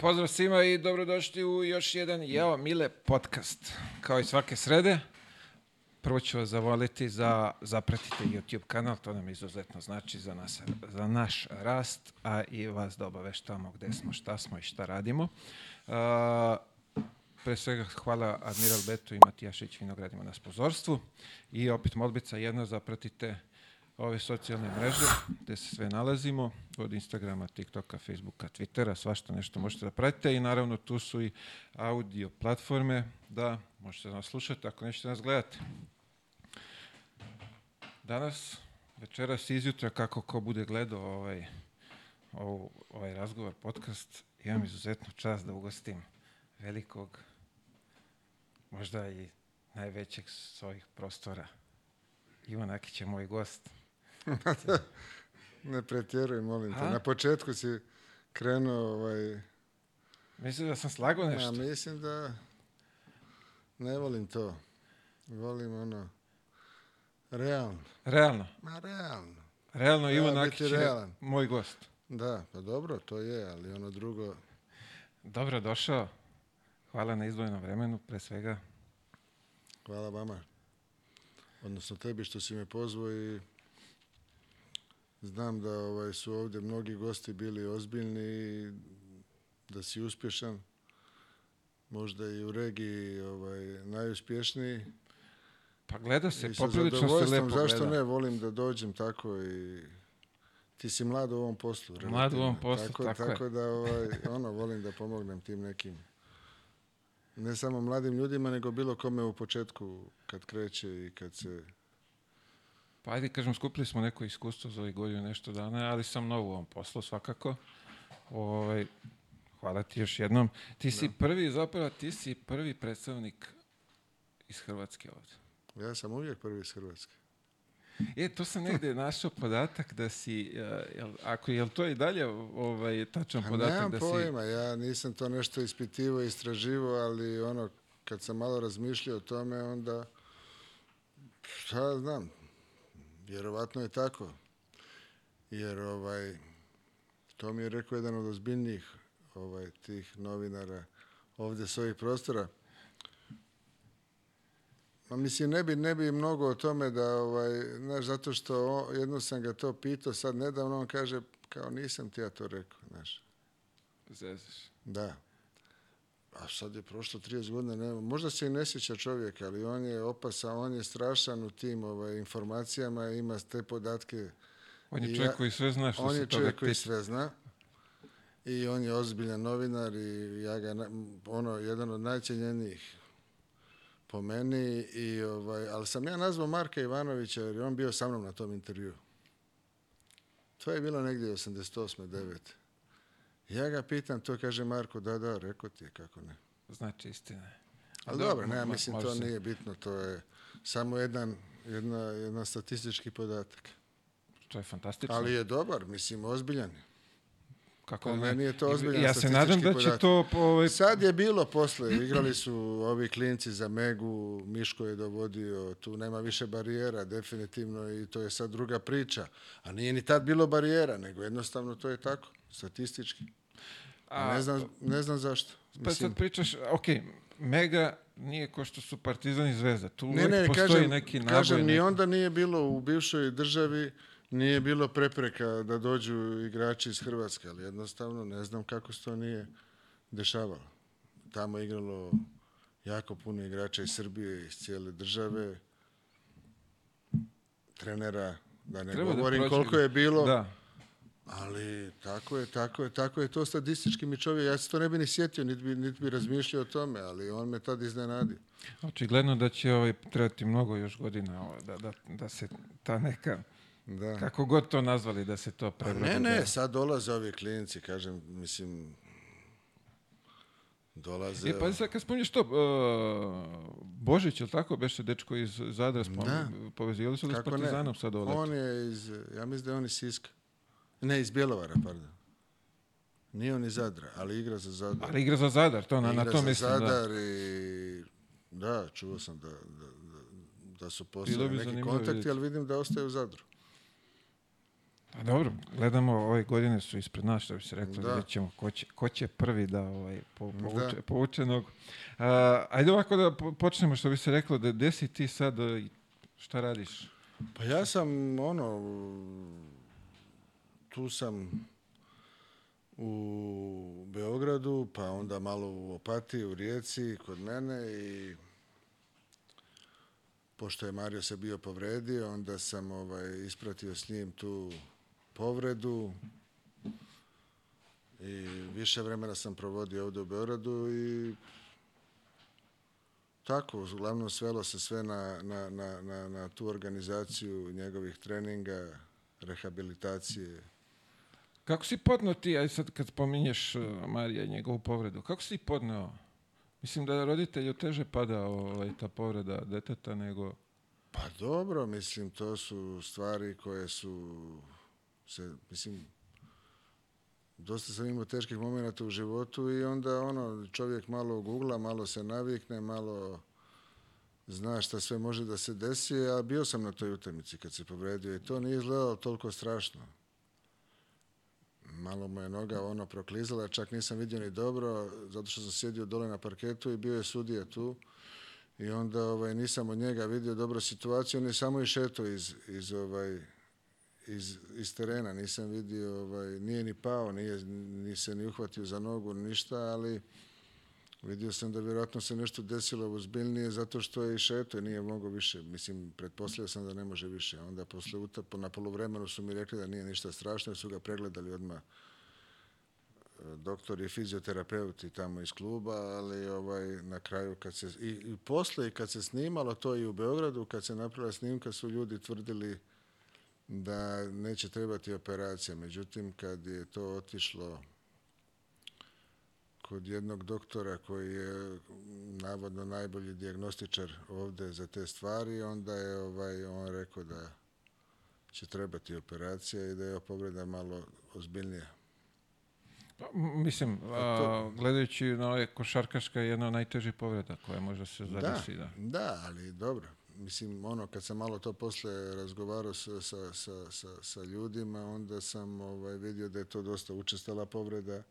Pozdrav svima i dobrodošli u još jedan Jeo Mile podcast. Kao i svake srede, prvo ću vas zavoliti za zapratite YouTube kanal, to nam izuzetno znači za, nas, za naš rast, a i vas da obaveštavamo gde smo, šta smo i šta radimo. Uh, pre svega hvala Admiral Betu i Matijašić Vinogradima na spozorstvu i opet molbica jedna, zapratite ove socijalne mreže gde se sve nalazimo, od Instagrama, TikToka, Facebooka, Twittera, svašta nešto možete da pratite i naravno tu su i audio platforme da možete da nas slušate ako nećete nas gledati. Danas, večeras izjutra, kako ko bude gledao ovaj, ovaj, ovaj razgovor, podcast, imam izuzetnu čast da ugostim velikog, možda i najvećeg svojih prostora, Ivan Akić je moj gost. ne pretjeruj, molim te. A? Na početku si krenuo ovaj... Mislim da sam slagao nešto. Ja, mislim da ne volim to. Volim ono... Realno. Realno? Ma, realno. Realno, Ivan Akić je moj gost. Da, pa dobro, to je, ali ono drugo... Dobro, došao. Hvala na izdvojenom vremenu, pre svega. Hvala vama. Odnosno tebi što si me pozvao i Znam da ovaj, su ovde mnogi gosti bili ozbiljni i da si uspješan, možda i u regiji ovaj, najuspješniji. Pa gleda se, poprilično se lepo gleda. Zašto ne, volim da dođem tako i ti si mlad u ovom poslu. Mlad u ovom poslu, tako, tako, tako da ovaj, ono, volim da pomognem tim nekim ne samo mladim ljudima, nego bilo kome u početku kad kreće i kad se Pa ajde, kažem, skupili smo neko iskustvo za ovih godinu nešto dana, ali sam nov u ovom poslu svakako. Ovaj, hvala ti još jednom. Ti si da. prvi, zapravo, ti si prvi predstavnik iz Hrvatske ovde. Ja sam uvijek prvi iz Hrvatske. E, to sam negde našao podatak da si, uh, jel, ako je to i dalje ovaj, tačan A, pa podatak da si... Nemam pojma, ja nisam to nešto ispitivo, istraživo, ali ono, kad sam malo razmišljao o tome, onda, šta znam, Vjerovatno je tako. Jer ovaj, to mi je rekao jedan od ozbiljnijih ovaj, tih novinara ovde s ovih prostora. Ma mislim, ne bi, ne bi mnogo o tome da, ovaj, znaš, zato što o, jedno sam ga to pitao, sad nedavno on kaže, kao nisam ti ja to rekao, znaš. Zeziš. Da a sad je prošlo 30 godina, nema, možda se i ne sjeća čovjek, ali on je opasan, on je strašan u tim ovaj, informacijama, ima te podatke. On je čovjek ja, koji sve zna što On se je čovjek koji sve zna i on je ozbiljan novinar i ja ga, ono, jedan od najcijenjenijih po meni, i, ovaj, ali sam ja nazvao Marka Ivanovića jer je on bio sa mnom na tom intervju. To je bilo negdje 88. 9. Ja ga pitam, to kaže Marko, da, da, rekao ti je, kako ne. Znači istina. Ali dobro, ne, mislim, to nije bitno, to je samo jedan, jedna, jedan statistički podatak. To je fantastično. Ali je dobar, mislim, ozbiljan je. Kako po ne? meni je to ozbiljan Ja se nadam da će podatak. to... Po... Ovaj, sad je bilo posle, igrali su ovi klinci za Megu, Miško je dovodio, tu nema više barijera, definitivno, i to je sad druga priča. A nije ni tad bilo barijera, nego jednostavno to je tako, statistički. A, ne, znam, ne znam zašto. Mislim. Pa sad pričaš, ok, mega nije ko što su Partizan i Zvezda. Tu ne, ne, postoji kažem, neki naboj. Kažem, ni onda nije bilo u bivšoj državi nije bilo prepreka da dođu igrači iz Hrvatske, ali jednostavno ne znam kako se to nije dešavalo. Tamo je igralo jako puno igrača iz Srbije, iz cijele države, trenera, da ne Treba da govorim da koliko je bilo. Da. Ali tako je, tako je, tako je to statistički mi čovjek, ja se to ne bi ni sjetio, niti bi, niti bi razmišljao o tome, ali on me tad iznenadio. Očigledno da će ovaj, trebati mnogo još godina ovaj, da, da, da se ta neka... Da. Kako god to nazvali da se to pa prebrodi. Ne, ne, da. sad dolaze ovi klinici, kažem, mislim, dolaze... E, pa sad kad spominješ to, uh, Božić, ili tako, beše dečko iz Zadra, da. spominje, povezivali su li s Partizanom sad ovo? On je iz, ja mislim da je on iz Siska. Ne, iz Bjelovara, pardon. Nije on iz Zadra, ali igra za Zadar. Ali igra za Zadar, to na, na to za mislim. Da. Zadar da. i... Da, čuo sam da, da, da, da su postali neki kontakti, vidjeti. ali vidim da ostaje u Zadru. A pa dobro, gledamo, ove godine su ispred nas, što bi se reklo, da. vidjet ćemo ko će, ko će prvi da ovaj, po, povuče, da. povuče nogu. A, ajde ovako da počnemo, što bi se reklo, da desi ti sad, da, šta radiš? Pa ja sam, ono, tu sam u Beogradu, pa onda malo u Opatiji, u Rijeci, kod mene i pošto je Mario se bio povredio, onda sam ovaj, ispratio s njim tu povredu i više vremena sam provodio ovde u Beogradu i tako, uglavnom svelo se sve na, na, na, na, na tu organizaciju njegovih treninga, rehabilitacije, Kako si podno ti, aj sad kad spominješ uh, Marija i njegovu povredu, kako si podno? Mislim da roditelju teže pada ovaj, ta povreda deteta nego... Pa dobro, mislim, to su stvari koje su... Se, mislim, dosta sam imao teških momenta u životu i onda ono, čovjek malo gugla, malo se navikne, malo zna šta sve može da se desi, a bio sam na toj utemici kad se povredio i to nije izgledalo toliko strašno malo mu je noga ono proklizala, čak nisam vidio ni dobro, zato što sam sjedio dole na parketu i bio je sudija tu. I onda ovaj, nisam od njega vidio dobro situaciju, on je samo išeto iz, iz, ovaj, iz, iz terena, nisam vidio, ovaj, nije ni pao, nije ni se ni uhvatio za nogu, ništa, ali Vidio sam da vjerojatno se nešto desilo ozbiljnije zato što je šeto i nije mogao više. Mislim, pretpostavio sam da ne može više. Onda posle uta, na polovremenu su mi rekli da nije ništa strašno su ga pregledali odmah doktor i fizioterapeuti tamo iz kluba, ali ovaj, na kraju kad se, i, i posle i kad se snimalo to i u Beogradu, kad se napravila snimka su ljudi tvrdili da neće trebati operacija. Međutim, kad je to otišlo kod jednog doktora koji je navodno najbolji diagnostičar ovde za te stvari, onda je ovaj, on rekao da će trebati operacija i da je povreda malo ozbiljnija. Pa, mislim, a, gledajući na ove košarkaška je jedna od najtežih povreda koja može se zadesi. Da, da, da ali dobro. Mislim, ono, kad sam malo to posle razgovarao sa, sa, sa, sa, ljudima, onda sam ovaj, vidio da je to dosta učestala povreda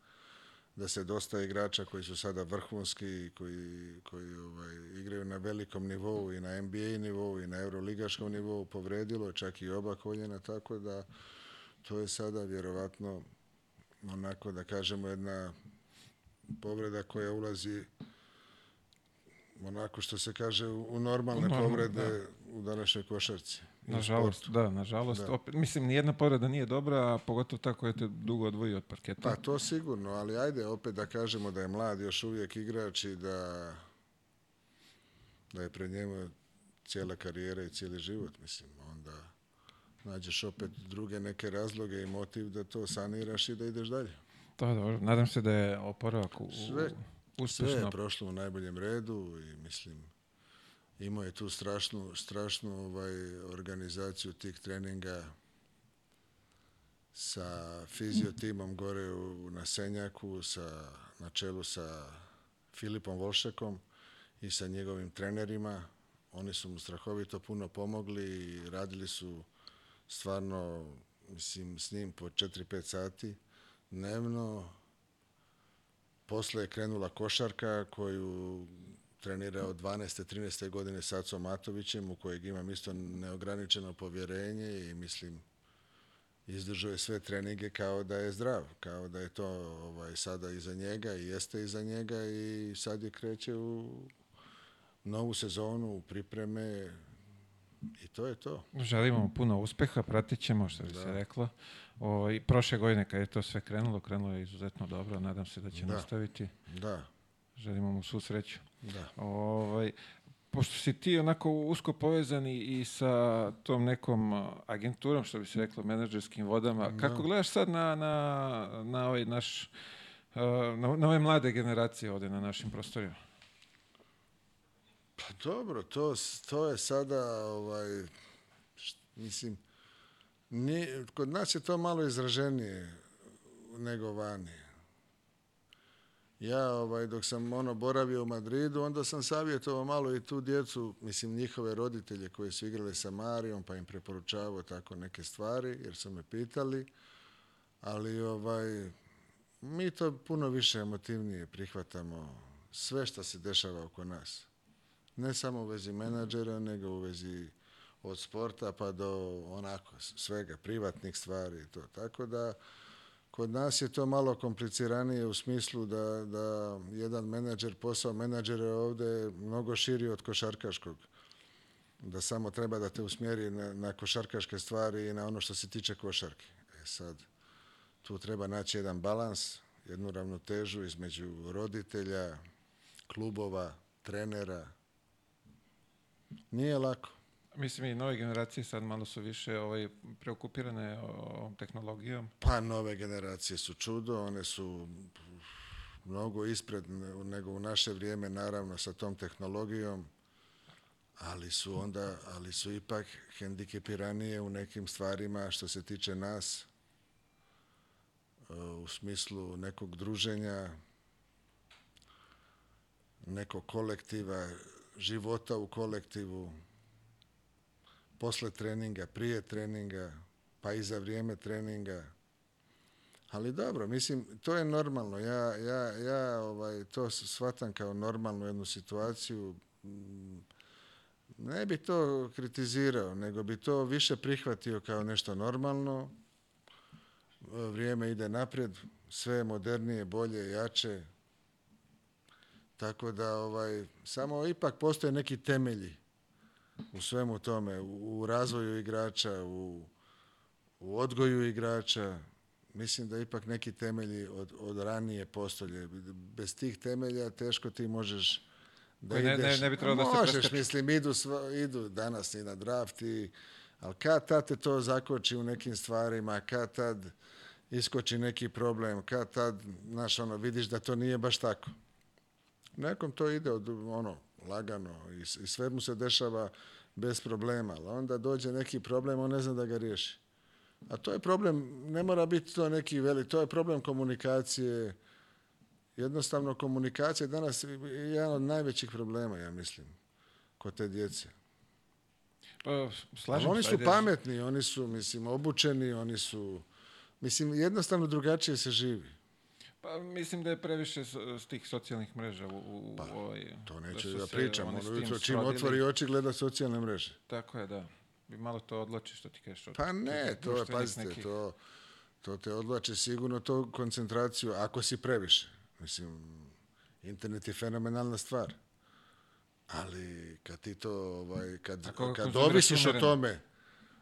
da se dosta igrača koji su sada vrhunski i koji, koji ovaj, igraju na velikom nivou i na NBA nivou i na euroligaškom nivou povredilo, čak i oba koljena, tako da to je sada vjerovatno onako da kažemo jedna povreda koja ulazi onako što se kaže u normalne Normalno, povrede da. u današnjoj košarci. Nažalost, da, nažalost. Da. Opet, mislim, nijedna povreda nije dobra, a pogotovo ta koja te dugo odvoji od parketa. Pa to sigurno, ali ajde opet da kažemo da je mlad još uvijek igrač i da, da je pred njemu cijela karijera i cijeli život, mislim. Onda nađeš opet druge neke razloge i motiv da to saniraš i da ideš dalje. To je dobro. Nadam se da je oporavak u... Sve, uspješno. sve je prošlo u najboljem redu i mislim imao je tu strašnu, strašnu ovaj, organizaciju tih treninga sa fiziotimom gore u, na Senjaku, sa, na čelu sa Filipom Volšakom i sa njegovim trenerima. Oni su mu strahovito puno pomogli i radili su stvarno, mislim, s njim po 4-5 sati dnevno. Posle je krenula košarka koju trenirao 12. 13. godine sa Acom Matovićem, u kojeg imam isto neograničeno povjerenje i mislim izdržao je sve treninge kao da je zdrav, kao da je to ovaj, sada iza njega i jeste iza njega i sad je kreće u novu sezonu, u pripreme i to je to. Želimo vam puno uspeha, pratit ćemo što bi da. se reklo. O, ovaj, i prošle godine kad je to sve krenulo, krenulo je izuzetno dobro, nadam se da će da. nastaviti. Da. Želimo mu svu sreću. Da. Ovaj, pošto si ti onako usko povezani i sa tom nekom agenturom, što bi se reklo, menadžerskim vodama, da. kako gledaš sad na, na, na ovaj naš, na, na ove mlade generacije ovde na našim prostorima? Pa dobro, to, to je sada, ovaj, št, mislim, ni, kod nas je to malo izraženije nego vani ja ovaj, dok sam ono boravio u Madridu, onda sam savjetovao malo i tu djecu, mislim njihove roditelje koje su igrali sa Marijom, pa im preporučavao tako neke stvari, jer su me pitali, ali ovaj, mi to puno više emotivnije prihvatamo sve što se dešava oko nas. Ne samo u vezi menadžera, nego u vezi od sporta pa do onako svega, privatnih stvari i to. Tako da, Kod nas je to malo kompliciranije u smislu da, da jedan menadžer, posao menadžera je ovde mnogo širi od košarkaškog. Da samo treba da te usmjeri na, na košarkaške stvari i na ono što se tiče košarke. E sad, tu treba naći jedan balans, jednu ravnotežu između roditelja, klubova, trenera. Nije lako. Mislim i nove generacije sad malo su više ovaj, preokupirane ovom tehnologijom. Pa nove generacije su čudo, one su mnogo ispred nego u naše vrijeme naravno sa tom tehnologijom ali su onda, ali su ipak hendikepiranije u nekim stvarima što se tiče nas e, u smislu nekog druženja, nekog kolektiva, života u kolektivu posle treninga, prije treninga, pa i za vrijeme treninga. Ali dobro, mislim, to je normalno. Ja, ja, ja ovaj, to shvatam kao normalnu jednu situaciju. Ne bi to kritizirao, nego bi to više prihvatio kao nešto normalno. Vrijeme ide naprijed, sve je modernije, bolje, jače. Tako da ovaj, samo ipak postoje neki temelji u svemu tome, u, razvoju igrača, u, u odgoju igrača, mislim da ipak neki temelji od, od ranije postolje. Bez tih temelja teško ti možeš da ne, ideš. Ne, ne bi trebalo da se Možeš, prestači. mislim, idu, sva, idu danas i na draft i... Ali kad tad te to zakoči u nekim stvarima, kad tad iskoči neki problem, kad tad, znaš, ono, vidiš da to nije baš tako. Nekom to ide od, ono, lagano i, i sve mu se dešava bez problema, ali onda dođe neki problem, on ne zna da ga riješi. A to je problem, ne mora biti to neki veli, to je problem komunikacije. Jednostavno, komunikacija danas je jedan od najvećih problema, ja mislim, kod te djece. Pa, slažem, oni su pametni, oni su, mislim, obučeni, oni su... Mislim, jednostavno drugačije se živi. Pa mislim da je previše s tih socijalnih mreža u, pa, ovoj... To da neću da, da pričam, ono jutro čim otvori oči gleda socijalne mreže. Tako je, da. I malo to odlači što ti kažeš. Pa ne, to je, pazite, nekih... to, to te odlače sigurno to koncentraciju, ako si previše. Mislim, internet je fenomenalna stvar. Ali kad ti to, ovaj, kad, kad ovisiš o tome,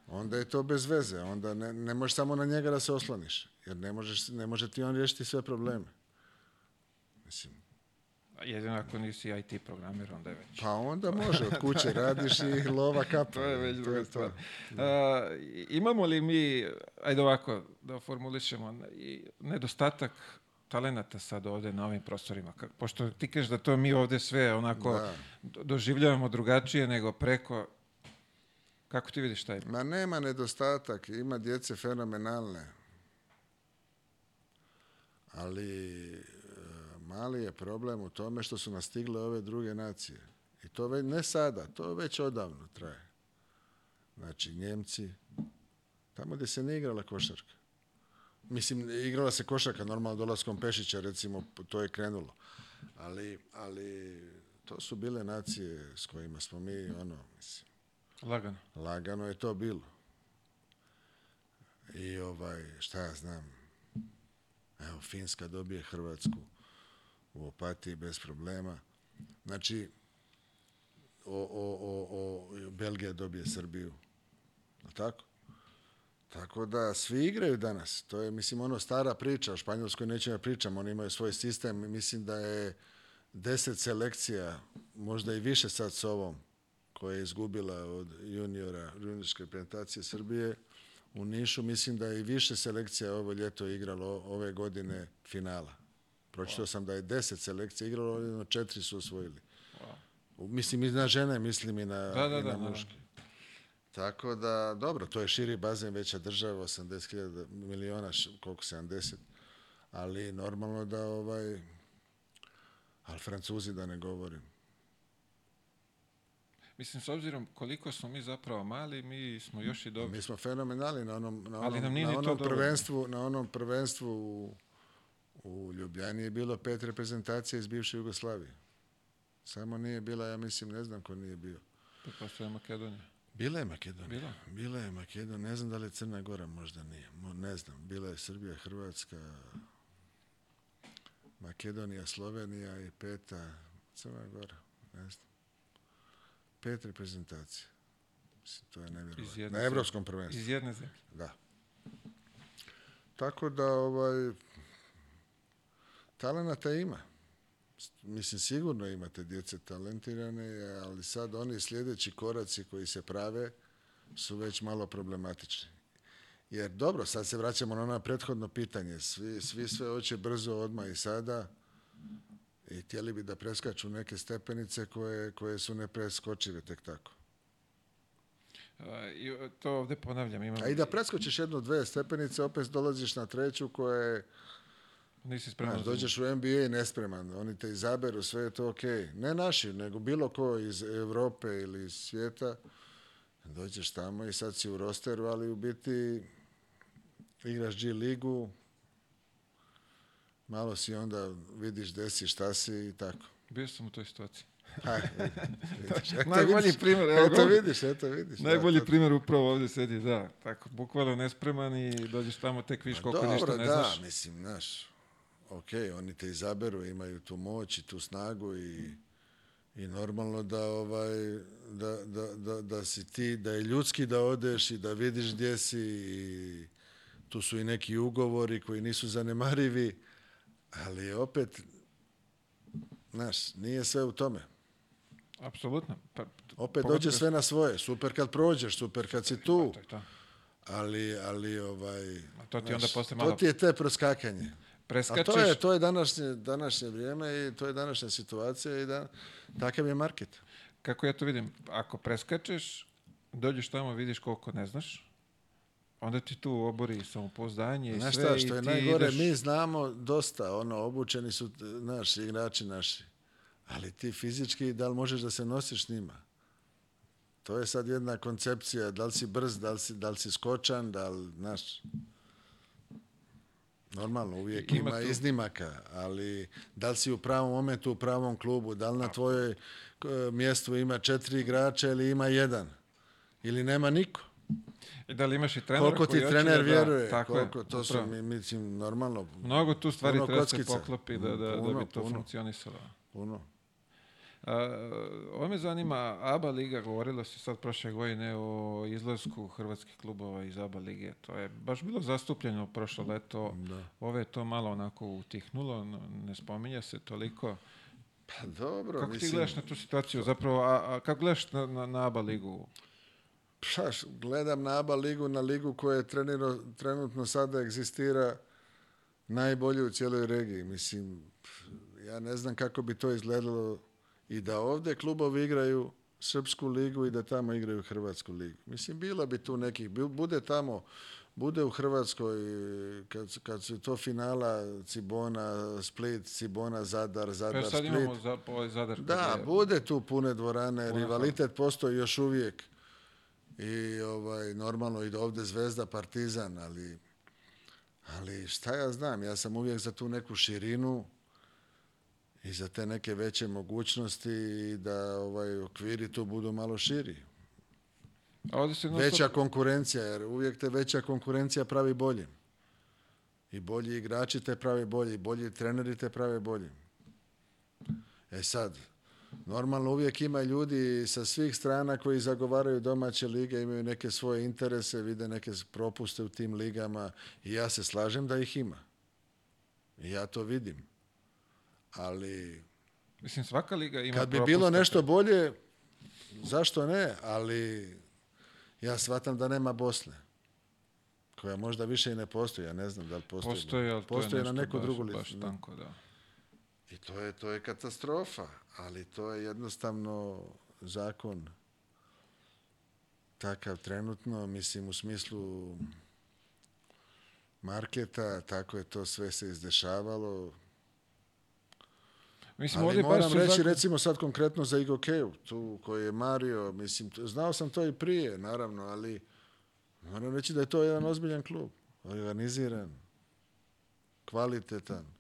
onda je to bez veze, onda ne, ne možeš samo na njega da se osloniš. Jer ne, možeš, ne može ti on rješiti sve probleme. Mislim, Jedino ako nisi IT programer, onda je već. Pa onda može, od kuće da. radiš i lova kapa. to je već druga stvar. imamo li mi, ajde ovako, da formulišemo, nedostatak talenata sad ovde na ovim prostorima? Pošto ti kažeš da to mi ovde sve onako da. doživljavamo drugačije nego preko... Kako ti vidiš taj? Ma nema nedostatak, ima djece fenomenalne ali e, mali je problem u tome što su nas ove druge nacije. I to već ne sada, to već odavno traje. Znači, Njemci, tamo gde se ne igrala košarka. Mislim, igrala se košarka, normalno dolaskom Pešića, recimo, to je krenulo. Ali, ali to su bile nacije s kojima smo mi, ono, mislim... Lagano. Lagano je to bilo. I ovaj, šta ja znam, Evo, Finska dobije Hrvatsku u opatiji bez problema. Znači, o, o, o, o, Belgija dobije Srbiju. Je tako? Tako da svi igraju danas. To je, mislim, ono stara priča. O Španjolskoj neću ja da pričam. Oni imaju svoj sistem i mislim da je deset selekcija, možda i više sad s ovom, koja je izgubila od juniora, juniorske reprezentacije Srbije, u Nišu, mislim da je više selekcija ovo ljeto igralo ove godine finala. Pročitao wow. sam da je 10 selekcija igralo, ali četiri su osvojili. Wow. Mislim i na žene, mislim i na, da, da, i na da, da. muške. Tako da, dobro, to je širi bazen, veća država, 80.000 miliona, koliko 70, ali normalno da ovaj, ali Francuzi da ne govorim. Mislim, s obzirom koliko smo mi zapravo mali, mi smo još i dobri. Mi smo fenomenali na onom, na onom, Ali na onom prvenstvu, dobro. na onom prvenstvu u, u Ljubljani je bilo pet reprezentacija iz bivše Jugoslavije. Samo nije bila, ja mislim, ne znam ko nije bio. Pa je Makedonija. Bila je Makedonija. Bila? Bila je Makedonija. Ne znam da li je Crna Gora, možda nije. Mo, ne znam. Bila je Srbija, Hrvatska, Makedonija, Slovenija i peta Crna Gora. Ne znam pet reprezentacija. Mislim, to je nevjerojatno. Na evropskom prvenstvu. Iz jedne zemlje. Da. Tako da, ovaj, talenata ima. Mislim, sigurno imate djece talentirane, ali sad oni sljedeći koraci koji se prave su već malo problematični. Jer dobro, sad se vraćamo na ono prethodno pitanje. Svi, svi sve hoće brzo, odmah i sada i htjeli bi da preskaču neke stepenice koje, koje su nepreskočive tek tako. E, I e, to ovde ponavljam. Imam... A i da preskočiš jednu, dve stepenice, opet dolaziš na treću koja je... Nisi spreman. Znaš, dođeš u NBA i nespreman. Oni te izaberu, sve je to okej. Okay. Ne naši, nego bilo ko iz Evrope ili iz svijeta. Dođeš tamo i sad si u rosteru, ali u biti igraš G ligu, malo si onda vidiš gde si, šta si i tako. Bio sam u toj situaciji. Ha, pa, e, vidiš, eto Najbolji vidiš, primjer, evo eto vidiš, eto vidiš. Da, Najbolji da, primjer upravo ovde sedi, da. Tako, bukvalno nespreman i dođeš tamo, tek viš pa koliko dobro, ništa ne da, znaš. Dobro, mislim, znaš, ok, oni te izaberu, imaju tu moć i tu snagu i, i normalno da, ovaj, da, da, da, da si ti, da je ljudski da odeš i da vidiš gdje si i tu su i neki ugovori koji nisu zanemarivi ali opet, znaš, nije sve u tome. Apsolutno. Pa, opet dođe sve na svoje. Super kad prođeš, super kad si pa, tu. Ali, ali, ovaj... A to ti znaš, onda posle malo... To ti je te proskakanje. Preskačeš... A to je, to je današnje, današnje vrijeme i to je današnja situacija i da, takav je market. Kako ja to vidim? Ako preskačeš, dođeš tamo, vidiš koliko ne znaš, onda ti tu obori samopouzdanje i sve. Znaš Šta, što je najgore, ideš... mi znamo dosta, ono, obučeni su naši igrači naši, ali ti fizički, da li možeš da se nosiš s njima? To je sad jedna koncepcija, da li si brz, da li si, da li si skočan, da li, znaš... Normalno, uvijek ima, ima tu... iznimaka, ali da li si u pravom momentu, u pravom klubu, da li na tvojoj mjestu ima četiri igrača ili ima jedan, ili nema niko da li imaš i trenera koliko koji ti da trener da, vjeruje, tako koliko, je, to se mi, mislim, normalno. Mnogo tu stvari treba se poklopi da, da, puno, da bi to puno. funkcionisalo. Puno. Uh, ovo me zanima, ABA Liga, govorilo se sad prošle godine o izlasku hrvatskih klubova iz ABA Lige. To je baš bilo zastupljeno prošlo leto. Da. Ove je to malo onako utihnulo, ne spominja se toliko. Pa dobro, kako mislim... ti gledaš na tu situaciju? Zapravo, a, a kako gledaš na, na, na ABA Ligu? šaš, gledam na ABA ligu, na ligu koja je treniro, trenutno sada egzistira najbolje u cijeloj regiji. Mislim, ja ne znam kako bi to izgledalo i da ovde klubovi igraju Srpsku ligu i da tamo igraju Hrvatsku ligu. Mislim, bila bi tu nekih, bude tamo, bude u Hrvatskoj, kad, kad su to finala Cibona, Split, Cibona, Zadar, Zadar, e, Split. sad imamo za, ovaj Zadar. Da, je, bude tu pune dvorane, pune rivalitet postoji još uvijek i ovaj, normalno i ovde Zvezda, Partizan, ali, ali šta ja znam, ja sam uvijek za tu neku širinu i za te neke veće mogućnosti i da ovaj, okviri tu budu malo širi. A ovde se veća konkurencija, jer uvijek te veća konkurencija pravi boljim. I bolji igrači te pravi bolji, bolji treneri te prave boljim. E sad, Normalno uvijek ima ljudi sa svih strana koji zagovaraju domaće lige, imaju neke svoje interese, vide neke propuste u tim ligama i ja se slažem da ih ima. I ja to vidim. Ali... Mislim, svaka liga ima Kad bi propuste. bilo pa- nešto bolje, zašto ne? Ali ja shvatam da nema Bosne koja možda više i ne postoji, ja ne znam da li postoji. Postoji, ali postoji to je na neku baš, drugu listu. Baš tanko, da. I to je, to je katastrofa, ali to je jednostavno zakon takav trenutno, mislim u smislu marketa, tako je to sve se izdešavalo. Mislim, Ali moram reći, zakon... recimo sad konkretno za Igokeju, tu koji je Mario, mislim, znao sam to i prije, naravno, ali moram reći da je to jedan ozbiljan klub, organiziran, kvalitetan,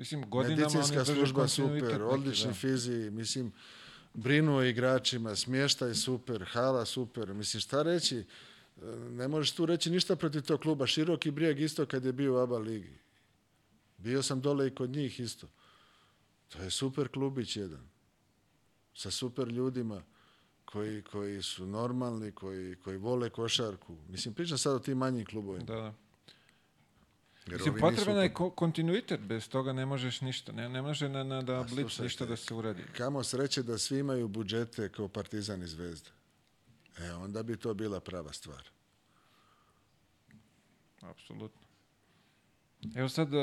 Mislim, godinama Medicinska služba super, da. odlični da. fizi, mislim, brinu o igračima, smještaj super, hala super, mislim, šta reći? E, ne možeš tu reći ništa protiv tog kluba. Široki brijeg isto kad je bio u ABA ligi. Bio sam dole i kod njih isto. To je super klubić jedan. Sa super ljudima koji, koji su normalni, koji, koji vole košarku. Mislim, pričam sad o tim manjim klubovima. Da, da. Jer Mislim, potrebna je ko kontinuitet, bez toga ne možeš ništa, ne, ne može na, na da blic ništa da se uradi. Kamo sreće da svi imaju budžete kao Partizan i Zvezda. E, onda bi to bila prava stvar. Apsolutno. Evo sad, e,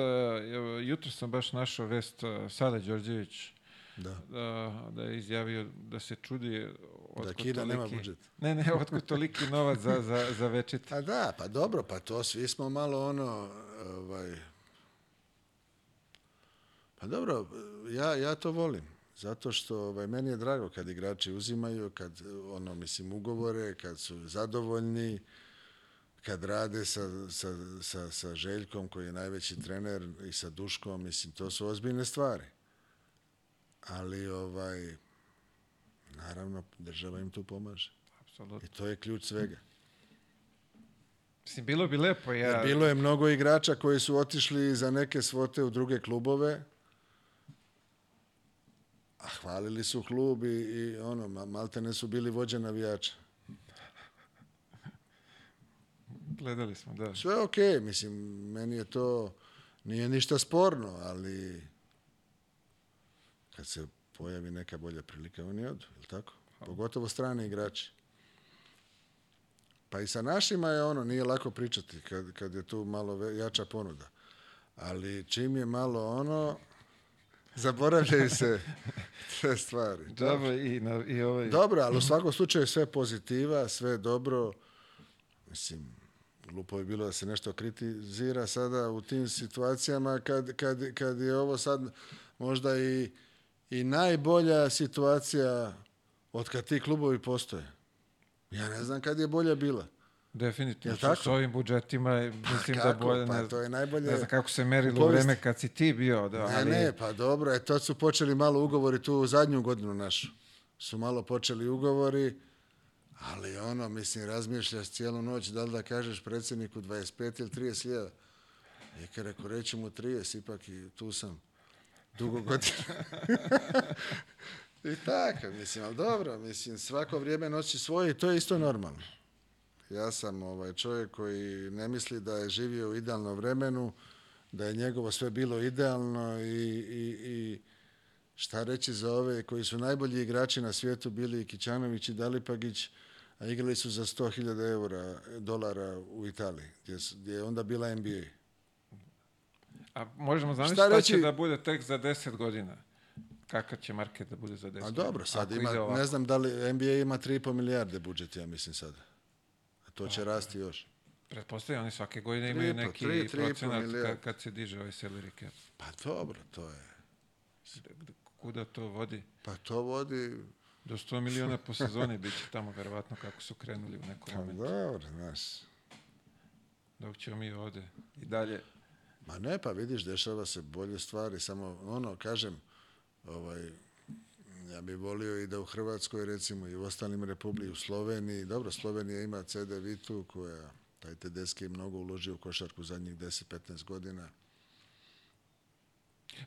jutro sam baš našao vest e, Sada Đorđević da. da. Da, je izjavio da se čudi da Kina toliki, nema budžet. Ne, ne, otkud toliki novac za, za, za večet. A pa da, pa dobro, pa to svi smo malo ono ovaj, pa dobro, ja, ja to volim. Zato što ovaj, meni je drago kad igrači uzimaju, kad ono, mislim, ugovore, kad su zadovoljni, kad rade sa, sa, sa, sa Željkom koji je najveći trener i sa Duškom, mislim, to su ozbiljne stvari. Ali, ovaj, naravno, država im tu pomaže. Absolutno. I to je ključ svega. Mislim, bilo bi lepo. Ja... Jer bilo je mnogo igrača koji su otišli za neke svote u druge klubove, a hvalili su klub i, i ono, malte ne su bili vođe navijača. Gledali smo, da. Sve je okej, okay. mislim, meni je to, nije ništa sporno, ali kad se pojavi neka bolja prilika, oni odu, je li tako? Pogotovo strani igrači. Pa i sa našima je ono, nije lako pričati kad, kad je tu malo jača ponuda. Ali čim je malo ono, zaboravljaju se te stvari. Dobro, i, na, i ovaj... Dobro, ali u svakom slučaju sve pozitiva, sve dobro. Mislim, glupo je bilo da se nešto kritizira sada u tim situacijama kad, kad, kad je ovo sad možda i, i najbolja situacija od kad ti klubovi postoje. Ja ne znam kad je bolja bila. Definitivno, ja, s ovim budžetima pa, mislim da kako, da bolje... Pa, ne, to je najbolje... Ne znam kako se merilo povijest. vreme kad si ti bio, da, ne, ali... Ne, pa dobro, e, to su počeli malo ugovori tu u zadnju godinu našu. Su malo počeli ugovori, ali ono, mislim, razmišljaš cijelu noć da li da kažeš predsjedniku 25 ili 30 hiljada. I kad rekao, reći mu 30, ipak i tu sam dugo godina. I tako, mislim, ali dobro, mislim, svako vrijeme nosi svoje i to je isto normalno. Ja sam ovaj, čovjek koji ne misli da je živio u idealnom vremenu, da je njegovo sve bilo idealno i, i, i šta reći za ove koji su najbolji igrači na svijetu bili Kićanović i Dalipagić, a igrali su za 100.000 eura, dolara u Italiji, gdje, gdje je onda bila NBA. A možemo zamisliti šta, šta će da bude tek za 10 godina? kakav će market da bude za 10 A dobro, sad Ako ima, ne znam da li NBA ima 3,5 milijarde budžet, ja mislim sad. A to će A, rasti još. Pretpostavljam, oni svake godine imaju neki 3, 3, procenat kad, kad se diže ovaj salary cap. Pa dobro, to je. Kuda to vodi? Pa to vodi... Do 100 miliona po sezoni bit će tamo, verovatno, kako su krenuli u nekom pa, momentu. Dobro, znaš. Dok ćemo mi ovde i dalje. Ma ne, pa vidiš, dešava se bolje stvari, samo ono, kažem, ovaj, ja bih volio i da u Hrvatskoj, recimo, i u ostalim republiji, u Sloveniji, dobro, Slovenija ima CD Vitu, koja, taj Tedeski je mnogo uložio u košarku zadnjih 10-15 godina,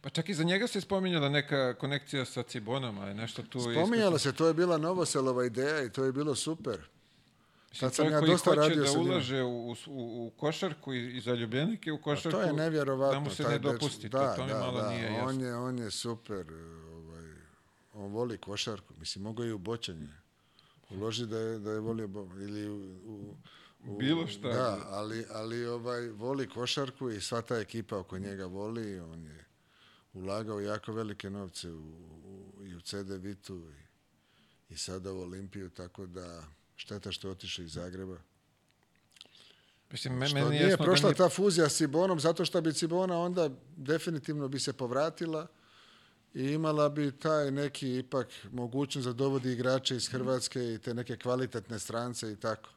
Pa čak i za njega se spominjala neka konekcija sa Cibonama, je nešto tu... Spominjala iskušen... se, to je bila Novoselova ideja i to je bilo super. Mislim, Tad sam ja dosta hoće radio da ulaže u, u, u košarku i, i za u košarku, to je nevjerovatno, da mu se ne dopusti. Da, to, to da, malo da, nije jasno. On je, on je super, ovaj, on voli košarku, mislim, mogo je u bočanje. Uloži da je, da je volio ili u, u, u, Bilo šta. Da, ali, ali ovaj, voli košarku i sva ta ekipa oko njega voli, on je ulagao jako velike novce u, u, i u CD Vitu i, i sada u Olimpiju, tako da Šteta što je otišao iz Zagreba. Mislim, me, što meni nije jasno da prošla da ta fuzija s Cibonom, zato što bi Cibona onda definitivno bi se povratila i imala bi taj neki ipak mogućnost da dovodi igrače iz Hrvatske i te neke kvalitetne strance i tako.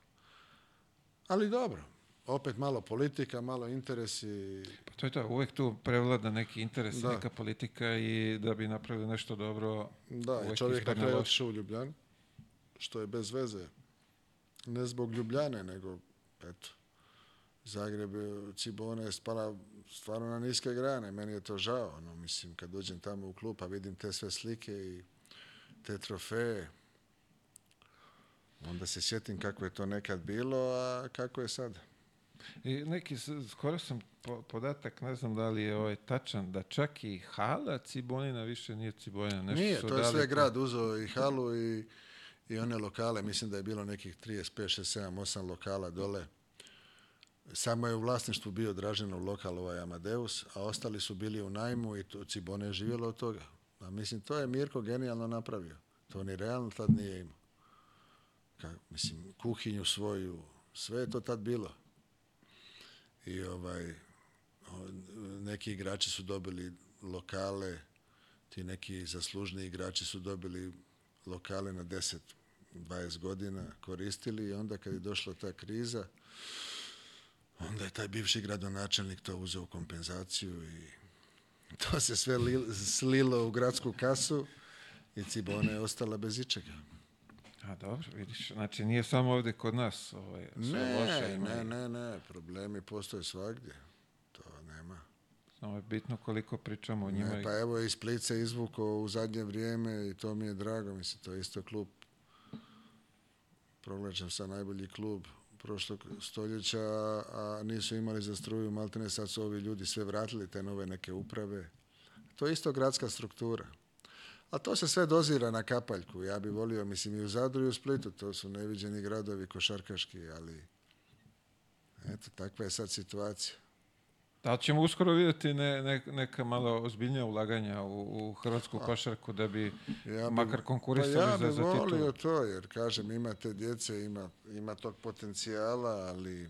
Ali dobro, opet malo politika, malo interesi. Pa to je to, uvek tu prevlada neki interes, da. neka politika i da bi napravili nešto dobro. Da, i čovjek na kraju otišao u Ljubljanu, što je bez veze ne zbog Ljubljane, nego, eto, Zagreb, Cibona je spala stvarno na niske grane. Meni je to žao, no, mislim, kad dođem tamo u klub, pa vidim te sve slike i te trofeje, onda se sjetim kako je to nekad bilo, a kako je sad. I neki, skoro sam podatak, ne znam da li je ovaj tačan, da čak i hala Cibonina više nije Cibonina. Nešto nije, to je sve grad uzeo i halu i i one lokale, mislim da je bilo nekih 35, 6, 7, 8 lokala dole. Samo je u vlasništvu bio Draženov lokal ovaj Amadeus, a ostali su bili u najmu i to Cibone je živjelo od toga. A mislim, to je Mirko genijalno napravio. To ni realno tad nije imao. Ka, mislim, kuhinju svoju, sve je to tad bilo. I ovaj, neki igrači su dobili lokale, ti neki zaslužni igrači su dobili lokale na 10-20 godina koristili i onda kad je došla ta kriza, onda je taj bivši gradonačelnik to uzeo kompenzaciju i to se sve li, slilo u gradsku kasu i Cibona je ostala bez ičega. A dobro, vidiš, znači nije samo ovde kod nas. Ovaj, ne, loše, ne, ne, ne, problemi postoje svagdje. Samo je bitno koliko pričamo o njima. Ne, pa evo je iz Plica izvuko u zadnje vrijeme i to mi je drago. Mislim, to je isto klub proglašen sa najbolji klub prošlog stoljeća, a nisu imali za struju. Maltene sad su ovi ljudi sve vratili, te nove neke uprave. To je isto gradska struktura. A to se sve dozira na kapaljku. Ja bih volio, mislim, i u Zadru i u Splitu. To su neviđeni gradovi košarkaški, ali eto, takva je sad situacija. Da ćemo uskoro videti ne, ne, neka malo ozbiljnija ulaganja u, u hrvatsku košarku da bi, ja bi makar pa konkurisali pa ja za, za titul. Ja bih volio to, jer kažem, ima te djece, ima, ima tog potencijala, ali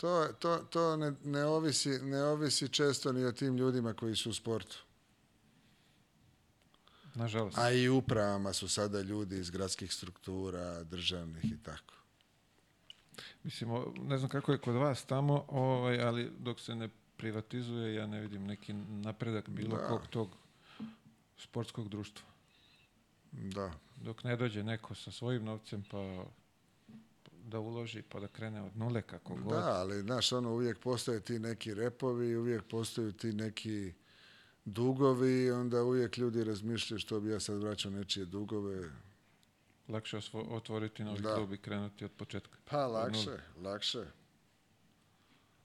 to, to, to ne, ne, ovisi, ne ovisi često ni o tim ljudima koji su u sportu. Nažalost. A i upravama su sada ljudi iz gradskih struktura, državnih i tako. Mislim, ne znam kako je kod vas tamo, ovaj, ali dok se ne privatizuje, ja ne vidim neki napredak bilo da. kog tog sportskog društva. Da. Dok ne dođe neko sa svojim novcem pa da uloži pa da krene od nule kako god. Da, ali znaš, ono, uvijek postoje ti neki repovi, uvijek postoju ti neki dugovi, onda uvijek ljudi razmišljaju što bi ja sad vraćao nečije dugove, Lakše otvoriti novi da. klub i krenuti od početka. Pa, lakše, lakše.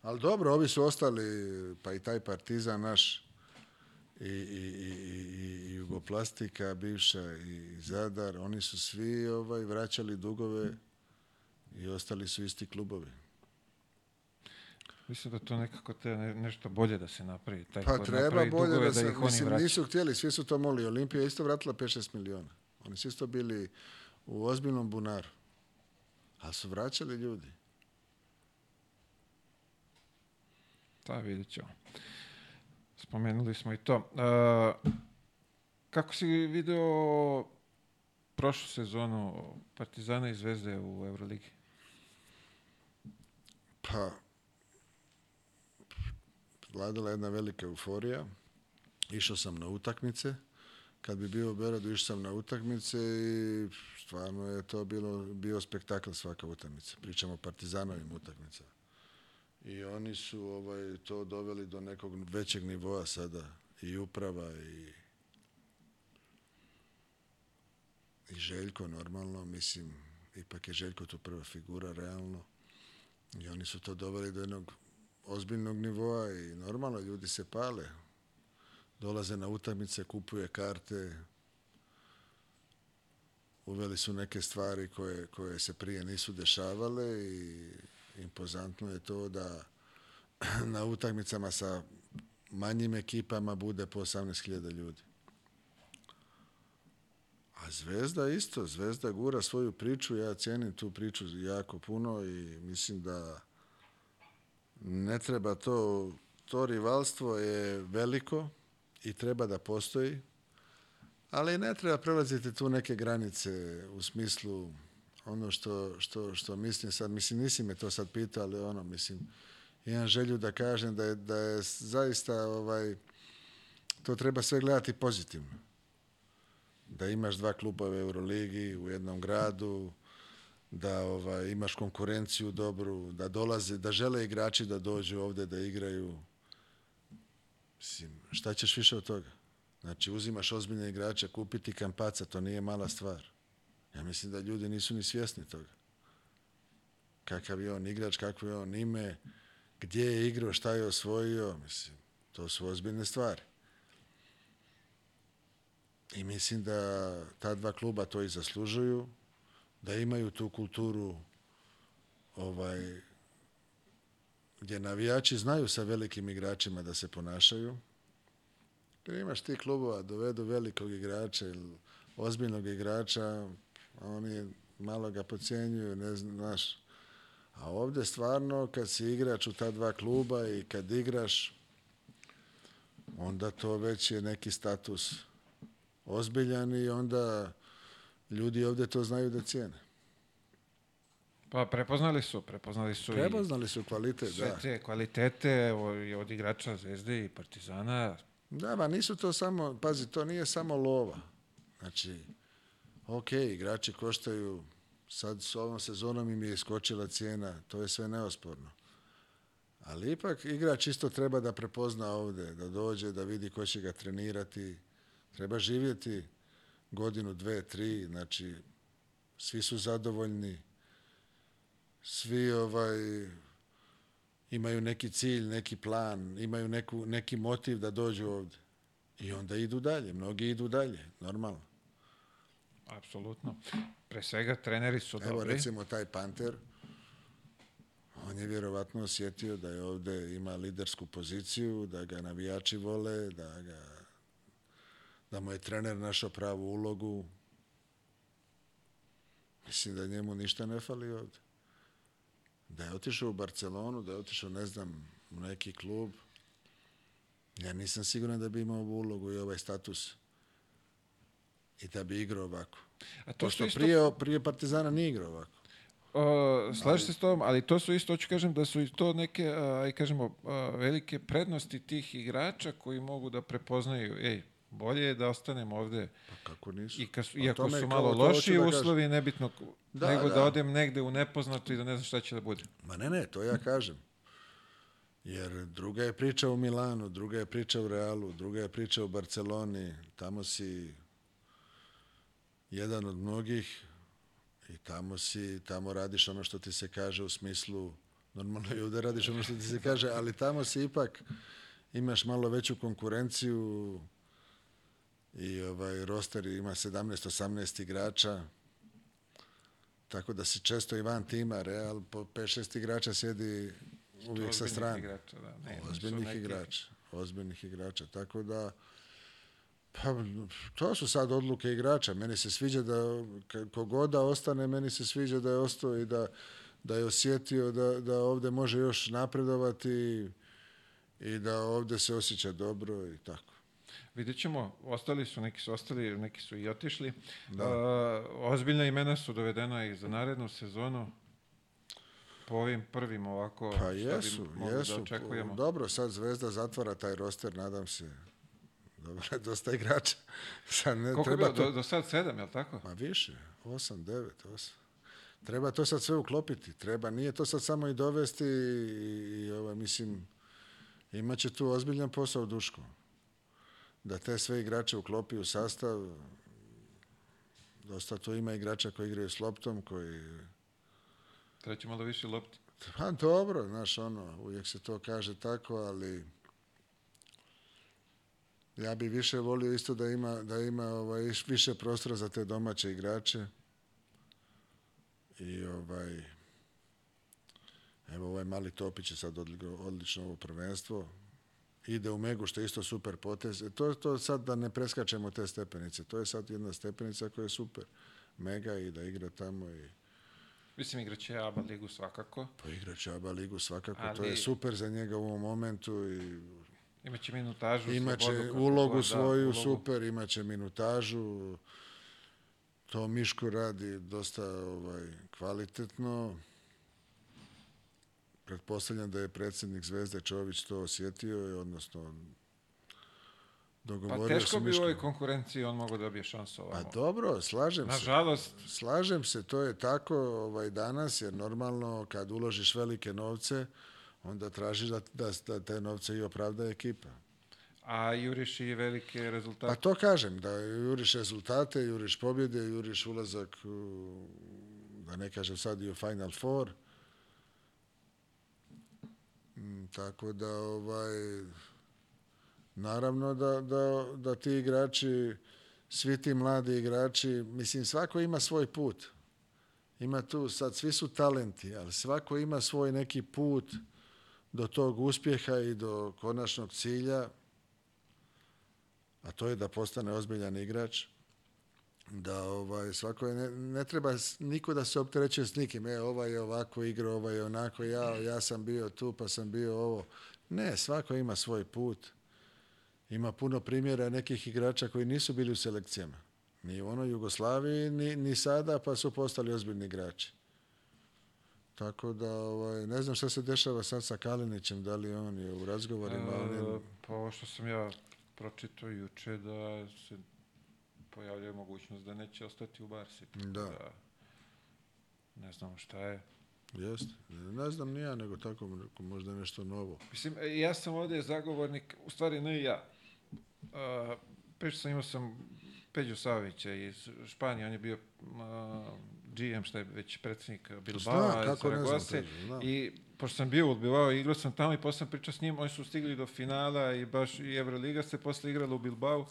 Ali dobro, ovi su ostali, pa i taj partizan naš, i, i, i, i Jugoplastika bivša, i Zadar, oni su svi ovaj, vraćali dugove i ostali su isti klubovi. Mislim da to nekako te nešto bolje da se napravi. Taj pa treba napravi bolje da, da se, da mislim, nisu htjeli, svi su to molili. Olimpija isto vratila 5-6 miliona. Oni su isto bili u ozbiljnom bunaru. Ali su vraćali ljudi. Da, vidjet ćemo. Spomenuli smo i to. E, kako si video prošlu sezonu Partizana i Zvezde u Euroligi? Pa, vladala jedna velika euforija. Išao sam na utakmice – kad bi bio u Beradu išao sam na utakmice i stvarno je to bilo, bio spektakl svaka utakmica. Pričamo o partizanovim utakmicama. I oni su ovaj, to doveli do nekog većeg nivoa sada. I uprava i i Željko normalno, mislim, ipak je Željko tu prva figura realno i oni su to doveli do jednog ozbiljnog nivoa i normalno ljudi se pale, dolaze na utakmice, kupuje karte, uveli su neke stvari koje, koje se prije nisu dešavale i impozantno je to da na utakmicama sa manjim ekipama bude po 18.000 ljudi. A Zvezda isto, Zvezda gura svoju priču, ja cijenim tu priču jako puno i mislim da ne treba to, to rivalstvo je veliko, i treba da postoji, ali ne treba prelaziti tu neke granice u smislu ono što, što, što mislim sad, mislim nisi me to sad pitao, ali ono, mislim, imam želju da kažem da je, da je zaista ovaj, to treba sve gledati pozitivno. Da imaš dva kluba u Euroligi, u jednom gradu, da ovaj, imaš konkurenciju dobru, da dolaze, da žele igrači da dođu ovde da igraju, Mislim, šta ćeš više od toga? Znači, uzimaš ozbiljne igrača, kupiti kampaca, to nije mala stvar. Ja mislim da ljudi nisu ni svjesni toga. Kakav je on igrač, kakvo je on ime, gdje je igrao, šta je osvojio, mislim, to su ozbiljne stvari. I mislim da ta dva kluba to i zaslužuju, da imaju tu kulturu ovaj, gdje navijači znaju sa velikim igračima da se ponašaju. Kada imaš ti klubova, dovedu velikog igrača ili ozbiljnog igrača, oni malo ga pocijenjuju, ne znaš. A ovdje stvarno kad si igrač u ta dva kluba i kad igraš, onda to već je neki status ozbiljan i onda ljudi ovdje to znaju da cijene. Pa prepoznali su, prepoznali su prepoznali i, su kvalitet, da. sve da. te kvalitete evo, i od igrača Zvezde i Partizana. Da, ba, nisu to samo, pazi, to nije samo lova. Znači, ok, igrači koštaju, sad s ovom sezonom im je iskočila cijena, to je sve neosporno. Ali ipak igrač isto treba da prepozna ovde, da dođe, da vidi ko će ga trenirati. Treba živjeti godinu, dve, tri, znači svi su zadovoljni svi ovaj, imaju neki cilj, neki plan, imaju neku, neki motiv da dođu ovdje. I onda idu dalje, mnogi idu dalje, normalno. Apsolutno. Pre svega, treneri su Evo, dobri. Evo, recimo, taj Panter, on je vjerovatno osjetio da je ovdje ima lidersku poziciju, da ga navijači vole, da, ga, da mu je trener našao pravu ulogu. Mislim da njemu ništa ne fali ovdje. Da je otišao u Barcelonu, da je otišao, ne znam, u neki klub, ja nisam siguran da bi imao ovu ulogu i ovaj status i da bi igrao ovako. A to što isto... prije, prije Partizana nije igrao ovako. Uh, slažem se s tobom, ali to su isto, hoću kažem, da su i to neke, aj kažemo, a, velike prednosti tih igrača koji mogu da prepoznaju, ej, bolje je da ostanemo ovde. Pa kako nisu? I kas, pa iako su malo loši da uslovi, kažem. nebitno, da, nego da. da odem negde u nepoznato i da ne znam šta će da bude. Ma ne, ne, to ja kažem. Jer druga je priča u Milanu, druga je priča u Realu, druga je priča u Barceloni. Tamo si jedan od mnogih i tamo si, tamo radiš ono što ti se kaže u smislu, normalno i ovde radiš ono što ti se kaže, ali tamo si ipak, imaš malo veću konkurenciju, i ovaj, roster ima 17-18 igrača, tako da se često i van tima, Real po 5-6 igrača sjedi uvijek sa strane. Igrača, da, ne, ozbiljnih igrača, ozbiljnih igrača, tako da pa to su sad odluke igrača. Meni se sviđa da kogoda da ostane, meni se sviđa da je ostao i da, da je osjetio da, da ovdje može još napredovati i da ovdje se osjeća dobro i tako vidjet ćemo, ostali su, neki su ostali, neki su i otišli. Da. A, ozbiljna imena su dovedena i za narednu sezonu po ovim prvim ovako pa što jesu, bi mogli da jesu. da očekujemo. Dobro, sad Zvezda zatvara taj roster, nadam se. Dobro, dosta igrača. Sad ne, Koliko treba je bilo? To... Do, do sad sedam, je li tako? Ma pa više, osam, devet, osam. Treba to sad sve uklopiti, treba, nije to sad samo i dovesti i, i ovaj, mislim, imaće tu ozbiljan posao Duško da te sve igrače uklopi u sastav, dosta tu ima igrača koji igraju s loptom, koji... Treći malo više lopti. Pa dobro, znaš, ono, uvijek se to kaže tako, ali ja bi više volio isto da ima, da ima ovaj, više prostora za te domaće igrače. I ovaj, evo ovaj mali Topić je sad odlično ovo prvenstvo, ide u Megu, što je isto super potez. To, to sad da ne preskačemo te stepenice. To je sad jedna stepenica koja je super. Mega i da igra tamo i... Mislim, igraće ABA ligu svakako. Pa igraće ABA ligu svakako. Ali... To je super za njega u ovom momentu i... Imaće minutažu. Imaće ulogu god, da, svoju, da, ulogu. super, imaće minutažu. To Miško radi dosta ovaj, kvalitetno pretpostavljam da je predsednik Zvezde Čović to osjetio, odnosno dogovorio pa teško bi u ovoj konkurenciji on mogao da dobije šansu ovamo. Pa dobro, slažem Nažalost. se. Nažalost. Slažem se, to je tako ovaj, danas, jer normalno kad uložiš velike novce, onda tražiš da, da, da te novce i opravda ekipa. A juriš i velike rezultate? Pa to kažem, da juriš rezultate, juriš pobjede, juriš ulazak, da ne kažem sad i u Final Four, Mm, tako da, ovaj, naravno da, da, da ti igrači, svi ti mladi igrači, mislim, svako ima svoj put. Ima tu, sad svi su talenti, ali svako ima svoj neki put do tog uspjeha i do konačnog cilja, a to je da postane ozbiljan igrač da ovaj, svako je, ne, ne, treba niko da se opterećuje s nikim, e, ovaj je ovako igra, ovaj je onako, ja, ja sam bio tu, pa sam bio ovo. Ne, svako ima svoj put. Ima puno primjera nekih igrača koji nisu bili u selekcijama. Ni u onoj Jugoslaviji, ni, ni sada, pa su postali ozbiljni igrači. Tako da, ovaj, ne znam šta se dešava sad sa Kalinićem, da li on je u razgovorima. E, on je... E, pa ovo što sam ja pročitao juče, da se pojavljuje mogućnost da neće ostati u Barsi. Da. da ne znam šta je. Jeste, ne znam ni ja, nego tako možda nešto novo. Mislim, e, ja sam ovde zagovornik, u stvari ne ja. Uh, Pričao sam, imao sam Peđu Savića iz Španije, on je bio uh, GM, šta je već predsjednik Bilbao, Zaragose. I pošto sam bio u Bilbao, igrao sam tamo i posle sam pričao s njim, oni su stigli do finala i baš i Euroliga se posle igrala u Bilbao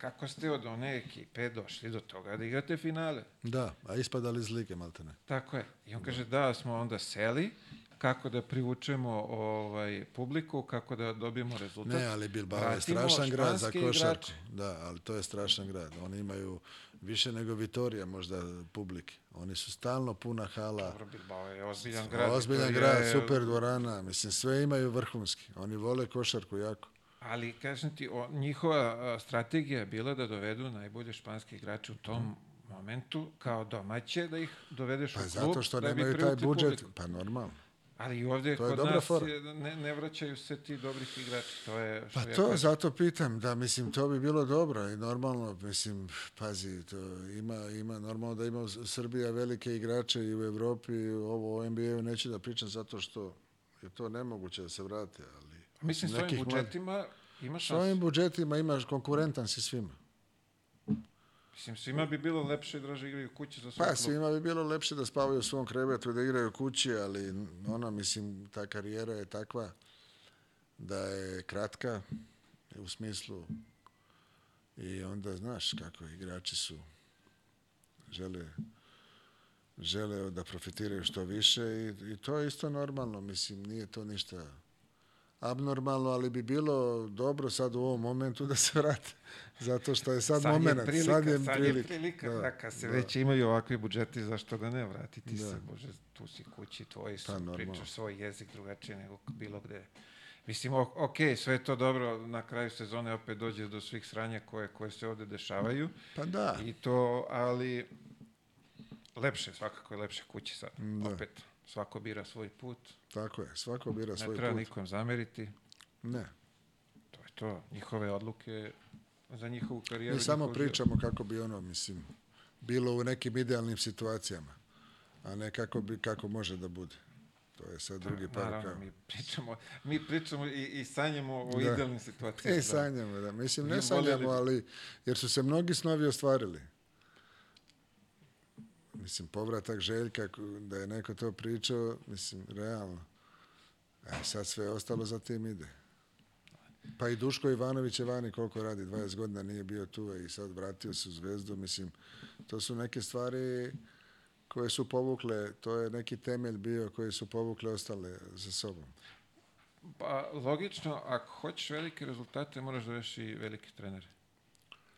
kako ste od one ekipe došli do toga da igrate finale. Da, a ispadali iz lige, maltene. Tako je. I on da. kaže, da, smo onda seli, kako da privučemo ovaj, publiku, kako da dobijemo rezultat. Ne, ali Bilbao je strašan grad za košarku. Da, ali to je strašan grad. Oni imaju više nego Vitorija možda publike. Oni su stalno puna hala. Dobro, Bilbao je ozbiljan grad. Ozbiljan grad, je... super dvorana. Mislim, sve imaju vrhunski. Oni vole košarku jako ali kažem ti, o, njihova strategija je bila da dovedu najbolje španske igrače u tom mm. momentu kao domaće da ih dovedeš pa u klub. Pa zato što da nemaju taj budžet, publiku. pa normalno. Ali i ovde kod nas fora. ne, ne vraćaju se ti dobrih igrači. To je, što pa ja to kažem. zato pitam, da mislim to bi bilo dobro i normalno, mislim, pazi, to ima, ima normalno da ima Srbija velike igrače i u Evropi, ovo o NBA-u neću da pričam zato što je to nemoguće da se vrate, ali Mislim, s ovim budžetima imaš šans. S ovim budžetima imaš konkurentan si svima. Mislim, svima bi bilo lepše i draže igraju kući za svoj Pa, klub. svima bi bilo lepše da spavaju u svom krevetu i da igraju kući, ali ona, mislim, ta karijera je takva da je kratka u smislu i onda znaš kako igrači su žele žele da profitiraju što više i, i to je isto normalno, mislim, nije to ništa abnormalno, ali bi bilo dobro sad u ovom momentu da se vrate. Zato što je sad, sad moment. Je prilika, sad je prilika. Sad je prilika, da, da kad se da. već imaju ovakvi budžeti, zašto da ne vratiti da. se, bože, tu si kući, tvoji su, pa, pričaš svoj jezik drugačije nego bilo gde. Mislim, ok, sve je to dobro, na kraju sezone opet dođe do svih sranja koje, koje se ovde dešavaju. Pa da. I to, ali lepše, svakako je lepše kući sad, da. opet. Svako bira svoj put. Tako je, svako bira svoj put. Ne treba nikom zameriti. Ne. To je to, njihove odluke za njihovu karijeru. Mi samo pričamo život. kako bi ono, mislim, bilo u nekim idealnim situacijama, a ne kako, bi, kako može da bude. To je sad drugi par Naravno, kao. Mi pričamo, mi pričamo i, i sanjamo o da. idealnim situacijama. I da. sanjamo, da. Mislim, ne sanjamo, da- ali, jer su se mnogi snovi ostvarili mislim, povratak Željka, da je neko to pričao, mislim, realno. E, sad sve ostalo za tim ide. Pa i Duško Ivanović je vani koliko radi, 20 godina nije bio tu i sad vratio se u zvezdu, mislim, to su neke stvari koje su povukle, to je neki temelj bio koji su povukle ostale za sobom. Pa, logično, ako hoćeš velike rezultate, moraš da reši velike trenere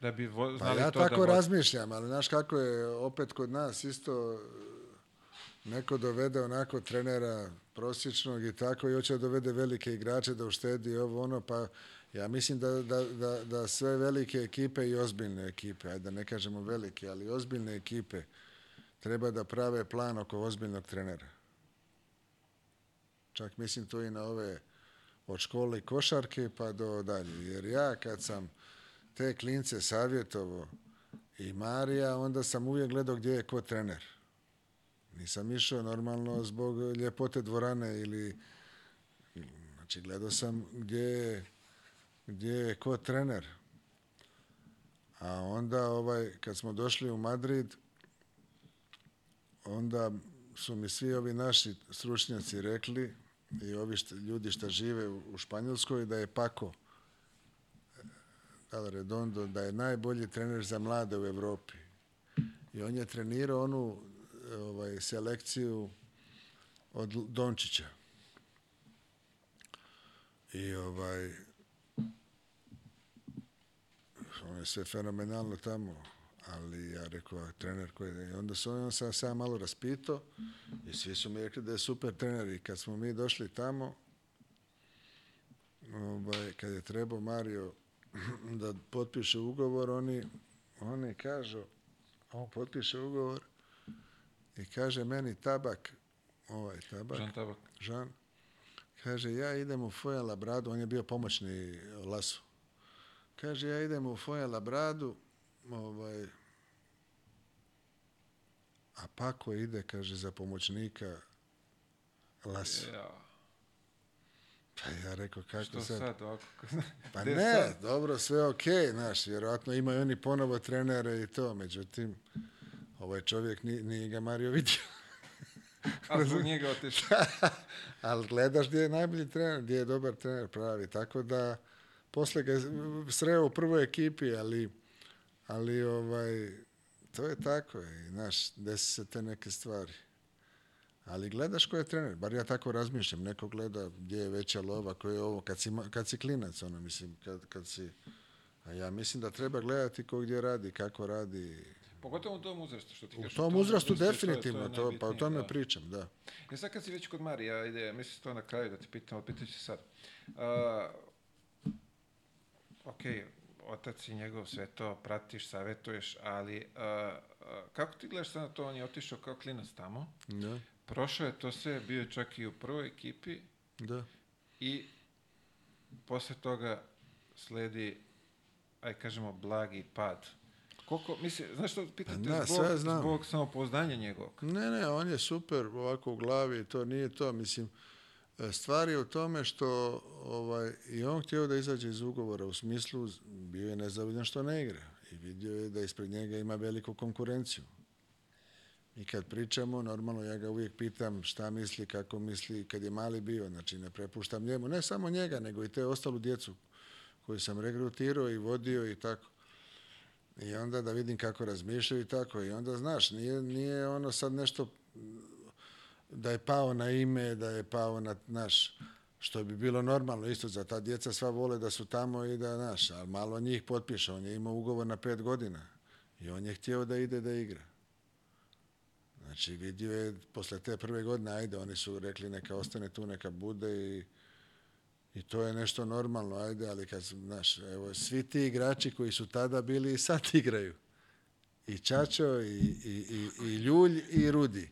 da bi pa znali pa ja to tako da razmišljam, ali znaš kako je opet kod nas isto neko dovede onako trenera prosječnog i tako i hoće da dovede velike igrače da uštedi ovo ono, pa ja mislim da, da, da, da sve velike ekipe i ozbiljne ekipe, ajde da ne kažemo velike, ali ozbiljne ekipe treba da prave plan oko ozbiljnog trenera. Čak mislim to i na ove od škole košarke pa do dalje. Jer ja kad sam te klince savjetovo i Marija, onda sam uvijek gledao gdje je ko trener. Nisam išao normalno zbog ljepote dvorane ili... Znači, gledao sam gdje je, gdje je ko trener. A onda, ovaj, kad smo došli u Madrid, onda su mi svi ovi naši stručnjaci rekli i ovi šta, ljudi što žive u Španjolskoj da je Pako Al Redondo da je najbolji trener za mlade u Evropi. I on je trenirao onu ovaj, selekciju od Dončića. I ovaj, on je sve fenomenalno tamo, ali ja rekao, trener koji je, i onda se on, on sam, sam malo raspito i svi su mi rekli da je super trener i kad smo mi došli tamo, ovaj, kad je trebao Mario da potpiše ugovor, oni, oni kažu, on potpiše ugovor i kaže meni tabak, ovaj tabak, Žan tabak, Žan, kaže ja idem u Foja Labradu, on je bio pomoćni lasu, kaže ja idem u Foja Labradu, ovaj, a Pako ide, kaže, za pomoćnika Lasa. Ja. Pa ja rekao, kako Što sad? sad ovako? pa ne, sad? dobro, sve je okej, okay, znaš, vjerojatno imaju oni ponovo trenere i to, međutim, ovaj čovjek nije, nije ga Mario vidio. Ali zbog njega otišao. Da, ali gledaš gdje je najbolji trener, gdje je dobar trener pravi, tako da posle ga sreo u prvoj ekipi, ali, ali ovaj, to je tako, i, znaš, desi se te neke stvari. Ali gledaš ko je trener, bar ja tako razmišljam, neko gleda gdje je veća lova, ko je ovo, kad si, kad si klinac, ono, mislim, kad, kad si... A ja mislim da treba gledati ko gdje radi, kako radi. Pogotovo u tom uzrastu što ti kažeš. U tom, uzrastu definitivno, to, pa o tome da. pričam, da. E sad kad si već kod Marija, ide, mislim to na kraju da ti pitam, ali pitat ću sad. Uh, ok, otac i njegov sve to pratiš, savjetuješ, ali uh, kako ti gledaš sad na to, on je otišao kao klinac tamo, da. Prošao je to sve, bio je čak i u prvoj ekipi. Da. I posle toga sledi, aj kažemo, blagi pad. Koliko, mislim, znaš što pitate, da, zbog, sve znam. zbog samopoznanja njegovog? Ne, ne, on je super ovako u glavi, to nije to, mislim, e, stvar je u tome što ovaj, i on htio da izađe iz ugovora, u smislu bio je nezavidan što ne igra i vidio je da ispred njega ima veliku konkurenciju. I kad pričamo, normalno ja ga uvijek pitam šta misli, kako misli, kad je mali bio, znači ne prepuštam njemu, ne samo njega, nego i te ostalu djecu koju sam regrutirao i vodio i tako. I onda da vidim kako razmišljaju i tako. I onda, znaš, nije, nije ono sad nešto da je pao na ime, da je pao na naš, što bi bilo normalno isto za ta djeca, sva vole da su tamo i da naš, ali malo njih potpiše, on je imao ugovor na pet godina i on je htio da ide da igra. Znači, vidio je, posle te prve godine, ajde, oni su rekli neka ostane tu, neka bude i, i to je nešto normalno, ajde, ali kad, znaš, evo, svi ti igrači koji su tada bili i sad igraju. I Čačo, i, i, i, i Ljulj, i Rudi.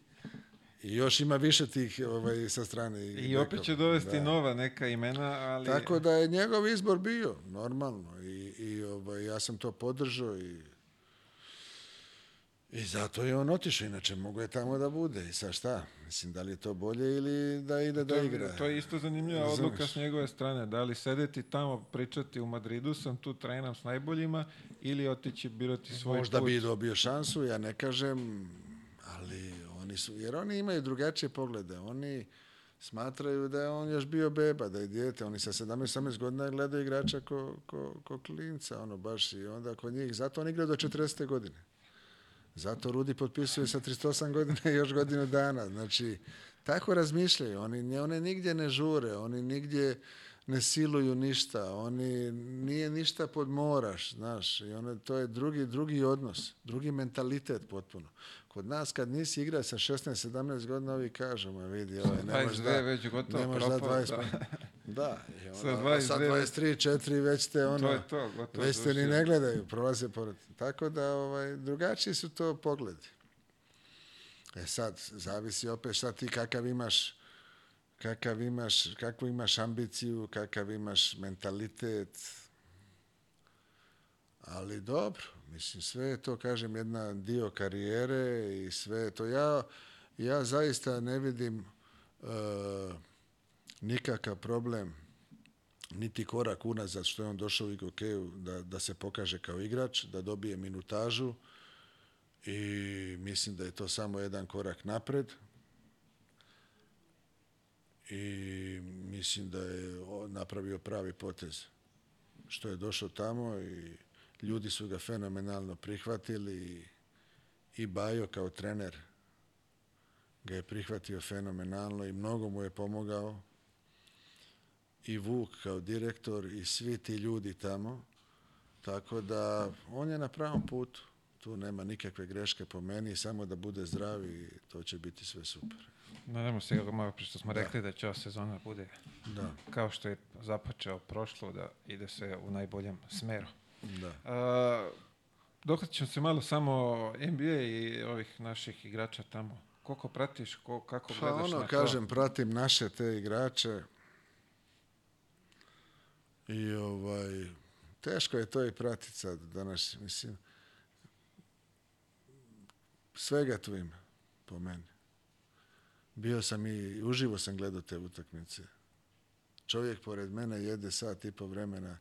I još ima više tih ovaj, sa strane. I nekog. opet će dovesti da. nova neka imena, ali... Tako da je njegov izbor bio, normalno. I, i ovaj, ja sam to podržao i I zato je on otišao, inače mogu je tamo da bude i sa šta. Mislim, da li je to bolje ili da ide da igra. To je isto zanimljiva Razumeš? odluka s njegove strane. Da li sedeti tamo, pričati u Madridu, sam tu trenam s najboljima, ili otići birati svoj Možda put. bi dobio šansu, ja ne kažem, ali oni su, jer oni imaju drugačije poglede. Oni smatraju da je on još bio beba, da je dijete. Oni sa 17-18 godina gledaju igrača ko, ko, ko klinca, ono baš i onda kod njih. Zato on igra do 40. godine. Zato Rudi potpisuje sa 38 godina i još godinu dana. Znači, tako razmišljaju. Oni, one nigdje ne žure, oni nigdje ne siluju ništa, oni nije ništa pod moraš, znaš, i one, to je drugi, drugi odnos, drugi mentalitet potpuno. Kod nas kad nisi igra sa 16-17 godina, ovi kažemo, vidi, ovaj, ne možeš da, već gotovo ne da 20, da, i ona, sa 22, sa 23, 4 već te ono, to je to, gotovo, već te ni ne gledaju, prolaze pored. Tako da, ovaj, drugačiji su to pogledi. E sad, zavisi opet šta ti, kakav imaš kakav imaš, kakvu imaš ambiciju, kakav imaš mentalitet, ali dobro, mislim, sve je to, kažem, jedna dio karijere i sve je to. Ja, ja zaista ne vidim uh, nikakav problem niti korak unazad što je on došao u Igokeju da, da se pokaže kao igrač, da dobije minutažu i mislim da je to samo jedan korak napred i mislim da je napravio pravi potez što je došao tamo i ljudi su ga fenomenalno prihvatili i Bajo kao trener ga je prihvatio fenomenalno i mnogo mu je pomogao i Vuk kao direktor i svi ti ljudi tamo tako da on je na pravom putu tu nema nikakve greške po meni samo da bude zdrav i to će biti sve super Nadamo se ga malo što smo da. rekli da. da će ova sezona da bude da. kao što je započeo prošlo da ide se u najboljem smeru. Da. A, dok ćemo se malo samo NBA i ovih naših igrača tamo. Koliko pratiš, ko, kako pa gledaš ono, na kažem, pratim naše te igrače. I ovaj, teško je to i pratiti sad danas, mislim. Svega tu ima, po meni bio sam i uživo sam gledao te utakmice. Čovjek pored mene jede sat i po vremena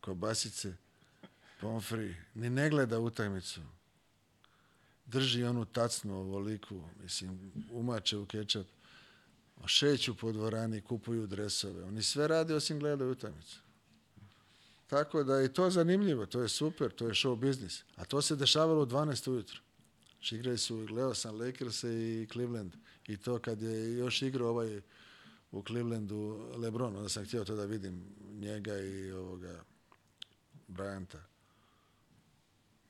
kobasice, pomfri, ni ne gleda utakmicu. Drži onu tacnu ovoliku, mislim, umače u kečap, šeću po dvorani, kupuju dresove. Oni sve radi osim gledaju utakmicu. Tako da je to zanimljivo, to je super, to je show biznis. A to se dešavalo u 12 ujutro. Znači igrali su, gledao sam Lakers i Cleveland. I to kad je još igrao ovaj u Clevelandu Lebron, onda sam htio to da vidim njega i ovoga Bryanta.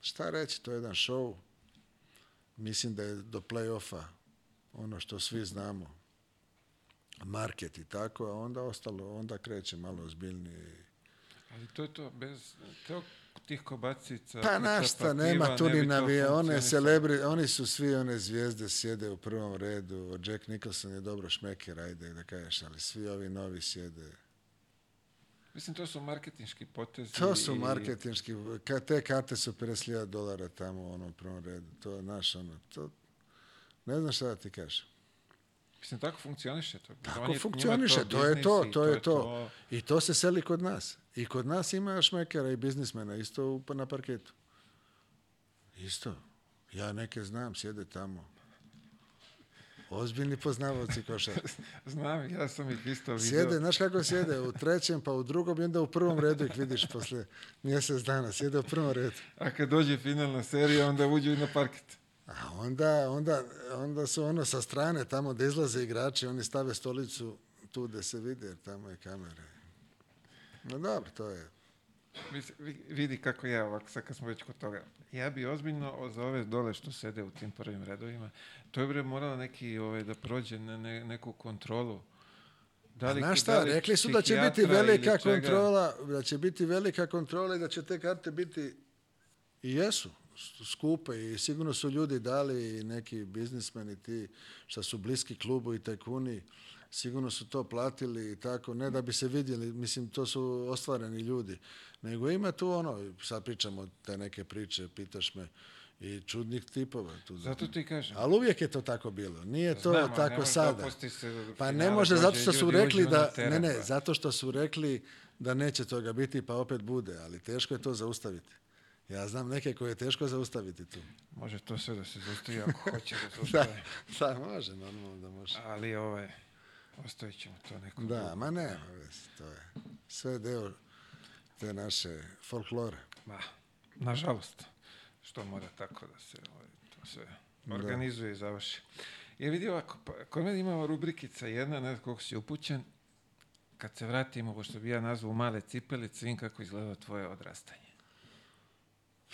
Šta reći, to je jedan show. Mislim da je do play-offa ono što svi znamo. Market i tako, a onda ostalo, onda kreće malo ozbiljnije. Ali to je to, bez tog tih kobacica... Pa našta, nema tu ni One celebri, oni su svi one zvijezde sjede u prvom redu, Jack Nicholson je dobro šmeker, ajde da kažeš, ali svi ovi novi sjede. Mislim, to su marketinški potezi. To su i... marketinški, ka, te karte su 50.000 dolara tamo u onom prvom redu, to je naš ono, to, ne znam šta da ti kažem. Mislim, tako funkcioniše to. Tako funkcioniše, to, to, je to, to, to je to. I to se seli kod nas. I kod nas ima šmekera i biznismena, isto na parketu. Isto. Ja neke znam, sjede tamo. Ozbiljni poznavaoci košara. znam, ja sam ih isto vidio. Sjede, znaš kako sjede? U trećem, pa u drugom i onda u prvom redu ih vidiš posle mjesec dana. Sjede u prvom redu. A kad dođe finalna serija, onda uđu i na parket. A onda, onda, onda su ono sa strane, tamo da izlaze igrači, oni stave stolicu tu da se vide, jer tamo je kamera. No dobro, to je. Vidi kako je ovak, sad kad smo već kod toga. Ja bi ozbiljno za ove dole što sede u tim prvim redovima, to je bre moralo neki ove, ovaj, da prođe ne, neku kontrolu. Da li, Znaš šta, da li rekli su da će biti velika kontrola, da će biti velika kontrola i da će te karte biti i jesu skupe i sigurno su ljudi dali neki biznismeni ti što su bliski klubu i tajkuni sigurno su to platili i tako, ne da bi se vidjeli, mislim, to su ostvareni ljudi, nego ima tu ono, sad pričamo te neke priče, pitaš me, i čudnih tipova. Tu da- zato ti kažem. Ali uvijek je to tako bilo. Nije to Znamo, tako sada. Da se pa ne može, zato što su rekli da... ne, ne, pa- zato što su rekli da neće toga biti, pa opet bude, ali teško je to zaustaviti. Ja znam neke koje je teško zaustaviti tu. Može to sve da se zaustavi ako hoće da zaustavi. da, da, može, normalno da može. Ali ovaj, ostavit ćemo to neko. Da, drugo. ma ne, to je sve deo te naše folklore. Ma, nažalost, što mora tako da se ovaj, to sve da. organizuje da. i završi. Jer vidi ovako, pa, kod mene imamo rubrikica jedna, ne znam koliko si upućen, kad se vratimo, ovo što bi ja nazvao male cipelice, vidim kako izgleda tvoje odrastanje.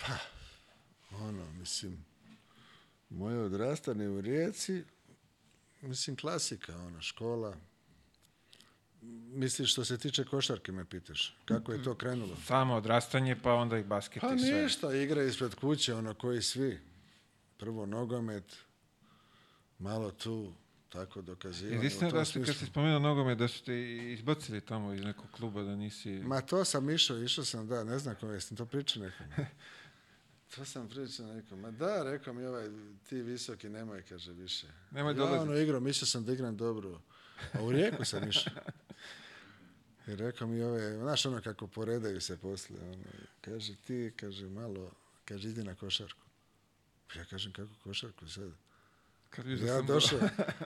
Pa, ono, mislim, moje odrastanje u Rijeci, mislim, klasika, ona, škola. Misliš, što se tiče košarke, me pitaš, kako je to krenulo? Samo odrastanje, pa onda i basket pa i sve. Pa ništa, igra ispred kuće, ono, koji svi. Prvo nogomet, malo tu, tako dokazivanje. Jedinstveno da ste, kad ste spomenuo nogomet, da ste izbacili tamo iz nekog kluba, da nisi... Ma to sam išao, išao sam, da, ne znam kome, jesam to pričao nekome. To sam prilično rekao, ma da, rekao mi ovaj, ti visoki, nemoj, kaže, više. Nemoj dolaziti. Ja ono igro, mislio sam da igram dobro, a u rijeku sam išao. I rekao mi ove, ovaj, znaš ono kako poredaju se posle, ono, kaže ti, kaže malo, kaže idi na košarku. Ja kažem kako košarku sad? Kad da ja došao,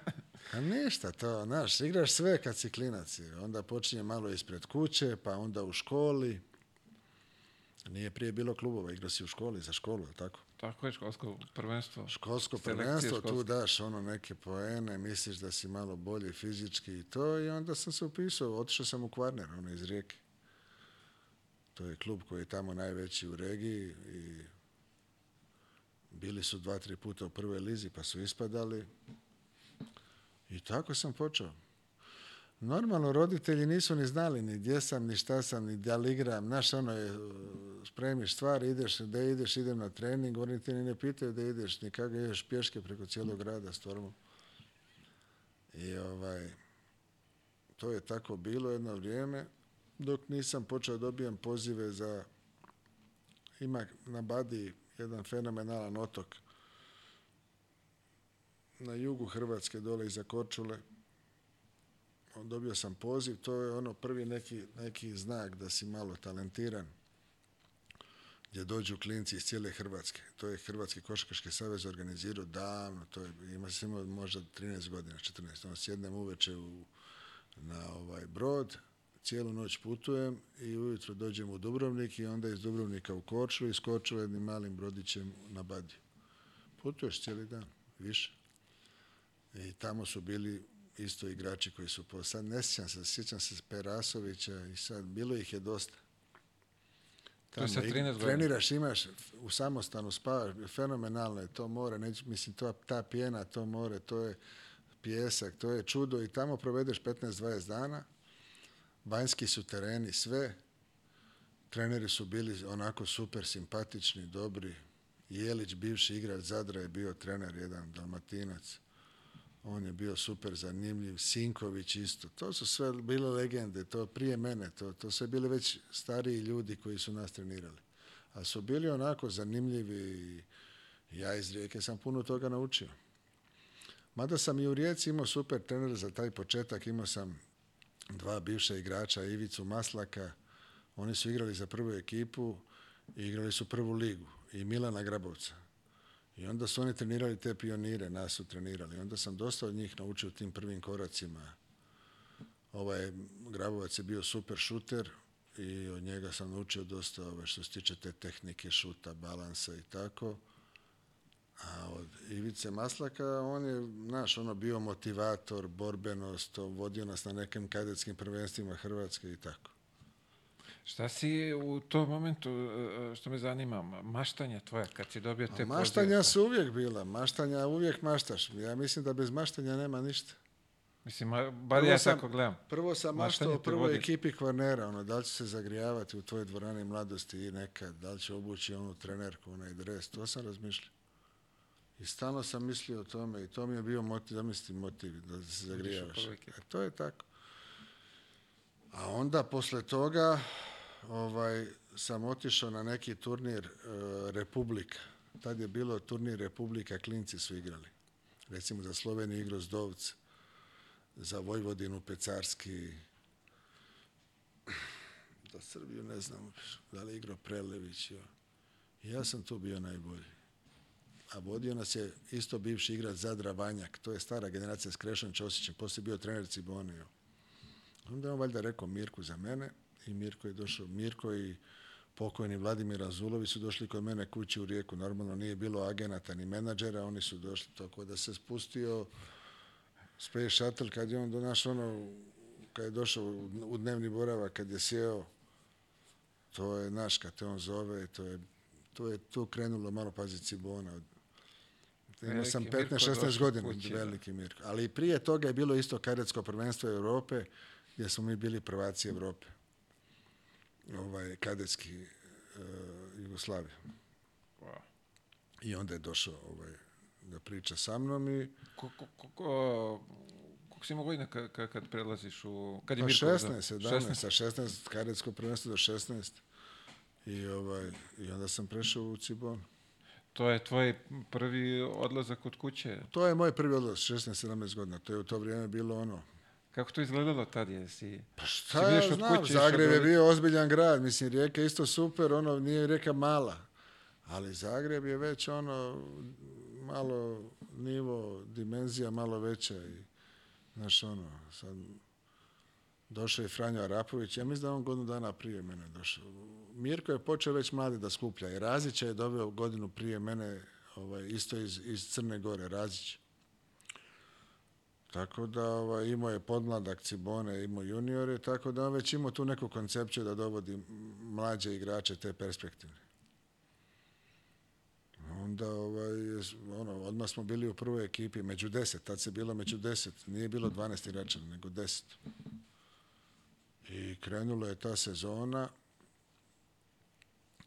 a ništa to, znaš, igraš sve kad si klinac, onda počinje malo ispred kuće, pa onda u školi, Nije prije bilo klubova, igrao si u školi, za školu, je tako? Tako je, školsko prvenstvo. Školsko prvenstvo, školsko. tu daš ono neke poene, misliš da si malo bolji fizički i to, i onda sam se upisao, otišao sam u Kvarner, ono iz Rijeke. To je klub koji je tamo najveći u regiji i bili su dva, tri puta u prvoj lizi, pa su ispadali. I tako sam počeo. Normalno, roditelji nisu ni znali ni gdje sam, ni šta sam, ni da li igram. Znaš, ono je, spremiš stvar, ideš, da ideš, idem na trening, oni ti ni ne pitaju da ideš, ni kako ideš pješke preko cijelog grada s tormom. I ovaj, to je tako bilo jedno vrijeme, dok nisam počeo da dobijem pozive za, ima na Badi jedan fenomenalan otok, na jugu Hrvatske, dole iza Korčule, dobio sam poziv, to je ono prvi neki, neki znak da si malo talentiran gdje dođu klinci iz cijele Hrvatske. To je Hrvatski košarkaški savez organizirao davno, to je, ima se imao možda 13 godina, 14. Ono, sjednem uveče u, na ovaj brod, cijelu noć putujem i ujutro dođem u Dubrovnik i onda iz Dubrovnika u Korčulu i iz Korčula jednim malim brodićem na Badiju. Putuješ cijeli dan, više. I tamo su bili isto igrači koji su po... Sad ne sjećam se, sjećam se Perasovića i sad, bilo ih je dosta. Tamo, sa 13 treniraš, imaš, u samostanu spavaš, fenomenalno je to more, neć, mislim, to, ta pjena, to more, to je pjesak, to je čudo i tamo provedeš 15-20 dana, banjski su tereni, sve, treneri su bili onako super simpatični, dobri, Jelić, bivši igrač Zadra, je bio trener, jedan dalmatinac on je bio super zanimljiv, Sinković isto. To su sve bile legende, to prije mene, to, to sve bili već stariji ljudi koji su nas trenirali. A su bili onako zanimljivi i ja iz Rijeke sam puno toga naučio. Mada sam i u Rijeci imao super trener za taj početak, imao sam dva bivša igrača, Ivicu Maslaka, oni su igrali za prvu ekipu i igrali su prvu ligu i Milana Grabovca I onda su oni trenirali te pionire, nas su trenirali. Onda sam dosta od njih naučio tim prvim koracima. Ovaj Grabovac je bio super šuter i od njega sam naučio dosta ove, ovaj, što se tiče te tehnike šuta, balansa i tako. A od Ivice Maslaka, on je, naš, ono, bio motivator, borbenost, vodio nas na nekim kadetskim prvenstvima Hrvatske i tako. Šta si u tom momentu, e, e, što me zanima, maštanja tvoja kad si dobio te pozive? Maštanja su uvijek bila, maštanja uvijek maštaš. Ja mislim da bez maštanja nema ništa. Mislim, bar prvo ja sam, tako gledam. Prvo sam maštao o prvoj ekipi kvarnera, ono, da li će se zagrijavati u tvojoj dvorani mladosti i nekad, da li će obući onu trenerku, onaj dres, to sam razmišljao. I stalno sam mislio o tome i to mi je bio motiv, da mislim motiv, da se zagrijavaš. E, to je tako. A onda, posle toga, ovaj, sam otišao na neki turnir e, Republika. Tad je bilo turnir Republika, klinci su igrali. Recimo za Sloveniju igro Zdovc, za Vojvodinu Pecarski, za Srbiju ne znam da li igro Prelević. Jo. Ja sam tu bio najbolji. A vodio nas je isto bivši igrač Zadra Vanjak, to je stara generacija s Krešom Čosićem. poslije bio trener Cibonio. Onda je on valjda rekao Mirku za mene, i Mirko je došao. Mirko i pokojni Vladimir Azulović su došli kod mene kući u Rijeku. Normalno nije bilo agenata ni menadžera, oni su došli. Tako da se spustio Space Shuttle kad je on do ono, kad je došao u dnevni boravak, kad je sjeo, to je naš, kad te on zove, to je, to je tu krenulo malo pazi Cibona od Imao sam 15-16 godina, kući, da. veliki Mirko. Ali prije toga je bilo isto karetsko prvenstvo Evrope, gdje smo mi bili prvaci Evrope ovaj, kadetski e, Jugoslavije. Wow. I onda je došao ovaj, da priča sa mnom i... Ko, ko, ko, ko, si imao godina kad, kad, kad prelaziš u... Kad je pa 16, 17, 16. 16, kadetsko prvenstvo do 16. I, ovaj, I onda sam prešao u Cibon. To je tvoj prvi odlazak od kuće? To je moj prvi odlazak, 16-17 godina. To je u to vrijeme bilo ono, Kako to izgledalo tad je? Si, pa šta si ja znam, kuće, Zagreb je da bio ozbiljan grad, mislim, Rijeka isto super, ono, nije Rijeka mala, ali Zagreb je već ono, malo nivo, dimenzija malo veća i, znaš, ono, sad, došao je Franjo Arapović, ja mislim da on godinu dana prije mene došao. Mirko je počeo već mladi da skuplja i Razića je doveo godinu prije mene, ovaj, isto iz, iz Crne Gore, Razić. Tako da ovaj, imao je podmladak Cibone, imao juniore, tako da on već imao tu neku koncepciju da dovodi mlađe igrače te perspektivne. Onda ovaj, ono, odmah smo bili u prvoj ekipi, među deset, tad se bilo među deset, nije bilo 12 igrača, nego deset. I krenula je ta sezona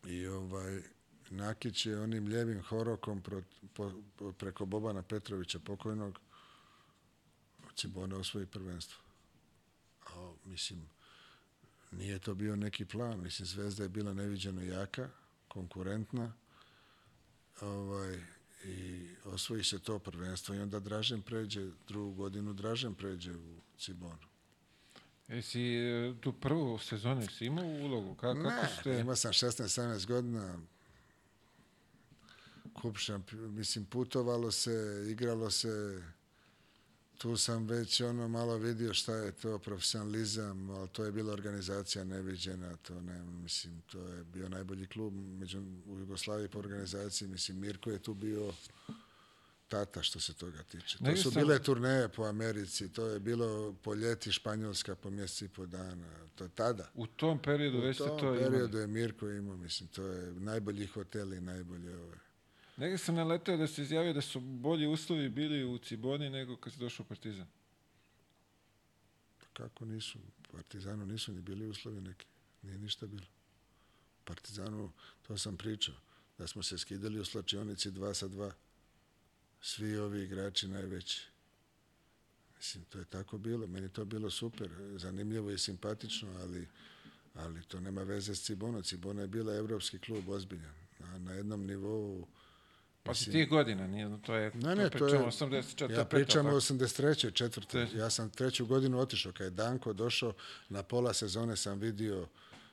i ovaj, Nakić je onim ljevim horokom pro, po, preko Bobana Petrovića pokojnog Cibona osvoji prvenstvo. A, mislim, nije to bio neki plan. Mislim, Zvezda je bila neviđeno jaka, konkurentna ovaj, i osvoji se to prvenstvo i onda Dražen pređe, drugu godinu Dražen pređe u Cibonu. Jesi e, tu prvu sezonu si imao ulogu? Ka, ne, kako ste... imao sam 16-17 godina. Kup šampion, mislim, putovalo se, igralo se, tu sam već ono malo vidio šta je to profesionalizam, ali to je bila organizacija neviđena, to ne, mislim, to je bio najbolji klub među, u Jugoslaviji po organizaciji, mislim, Mirko je tu bio tata što se toga tiče. to su bile turneje po Americi, to je bilo po ljeti Španjolska po mjeseci i po dana, to je tada. U tom periodu u već tom ste to periodu imali. je Mirko imao, mislim, to je najbolji hotel i najbolje ove. Ovaj. Negdje sam naletao da se izjavio da su bolji uslovi bili u Ciboni nego kad se došao Partizan. Kako nisu? Partizanu nisu ni bili uslovi neki. Nije ništa bilo. Partizanu, to sam pričao, da smo se skidali u slačionici 2 sa 2. Svi ovi igrači najveći. Mislim, to je tako bilo. Meni to bilo super, zanimljivo i simpatično, ali, ali to nema veze s Cibonom. Cibona je bila evropski klub, ozbiljan. Na, na jednom nivou Pa si tih godina, nije, to je, ne, ne, to pričamo 84. Ja pričam o 83. četvrte. Ja sam treću godinu otišao, kad je Danko došao, na pola sezone sam vidio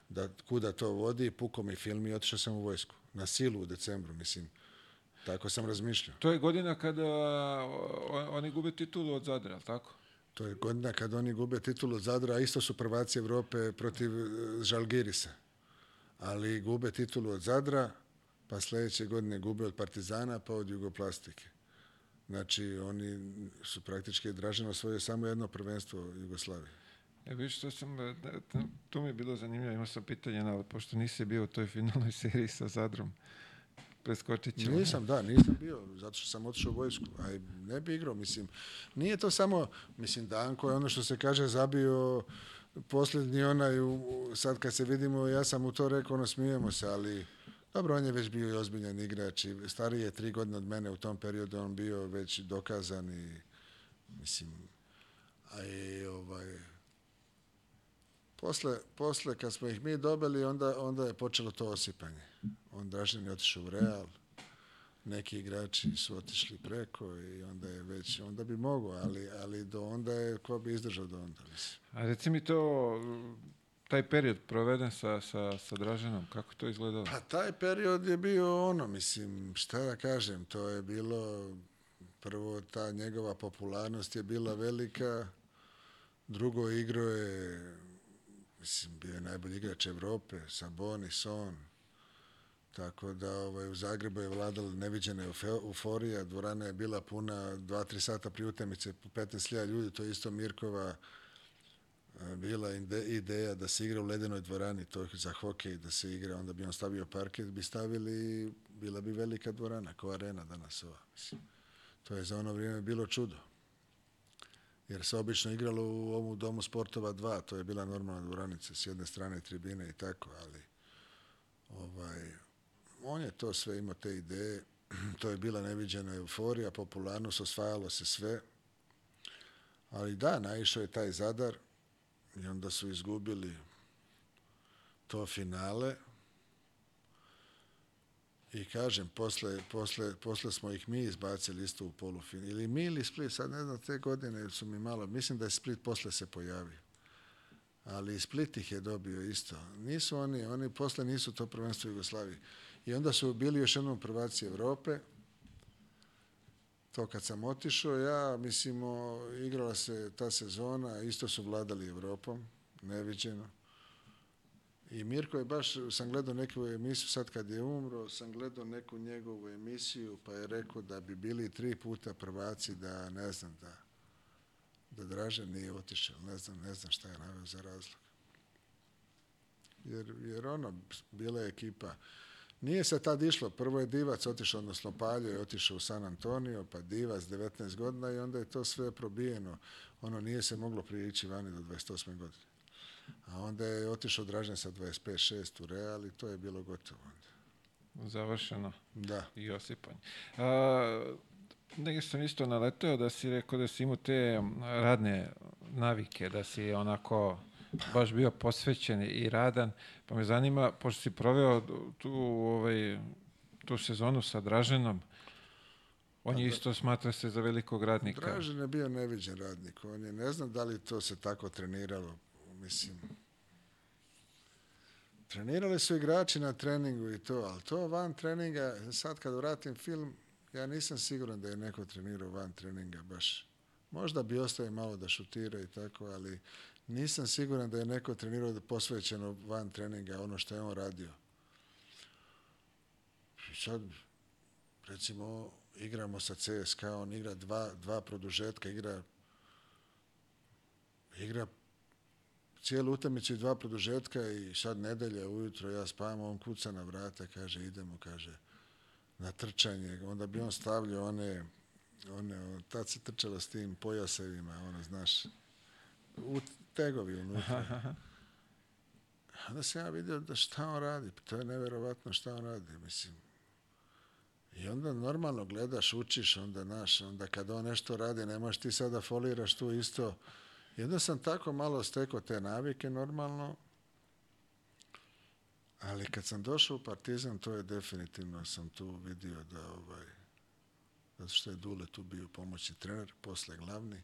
da, kuda to vodi, puko mi film i otišao sam u vojsku. Na silu u decembru, mislim. Tako sam razmišljao. To je godina kada oni gube titulu od Zadra, ali tako? To je godina kada oni gube titulu od Zadra, a isto su prvaci Evrope protiv e, Žalgirisa. Ali gube titulu od Zadra, pa sledeće godine gube od Partizana pa od Jugoplastike. Znači, oni su praktički Dražen osvojio samo jedno prvenstvo Jugoslavije. E, viš, to, sam, da, da to mi je bilo zanimljivo, imao sam pitanje, ali pošto nisi bio u toj finalnoj seriji sa Zadrom, preskočit ćemo. Nisam, da, nisam bio, zato što sam otišao u vojsku, a ne bi igrao, mislim. Nije to samo, mislim, Danko je ono što se kaže zabio poslednji onaj, u, sad kad se vidimo, ja sam u to rekao, ono, smijemo se, ali Dobro, on je već bio i ozbiljan igrač i stariji je tri godine od mene u tom periodu, on bio već dokazan i mislim, a i ovaj, posle, posle kad smo ih mi dobili, onda, onda je počelo to osipanje. On Dražen je otišao u Real, neki igrači su otišli preko i onda je već, onda bi mogao, ali, ali do onda je, ko bi izdržao do onda, mislim. A reci mi to, taj period proveden sa, sa, sa Draženom, kako to izgledalo? Pa taj period je bio ono, mislim, šta da kažem, to je bilo, prvo ta njegova popularnost je bila velika, drugo igro je, mislim, bio je najbolji igrač Evrope, Sabonis, on, tako da ovaj, u Zagrebu je vladala neviđena euforija, dvorana je bila puna 2-3 sata prije utemice, 15.000 ljudi, to je isto Mirkova bila ideja da se igra u ledenoj dvorani, to je za hokej da se igra, onda bi on stavio parket, bi stavili, bila bi velika dvorana, kao arena danas ova, mislim. To je za ono vrijeme bilo čudo. Jer se obično igralo u ovom domu sportova 2, to je bila normalna dvoranica, s jedne strane tribine i tako, ali ovaj, on je to sve imao te ideje, to je bila neviđena euforija, popularnost, osvajalo se sve, ali da, naišao je taj zadar, i onda su izgubili to finale i kažem, posle, posle, posle smo ih mi izbacili isto u polufin. Ili mi ili Split, sad ne znam, te godine su mi malo, mislim da je Split posle se pojavio. Ali Split ih je dobio isto. Nisu oni, oni posle nisu to prvenstvo Jugoslavije. I onda su bili još jednom prvaci Evrope, to kad sam otišao, ja, mislim, o, igrala se ta sezona, isto su vladali Evropom, neviđeno. I Mirko je baš, sam gledao neku emisiju, sad kad je umro, sam gledao neku njegovu emisiju, pa je rekao da bi bili tri puta prvaci, da ne znam, da, da Dražen nije otišao, ne znam, ne znam šta je naveo za razlog. Jer, jer ono, bila je ekipa, Nije se tad išlo. Prvo je Divac otišao, odnosno Paljo je otišao u San Antonio, pa Divac 19 godina i onda je to sve probijeno. Ono nije se moglo prijeći vani do 28. godine. A onda je otišao Dražen sa 25-6 u Real i to je bilo gotovo onda. Završeno. Da. I osipanje. A, negdje sam isto naletao da si rekao da si imao te radne navike, da si onako baš bio posvećen i radan. Pa me zanima, pošto si proveo tu, ovaj, tu sezonu sa Draženom, on pa je isto smatra se za velikog radnika. Dražen je bio neviđen radnik. On je, ne znam da li to se tako treniralo. Mislim, trenirali su igrači na treningu i to, ali to van treninga, sad kad vratim film, ja nisam siguran da je neko trenirao van treninga baš. Možda bi ostavio malo da šutira i tako, ali nisam siguran da je neko trenirao da posvećeno van treninga ono što je on radio. I sad, recimo, igramo sa CSKA, on igra dva, dva produžetka, igra igra cijelu utakmicu i dva produžetka i sad nedelje ujutro ja spavam, on kuca na vrata, kaže idemo, kaže na trčanje, onda bi on stavljao one, one, tad se trčalo s tim pojasevima, ono, znaš, u tegovi unutra. Onda sam ja vidio da šta on radi, pa to je neverovatno šta on radi, mislim. I onda normalno gledaš, učiš, onda naš, onda kada on nešto radi, nemaš ti sada da foliraš tu isto. I onda sam tako malo stekao te navike normalno, ali kad sam došao u Partizan, to je definitivno sam tu vidio da ovaj, zato što je Dule tu bio pomoćni trener, posle glavni,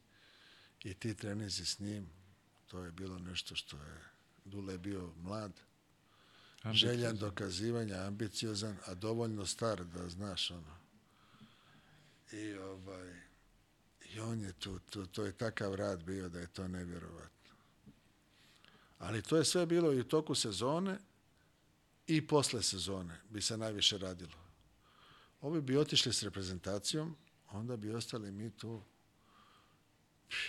I ti trenizi s njim, to je bilo nešto što je, Dule je bio mlad, ambiciozan. željan dokazivanja, ambiciozan, a dovoljno star da znaš ono. I ovaj, i on je tu, tu, to je takav rad bio da je to nevjerovatno. Ali to je sve bilo i u toku sezone i posle sezone bi se najviše radilo. Ovi bi otišli s reprezentacijom, onda bi ostali mi tu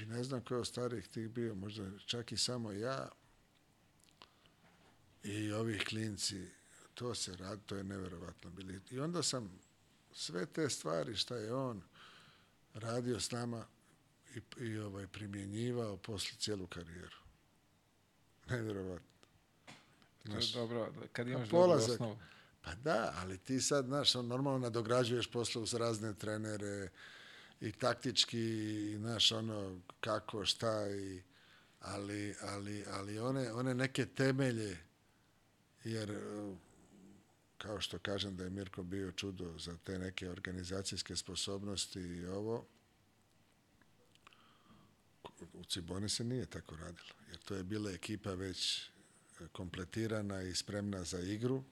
ne znam ko je starih tih bio, možda čak i samo ja i ovih klinci, to se radi, to je neverovatno bili. I onda sam sve te stvari šta je on radio s nama i, i ovaj, primjenjivao posle cijelu karijeru. Neverovatno. Znaš, to je dobro, kad imaš polazak, osnovu. Pa da, ali ti sad, znaš, normalno nadograđuješ posle uz razne trenere, i taktički, i, znaš, ono, kako, šta, i, ali, ali, ali one, one neke temelje, jer e, kao što kažem da je Mirko bio čudo za te neke organizacijske sposobnosti i ovo, u Cibone se nije tako radilo, jer to je bila ekipa već kompletirana i spremna za igru,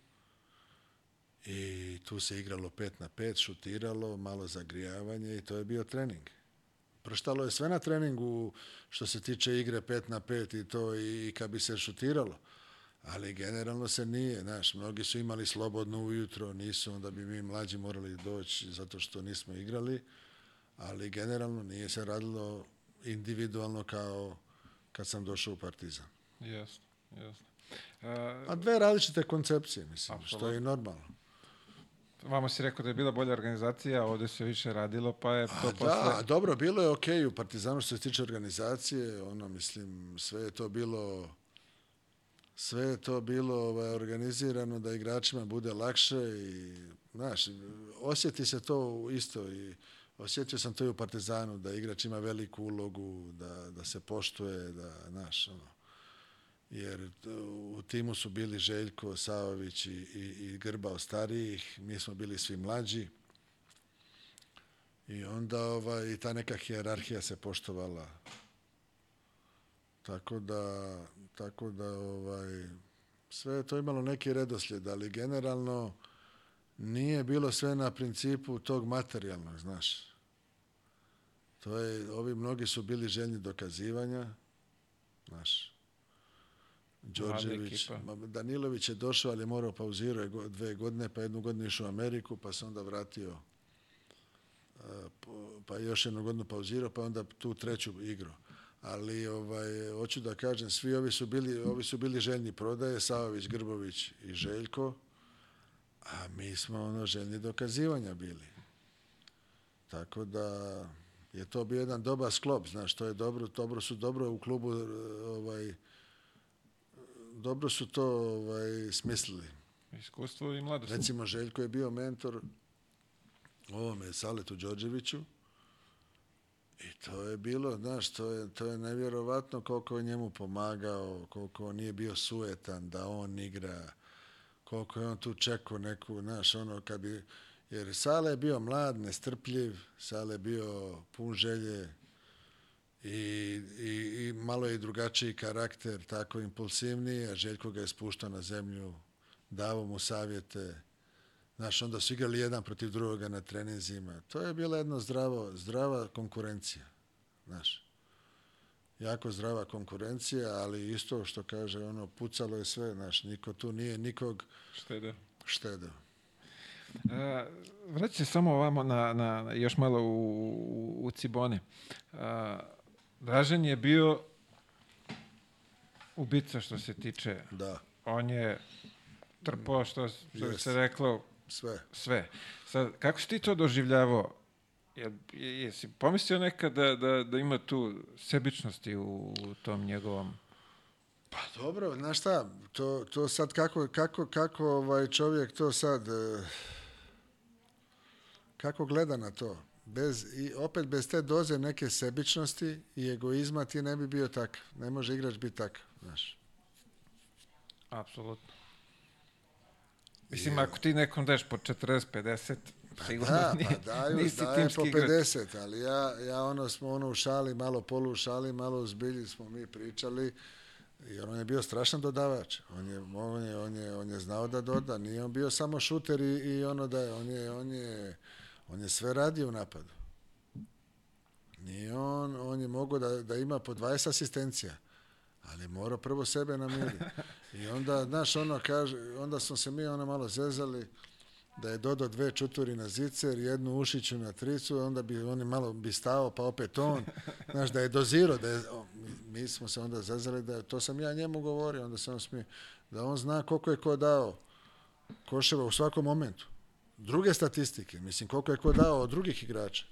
i tu se igralo 5 na 5, šutiralo, malo zagrijavanje i to je bio trening. Proštalo je sve na treningu što se tiče igre 5 na 5 i to i kad bi se šutiralo. Ali generalno se nije, znaš, mnogi su imali slobodno ujutro, nisu, onda bi mi mlađi morali doći zato što nismo igrali, ali generalno nije se radilo individualno kao kad sam došao u Partizan. jeste. jasno. A dve različite koncepcije, mislim, Absolutno. što je normalno. Vama si rekao da je bila bolja organizacija, ovde se više radilo, pa je to a, da, posle... Da, dobro, bilo je okej okay u Partizanu što se tiče organizacije, ono, mislim, sve je to bilo sve je to bilo ovaj, organizirano da igračima bude lakše i, znaš, osjeti se to isto i osjetio sam to i u Partizanu, da igrač ima veliku ulogu, da, da se poštuje, da, znaš, ono, jer e, u timu su bili Željko, Savović i, i, i Grbao starijih, mi smo bili svi mlađi. I onda ovaj, i ta neka hijerarhija se poštovala. Tako da, tako da ovaj, sve je to imalo neki redoslijed, ali generalno nije bilo sve na principu tog materijalnog, znaš. To je, ovi mnogi su bili željni dokazivanja, znaš. Đorđević, Danilović je došao, ali je morao pauzirao je dve godine, pa jednu godinu išao u Ameriku, pa se onda vratio, e, pa još jednu godinu pauzirao, pa onda tu treću igru. Ali ovaj, hoću da kažem, svi ovi su bili, ovi su bili željni prodaje, Savović, Grbović i Željko, a mi smo ono željni dokazivanja bili. Tako da je to bio jedan dobar sklop, znaš, to je dobro, dobro su dobro u klubu e, ovaj, dobro su to ovaj, smislili. Iskustvo i mladost. Recimo, Željko je bio mentor ovome Saletu Đorđeviću i to je bilo, znaš, to je, to je nevjerovatno koliko je njemu pomagao, koliko on nije bio suetan da on igra, koliko je on tu čekao neku, znaš, ono, kad bi, jer Sale je bio mlad, nestrpljiv, Sale je bio pun želje, i, i, i malo je drugačiji karakter, tako impulsivniji, a Željko ga je spuštao na zemlju, davo mu savjete. Znaš, onda su igrali jedan protiv drugoga na treninzima. To je bila jedna zdravo, zdrava konkurencija, znaš. Jako zdrava konkurencija, ali isto što kaže, ono, pucalo je sve, znaš, niko tu nije nikog... Štedeo. Štedeo. E, Vraćam se samo ovamo na, na, još malo u, u, u Cibone. E, Dražen je bio ubica što se tiče. Da. On je trpao što, što yes. se reklo sve. Sve. Sad, kako si ti to doživljavao? Jel, jesi pomislio nekad da, da, da ima tu sebičnosti u, u tom njegovom Pa dobro, znaš šta, to, to sad kako, kako, kako ovaj čovjek to sad, eh, kako gleda na to? bez, i opet bez te doze neke sebičnosti i egoizma ti ne bi bio takav. Ne može igrač biti takav, znaš. Apsolutno. Mislim, je. ako ti nekom daš po 40, 50, pa sigurno da, nije, pa daju, nisi daje po 50, igrač. ali ja, ja ono smo ono u šali, malo polu u šali, malo u zbilji smo mi pričali i on je bio strašan dodavač. On je, on je, on je, on je znao da doda, nije on bio samo šuter i, i ono da je, on je, on je On je sve radio u napadu. Nije on, on je mogao da, da ima po 20 asistencija, ali mora prvo sebe namiri. I onda, znaš, ono kaže, onda smo se mi ono malo zezali, da je dodao dve čuturi na zicer, jednu ušiću na tricu, onda bi on malo bi stao, pa opet on, znaš, da je dozirao, da je, o, mi smo se onda zezali, da to sam ja njemu govorio, onda sam smio, da on zna koliko je ko dao koševa u svakom momentu druge statistike, mislim, koliko je ko dao od drugih igrača.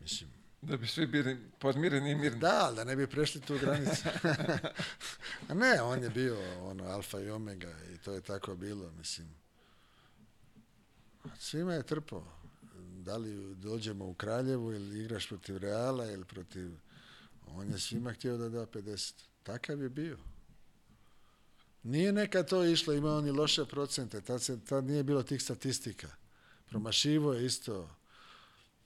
Mislim, da bi svi bili podmireni i mirni. Da, da ne bi prešli tu granicu. A ne, on je bio ono, alfa i omega i to je tako bilo, mislim. Svima je trpo. Da li dođemo u Kraljevu ili igraš protiv Reala ili protiv... On je svima htio da da 50. Takav je bio. Nije neka to išlo, imao oni loše procente, tad, se, tad nije bilo tih statistika. Promašivo je isto.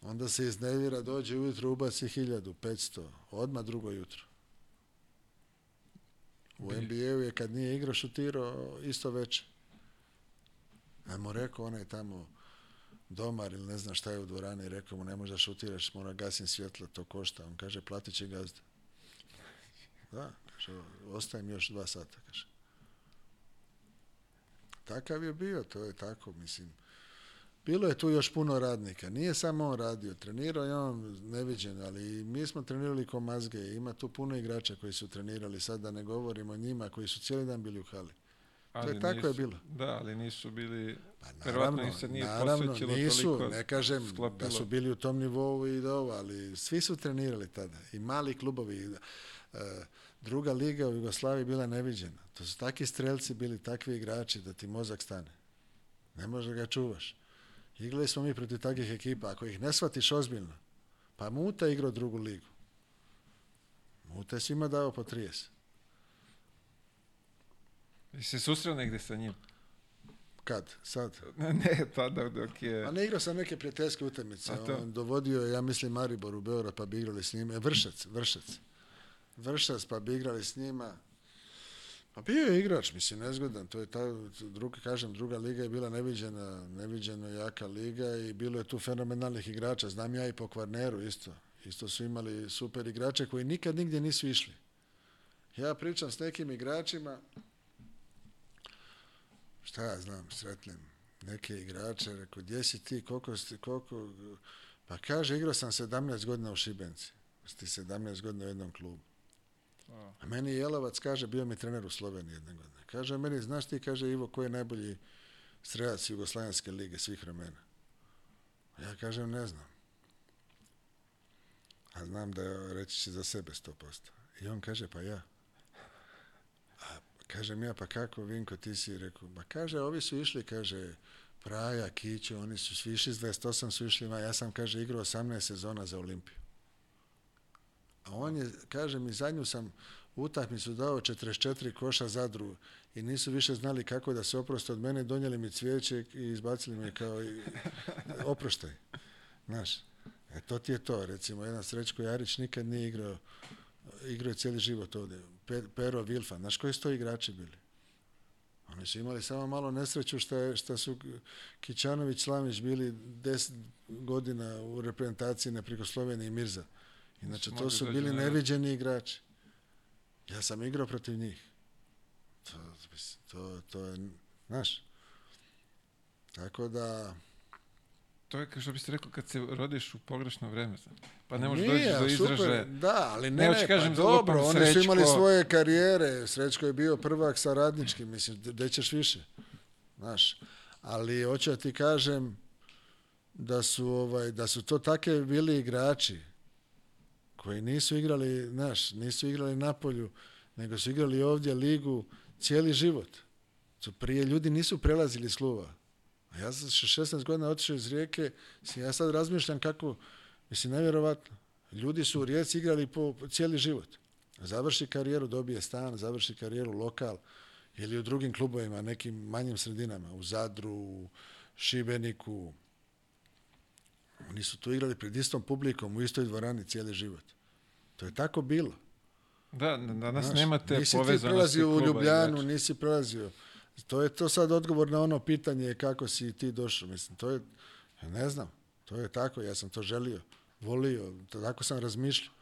Onda se iz iznervira, dođe ujutru, ubaci 1500, odmah drugo jutro. U NBA-u je kad nije igrao, šutirao isto večer. Ajmo rekao, onaj tamo domar ili ne znam šta je u dvorani, rekao mu ne možeš da šutiraš, mora gasim svjetlo, to košta. On kaže, platit će gazda. Da, kaže, ostajem još dva sata, kaže takav je bio, to je tako, mislim. Bilo je tu još puno radnika, nije samo on radio, trenirao je on neviđen, ali mi smo trenirali mazge, ima tu puno igrača koji su trenirali, sad da ne govorimo o njima, koji su cijeli dan bili u hali. Ali to je, tako nisu, je bilo. Da, ali nisu bili, pa, naravno, im se nije naravno, nisu, toliko ne kažem da sklopilo. da su bili u tom nivou i do da ali svi su trenirali tada, i mali klubovi. Uh, druga liga u Jugoslaviji bila neviđena. To su takvi strelci bili, takvi igrači da ti mozak stane. Ne može da ga čuvaš. Igrali smo mi protiv takvih ekipa. Ako ih ne shvatiš ozbiljno, pa Muta igrao drugu ligu. Muta je svima dao po 30. I se susreo negde sa njim? Kad? Sad? Ne, tada dok je... Pa ne igrao sam neke prijateljske utakmice. On dovodio je, ja mislim, Maribor u Beora pa bi igrali s njim. E, vršac, Vršac. Vršac, pa bi igrali s njima. Pa bio je igrač, mislim, nezgodan. To je ta, druga, kažem, druga liga je bila neviđena, neviđeno jaka liga i bilo je tu fenomenalnih igrača. Znam ja i po Kvarneru isto. Isto su imali super igrače koji nikad nigdje nisu išli. Ja pričam s nekim igračima, šta ja znam, sretnem neke igrače, rekao, gdje si ti, koliko, koliko, pa kaže, igrao sam 17 godina u Šibenci. Ti 17 godina u jednom klubu. A meni Jelovac kaže, bio mi trener u Sloveniji jedne godine. Kaže, meni, znaš ti, kaže Ivo, koji je najbolji sredac Jugoslavenske lige svih vremena? Ja kažem, ne znam. A znam da reći će za sebe 100%. I on kaže, pa ja. A kažem ja, pa kako, Vinko, ti si rekao, pa kaže, ovi su išli, kaže, Praja, Kićo, oni su svi išli s 28, su išli, ja sam, kaže, igrao 18 sezona za Olimpiju. A on je, kažem, i zadnju sam utakmicu dao 44 koša zadru i nisu više znali kako da se oproste od mene, donijeli mi cvijeće i izbacili me kao i oproštaj. Znaš, e, to ti je to, recimo, jedan Srećko Jarić nikad nije igrao, igrao cijeli život ovdje. Pe, Pero Vilfa, znaš koji su to igrači bili? Oni su imali samo malo nesreću što, je, što su Kićanović, Slamić bili 10 godina u reprezentaciji na priko i Mirza. Inače, to su bili neviđeni igrači. Ja sam igrao protiv njih. To, to, to je, znaš, tako da... To je kao što biste rekli kad se rodiš u pogrešno vreme. Pa ne možeš doći do izražaja. Da, ali ne, ne, ne pa kažem, pa dobro, oni su imali svoje karijere. Srećko je bio prvak sa radničkim, mislim, gde ćeš više. Znaš, ali hoću da ti kažem da su, ovaj, da su to take bili igrači koji nisu igrali, znaš, nisu igrali na polju, nego su igrali ovdje ligu cijeli život. So, prije ljudi nisu prelazili sluva. A ja sam 16 godina otišao iz rijeke, ja sad razmišljam kako, mislim, nevjerovatno. Ljudi su u rijeci igrali po, po cijeli život. Završi karijeru, dobije stan, završi karijeru lokal ili u drugim klubovima, nekim manjim sredinama, u Zadru, u Šibeniku, Oni su tu igrali pred istom publikom u istoj dvorani cijeli život. To je tako bilo. Da, danas Znaš, nema te nisi povezanosti ti prelazio u Ljubljanu, znači. nisi prelazio. To je to sad odgovor na ono pitanje kako si ti došao. Mislim, to je, ja ne znam, to je tako, ja sam to želio, volio, to, tako sam razmišljao.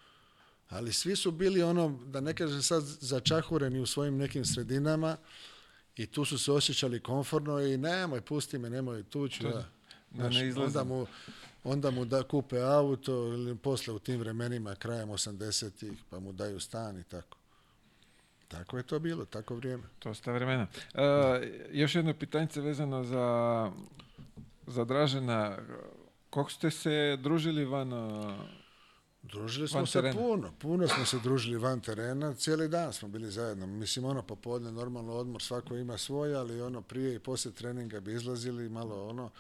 Ali svi su bili ono, da ne kažem sad, začahureni u svojim nekim sredinama i tu su se osjećali konforno i nemoj, pusti me, nemoj, tu ću, da, da, da ne izlazim. Onda mu, onda mu da kupe auto ili posle u tim vremenima krajem 80-ih pa mu daju stan i tako. Tako je to bilo, tako vrijeme. To sta vremena. E, još jedno pitanje vezano za, za Dražena. Kako ste se družili van e, Družili smo se puno, puno smo se družili van terena, cijeli dan smo bili zajedno. Mislim, ono popodne, normalno odmor, svako ima svoje, ali ono prije i poslije treninga bi izlazili, malo ono,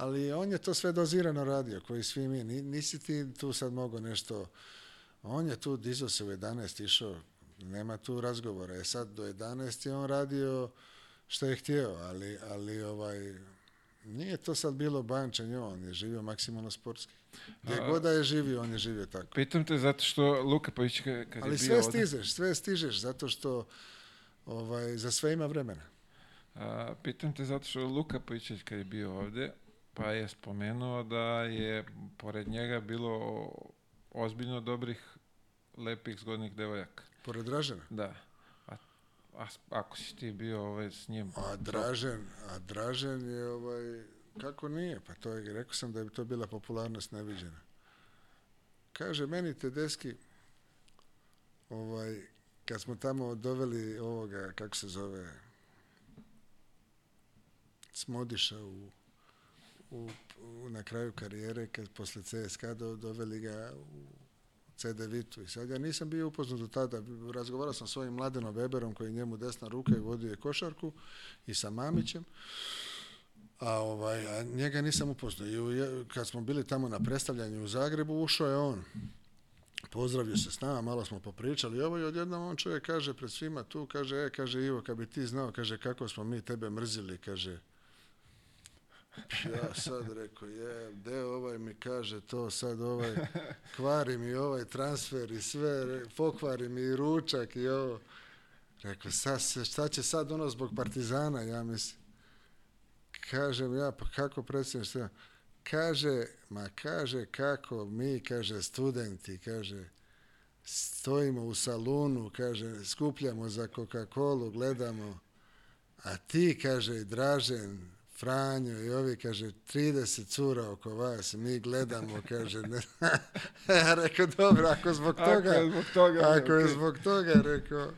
ali on je to sve dozirano radio, koji svi mi, nisi ti tu sad mogao nešto, on je tu dizao se u 11, išao, nema tu razgovora, je sad do 11 je on radio što je htio, ali, ali ovaj, nije to sad bilo bančanje, on je živio maksimalno sportski. Gdje A, god da je živio, on je živio tako. Pitam te zato što Luka Pavić kad ali je bio Ali sve stižeš, sve stižeš, zato što ovaj, za sve ima vremena. A, pitam te zato što Luka Pavić kad je bio ovdje, pa je spomenuo da je pored njega bilo ozbiljno dobrih, lepih, zgodnih devojaka. Pored Dražena? Da. A, a, ako si ti bio ovaj, s njim... A Dražen, a Dražen je ovaj... Kako nije? Pa to je, rekao sam da bi to bila popularnost neviđena. Kaže, meni Tedeski, ovaj, kad smo tamo doveli ovoga, kako se zove, Smodiša u u, u, na kraju karijere, kad posle CSKA do, doveli ga u CD Vitu. I sad ja nisam bio upoznat do tada. Razgovarao sam s svojim Mladenom Weberom koji njemu desna ruka i vodio je košarku i sa Mamićem. A, ovaj, a njega nisam upoznao. I u, kad smo bili tamo na predstavljanju u Zagrebu, ušao je on. Pozdravio se s nama, malo smo popričali ovo i ovaj odjednom on čovjek kaže pred svima tu, kaže, e, kaže Ivo, kad bi ti znao, kaže, kako smo mi tebe mrzili, kaže, Ja sad rekao, je, de ovaj mi kaže to, sad ovaj, kvari mi ovaj transfer i sve, pokvari mi i ručak i ovo. Rekao, sad, šta će sad ono zbog partizana, ja mislim. Kažem ja, pa kako predsjedniš sve? Kaže, ma kaže kako mi, kaže studenti, kaže, stojimo u salunu, kaže, skupljamo za Coca-Colu, gledamo, a ti, kaže, Dražen, Franjo i ovi, kaže, 30 cura oko vas, mi gledamo, kaže, ne, ja rekao, dobro, ako zbog toga, ako je zbog toga, ako je okay. zbog toga rekao,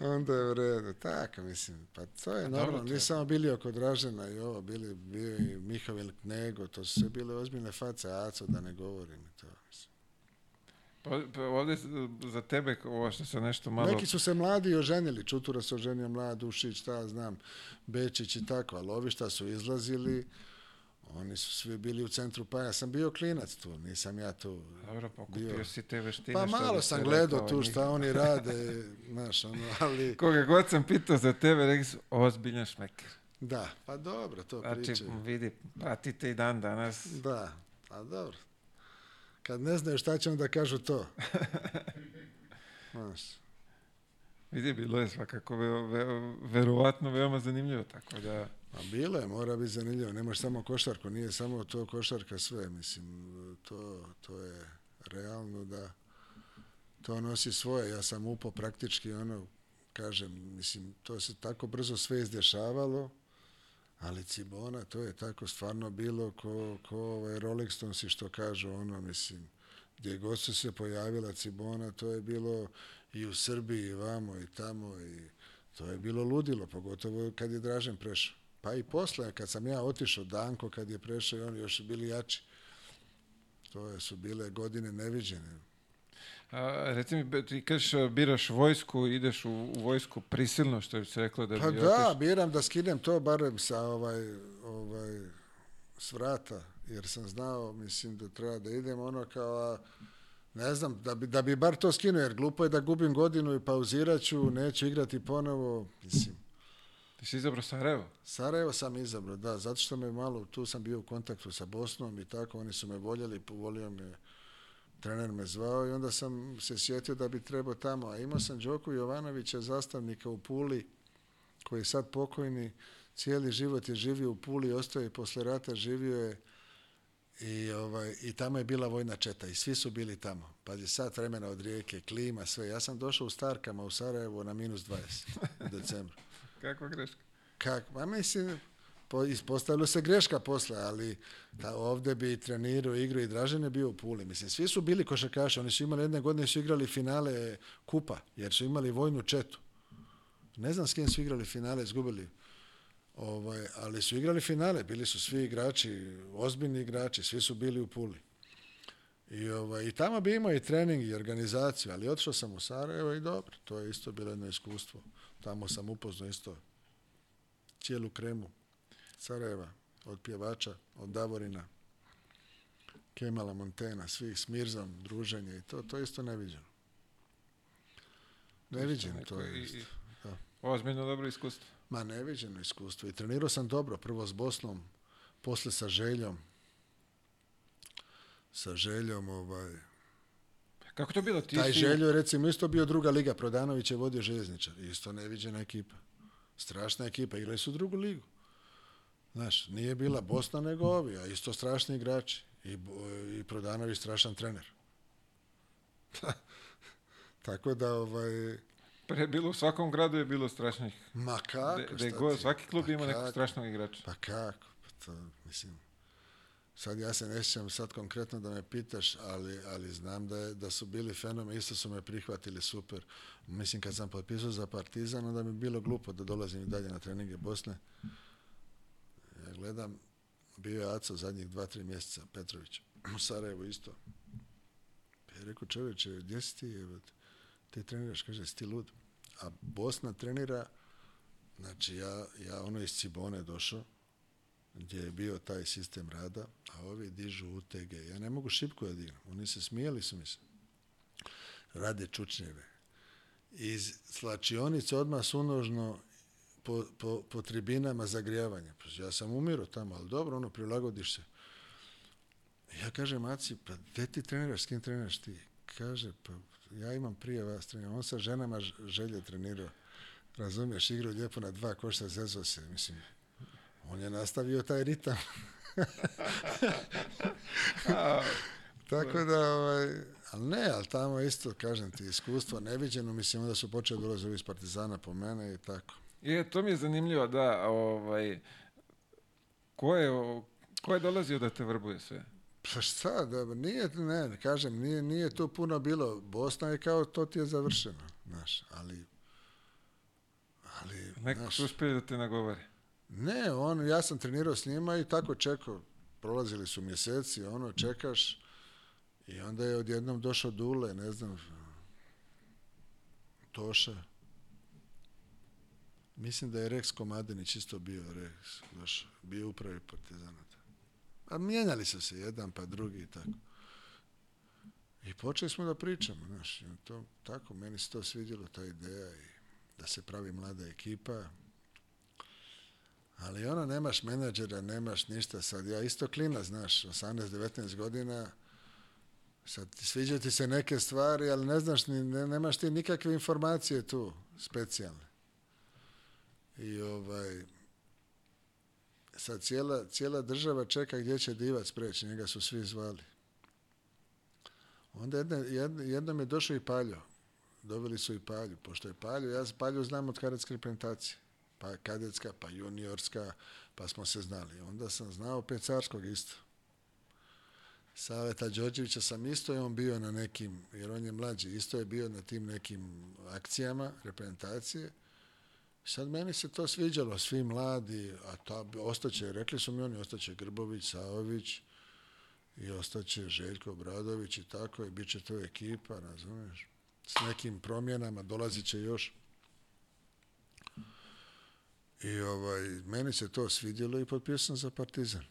onda je u redu, tako, mislim, pa to je normalno, mi samo bili oko Dražena i ovo, bili, bio i Mihavel Knego, to su sve bile ozbiljne face, Aco, da ne govorim to, mislim. Ovde za tebe, ovo što se nešto malo... Neki su se mladi oženili, Čutura se oženio mlad, Ušić, šta znam, Bečić i tako, ali ovi šta su izlazili, oni su svi bili u centru, pa ja sam bio klinac tu, nisam ja tu Dobro, pokupio pa bio. si te veštine. Pa malo sam gledao tu šta njih. oni rade, znaš, ono, ali... Koga god sam pitao za tebe, rekli su, ozbiljan šmeker. Da, pa dobro, to znači, priče. Znači, vidi, pratite i dan danas. Da, pa dobro, Kad ne znaju šta će onda kažu to. Znaš. Vidi, bilo je svakako ve, ve, verovatno veoma zanimljivo, tako da... A bilo je, mora biti zanimljivo. Nemaš samo košarku, nije samo to košarka sve, mislim, to, to je realno da to nosi svoje. Ja sam upo praktički ono, kažem, mislim, to se tako brzo sve izdešavalo, ali Cibona, to je tako stvarno bilo ko, ko ovaj, Rolling Stones i što kažu ono, mislim, gdje god su se pojavila Cibona, to je bilo i u Srbiji, i vamo, i tamo, i to je bilo ludilo, pogotovo kad je Dražen prešao. Pa i posle, kad sam ja otišao, Danko kad je prešao i oni još su bili jači. To su bile godine neviđene. A, reci mi, ti kažeš biraš vojsku, ideš u, u vojsku prisilno, što bi se reklo da pa bi... Pa da, otiš... biram da skinem to barem sa ovaj, ovaj, s vrata, jer sam znao, mislim da treba da idem ono kao... ne znam, da bi, da bi bar to skinuo, jer glupo je da gubim godinu i pauziraću, ću, neću igrati ponovo, mislim. Ti si izabrao Sarajevo? Sarajevo sam izabrao, da, zato što me malo, tu sam bio u kontaktu sa Bosnom i tako, oni su me voljeli, volio me trener me zvao i onda sam se sjetio da bi trebao tamo. A imao sam Đoku Jovanovića, zastavnika u Puli, koji je sad pokojni, cijeli život je živio u Puli, ostao je posle rata, živio je i, ovaj, i tamo je bila vojna četa i svi su bili tamo. Pa je sad vremena od rijeke, klima, sve. Ja sam došao u Starkama u Sarajevo na minus 20 u decembru. Kakva greška? Kako? Ma pa mislim, po, ispostavilo se greška posle, ali da ovde bi trenirao igru i Dražen je bio u Puli. Mislim, svi su bili košarkaši, oni su imali jedne godine su igrali finale kupa, jer su imali vojnu četu. Ne znam s kim su igrali finale, izgubili. Ovaj, ali su igrali finale, bili su svi igrači, ozbiljni igrači, svi su bili u Puli. I, ovaj, I tamo bi imao i trening i organizaciju, ali otišao sam u Sarajevo i dobro, to je isto bilo jedno iskustvo. Tamo sam upoznao isto cijelu kremu Sarajeva, od pjevača, od Davorina, Kemala Montena, svih s Mirzom, druženje i to, to je isto neviđeno. Neviđeno to je isto. Da. Ozbiljno dobro iskustvo. Ma neviđeno iskustvo i trenirao sam dobro, prvo s Bosnom, posle sa željom, sa željom ovaj, kako to bilo? Ti Taj si... Željo je recimo isto bio druga liga. Prodanović je vodio željezničar. Isto neviđena ekipa. Strašna ekipa. Igrali su drugu ligu. Znaš, nije bila Bosna nego ovi, a isto strašni igrači. I, i Prodanović strašan trener. Tako da, ovaj... Pre bilo, u svakom gradu je bilo strašnih. Ma kako? De, de go, svaki klub pa ima kako, nekog strašnog igrača. Pa kako? Pa to, mislim, sad ja se ne sjećam sad konkretno da me pitaš, ali, ali znam da, je, da su bili fenomen, isto su me prihvatili super. Mislim, kad sam potpisao za Partizan, onda mi je bilo glupo da dolazim i dalje na treninge Bosne. Ja da gledam, bio je Aco zadnjih dva, tri mjeseca, Petrović, u Sarajevu isto. Pa je rekao, čoveče, gdje si ti? Ti treniraš, kaže, si ti lud. A Bosna trenira, znači ja, ja ono iz Cibone došao, gdje je bio taj sistem rada, a ovi dižu UTG. Ja ne mogu šipku da dignem. Oni se smijeli su mi se. Rade čučnjeve. Iz slačionice odmah sunožno po, po, po tribinama zagrijavanja. Pa ja sam umiro tamo, ali dobro, ono, prilagodiš se. Ja kažem, Aci, pa gde ti treniraš, s kim treniraš ti? Kaže, pa ja imam prije vas trenirao. On sa ženama želje trenirao. Razumeš, igrao lijepo na dva košta, zezo se, mislim. On je nastavio taj ritam. Tako da, ovaj, ali ne, ali tamo isto, kažem ti, iskustvo neviđeno, mislim, onda su počeli dolaziti da iz Partizana po mene i tako. Je, to mi je zanimljivo, da. Ovaj, ko, je, ko je dolazio da te vrbuje sve? Pa šta, da, nije, ne, kažem, nije, nije to puno bilo. Bosna je kao, to ti je završeno, znaš, ali... ali Neko su uspio da te nagovore. Ne, on, ja sam trenirao s njima i tako čekao. Prolazili su mjeseci, ono, čekaš i onda je odjednom došao Dule, ne znam, Toša, Mislim da je Rex Komadinić isto bio Rex, baš bio upravi partizana. A mijenjali su se jedan pa drugi i tako. I počeli smo da pričamo, znaš, to, tako, meni se to svidjelo, ta ideja i da se pravi mlada ekipa, ali ona, nemaš menadžera, nemaš ništa sad. Ja isto klina, znaš, 18-19 godina, sad sviđa ti se neke stvari, ali ne znaš, ni, ne, nemaš ti nikakve informacije tu, specijalne. I ovaj, sad cijela, cijela država čeka gdje će divac preći, njega su svi zvali. Onda jedna, jedna, jednom je došao i Paljo. Dobili su i Palju, pošto je Palju, ja Palju znam od kadetske reprezentacije. Pa kadetska, pa juniorska, pa smo se znali. Onda sam znao Pecarskog isto. Saveta Đorđevića sam isto je on bio na nekim, jer on je mlađi, isto je bio na tim nekim akcijama reprezentacije. Sad meni se to sviđalo, svi mladi, a to ostaće, rekli su mi oni, ostaće Grbović, Saović i ostaće Željko Bradović i tako, i bit će to ekipa, razumiješ? S nekim promjenama, dolazit će još. I ovaj, meni se to svidjelo i potpisao sam za Partizan.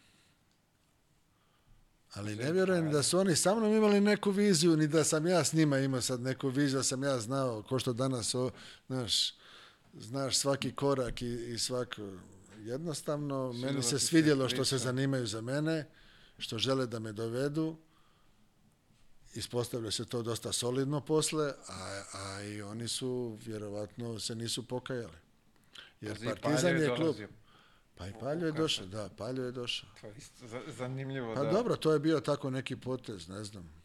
Ali ne vjerujem da su oni sa mnom imali neku viziju, ni da sam ja s njima imao sad neku viziju, da sam ja znao, ko što danas, o, znaš, znaš svaki korak i, i svako jednostavno. Svidjela meni da se svidjelo što se zanimaju za mene, što žele da me dovedu. Ispostavlja se to dosta solidno posle, a, a i oni su, vjerovatno, se nisu pokajali. Jer Partizan je klub. Pa i Paljo je došao, da, Paljo je došao. To je isto zanimljivo. Pa da. dobro, to je bio tako neki potez, ne znam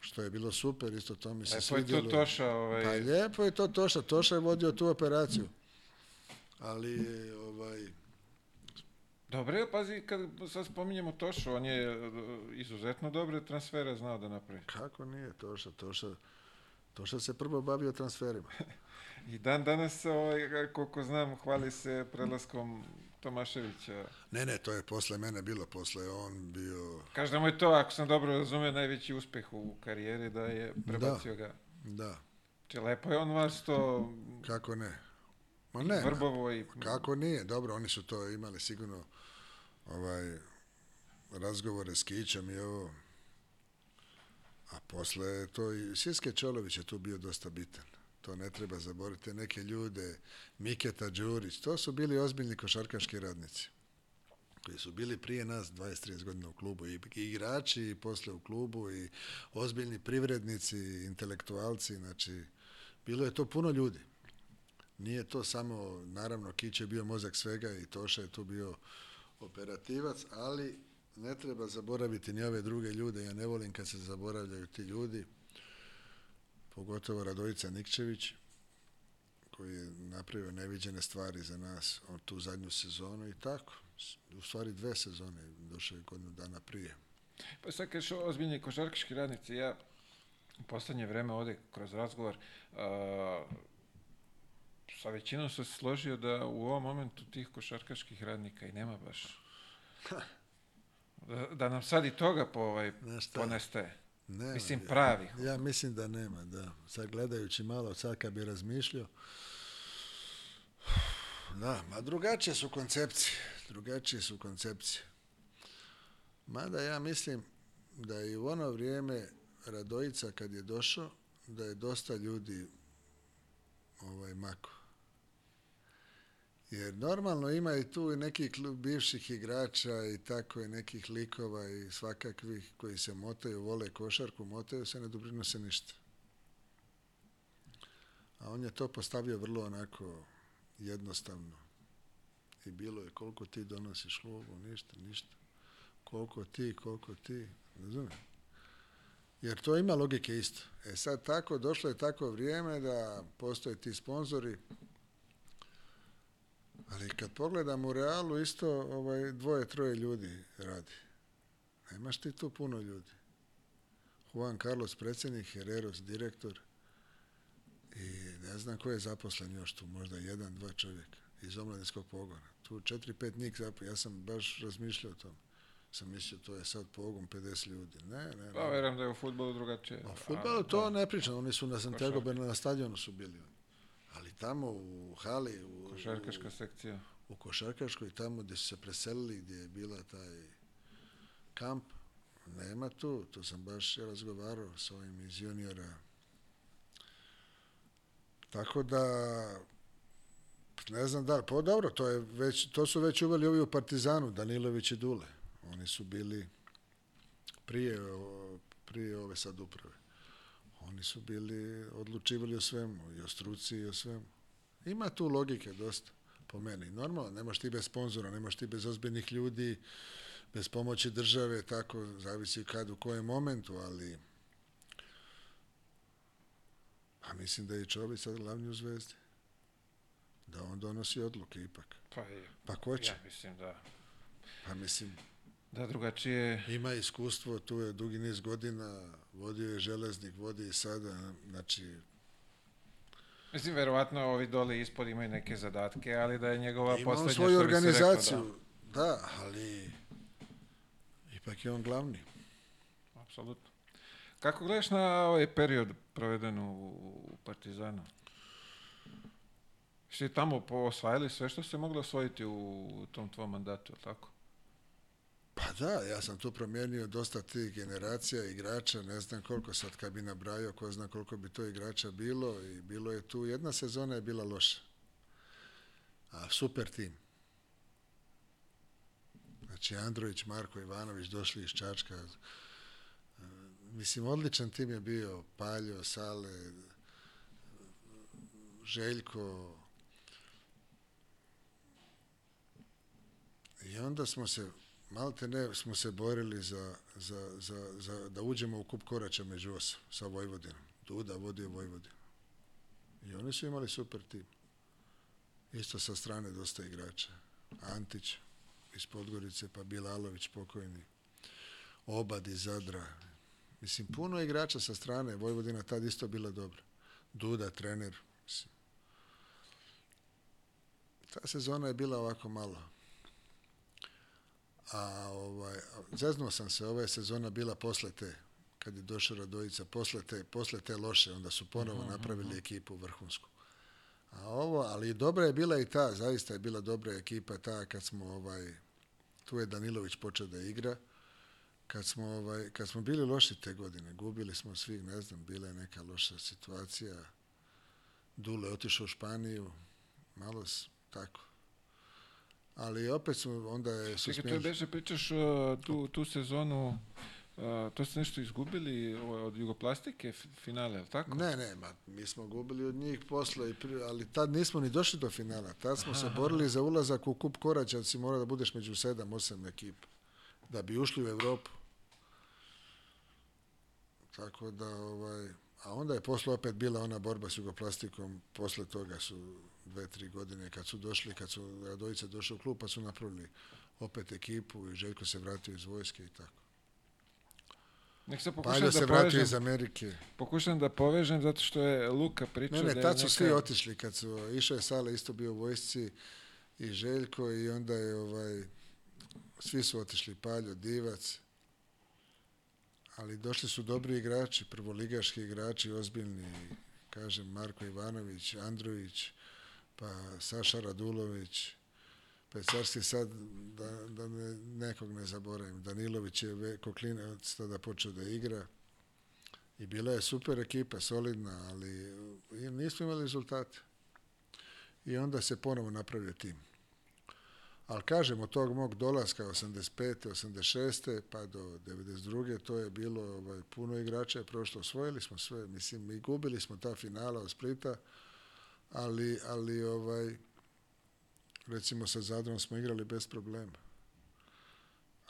što je bilo super, isto to mi se lepo svidjelo. Lepo je to Toša. Ovaj... Pa lijepo je to Toša, Toša je vodio tu operaciju. Ali, ovaj... Dobro, pazi, kad sad spominjemo Tošu, on je e, izuzetno dobre transfere znao da napravi. Kako nije Toša, Toša, Toša se prvo bavio transferima. I dan danas, ovaj, koliko znam, hvali se prelaskom Tomaševića. Ne, ne, to je posle mene bilo, posle on bio... Kaže mu je to, ako sam dobro razumeo, najveći uspeh u karijeri da je prebacio da, ga. Da. Če lepo je on vas to... Kako ne? Ma ne. Vrbovo i... Kako nije? Dobro, oni su to imali sigurno ovaj, razgovore s Kićem i ovo. A posle to i Siske Čolović je tu bio dosta bitan to ne treba zaboraviti, neke ljude, Miketa Đurić, to su bili ozbiljni košarkaški radnici koji su bili prije nas 20-30 godina u klubu i igrači i posle u klubu i ozbiljni privrednici, intelektualci, znači bilo je to puno ljudi. Nije to samo, naravno, Kić je bio mozak svega i Toša je tu bio operativac, ali ne treba zaboraviti ni ove druge ljude, ja ne volim kad se zaboravljaju ti ljudi, pogotovo Radovica Nikčević, koji je napravio neviđene stvari za nas on tu zadnju sezonu i tako. U stvari dve sezone, došao je godinu dana prije. Pa sad kažeš ozbiljni košarkaški radnici, ja u poslednje vreme ovde kroz razgovor a, sa većinom sam se složio da u ovom momentu tih košarkaških radnika i nema baš. Da, da nam sad i toga po, ovaj, ponestaje. Nema, mislim, pravi. Ja, ja mislim da nema, da. Sad gledajući malo, sad kad bi razmišljao, da, ma drugačije su koncepcije. Drugačije su koncepcije. Mada ja mislim da i u ono vrijeme Radojica kad je došao, da je dosta ljudi ovaj, mako. Jer normalno ima i tu nekih bivših igrača i tako i nekih likova i svakakvih koji se motaju, vole košarku, motaju se, ne doprinose ništa. A on je to postavio vrlo onako jednostavno. I bilo je koliko ti donosiš lovu, ništa, ništa. Koliko ti, koliko ti, razumijem. Jer to ima logike isto. E sad tako, došlo je tako vrijeme da postoje ti sponzori, Ali kad pogledam u realu isto ovaj, dvoje, troje ljudi radi. Nemaš ti tu puno ljudi. Juan Carlos predsjednik, Hereros direktor i ne znam ko je zaposlen još tu, možda jedan, dva čovjeka iz omladinskog pogona. Tu četiri, pet njih zaposlen, ja sam baš razmišljao o tom. Sam mislio to je sad pogon 50 ljudi. Ne, ne, ne. Pa vjerujem da je u futbolu drugačije. A futbolu to da. ne pričam, oni su na Santiago Bernabeu stadionu su bili oni ali tamo u hali... U, košarkaška sekcija. U, košarkaškoj, tamo gde su se preselili, gde je bila taj kamp, nema tu, tu sam baš razgovarao sa ovim iz juniora. Tako da, ne znam da, pa dobro, to, je već, to su već uveli ovi u Partizanu, Danilović i Dule. Oni su bili prije, prije ove sad uprave. Oni su bili, odlučivali o svemu, i o struci, i o svemu. Ima tu logike dosta, po meni. Normalno, nemaš ti bez sponzora, nemaš ti bez ozbiljnih ljudi, bez pomoći države, tako, zavisi kad, u kojem momentu, ali... Pa mislim da je Čović sad glavni u Zvezdi. Da on donosi odluke ipak. Pa, je, pa ko će? Ja mislim da... Pa mislim... Da drugačije... Ima iskustvo, tu je dugi niz godina, Vodio je železnik, vodi i sada, znači... Mislim, verovatno ovi dole ispod imaju neke zadatke, ali da je njegova Imao poslednja... Imao svoju organizaciju, rekao, da. da, ali ipak je on glavni. Apsolutno. Kako gledaš na ovaj period proveden u, u Partizanu? Ste tamo osvajali sve što se moglo osvojiti u tom tvom mandatu, tako? Pa da, ja sam tu promijenio dosta tih generacija igrača, ne znam koliko sad kad bi nabrajao, ko zna koliko bi to igrača bilo i bilo je tu, jedna sezona je bila loša, a super tim. Znači Andrović, Marko Ivanović došli iz Čačka, e, mislim odličan tim je bio, Paljo, Sale, e, Željko, i onda smo se malte ne smo se borili za, za, za, za da uđemo u kup korača među osam sa Vojvodinom. Duda vodi Vojvodinu. I oni su imali super tim. Isto sa strane dosta igrača. Antić iz Podgorice, pa Bilalović pokojni. Obad iz Zadra. Mislim, puno igrača sa strane. Vojvodina tad isto bila dobra. Duda, trener. Mislim. Ta sezona je bila ovako malo A ovaj, zaznuo sam se, ova je sezona bila posle te, kad je došla Radojica, posle te, posle te loše, onda su ponovo mhm, napravili mhm. ekipu vrhunsku. A ovo, ali dobra je bila i ta, zaista je bila dobra ekipa ta kad smo ovaj, tu je Danilović počeo da igra, kad smo, ovaj, kad smo bili loši te godine, gubili smo svih, ne znam, bila je neka loša situacija, Dule otišao u Španiju, malo tako, ali opet smo onda je suspenzija. Čekaj, to beže pričaš uh, tu, tu sezonu Uh, to ste nešto izgubili od Jugoplastike finale, je tako? Ne, ne, ma, mi smo gubili od njih posle, ali tad nismo ni došli do finala. Tad smo Aha. se borili za ulazak u kup koraća, si mora da budeš među sedam, osam ekipa, da bi ušli u Evropu. Tako da, ovaj, a onda je posle opet bila ona borba s Jugoplastikom, posle toga su dve, tri godine kad su došli, kad su Radojica došao u klub, pa su napravili opet ekipu i Željko se vratio iz vojske i tako. Nek se pa pokušam Paljo da se vratio iz Amerike. Pokušam da povežem zato što je Luka pričao. Ne, ne, da tad su svi otišli kad su, išao je Sala, isto bio u vojsci i Željko i onda je ovaj, svi su otišli, Paljo, Divac, ali došli su dobri igrači, prvoligaški igrači, ozbiljni, kažem, Marko Ivanović, Andrović, pa Saša Radulović, pa sad, da, da ne, nekog ne zaboravim, Danilović je ve, koklinac da počeo da igra i bila je super ekipa, solidna, ali nismo imali rezultate. I onda se ponovo napravio tim. Ali kažem, od tog mog dolaska 85. 86. pa do 92. to je bilo ovaj, puno igrača je prošlo. Osvojili smo sve, mislim, i gubili smo ta finala od Splita, ali, ali ovaj, recimo sa Zadrom smo igrali bez problema.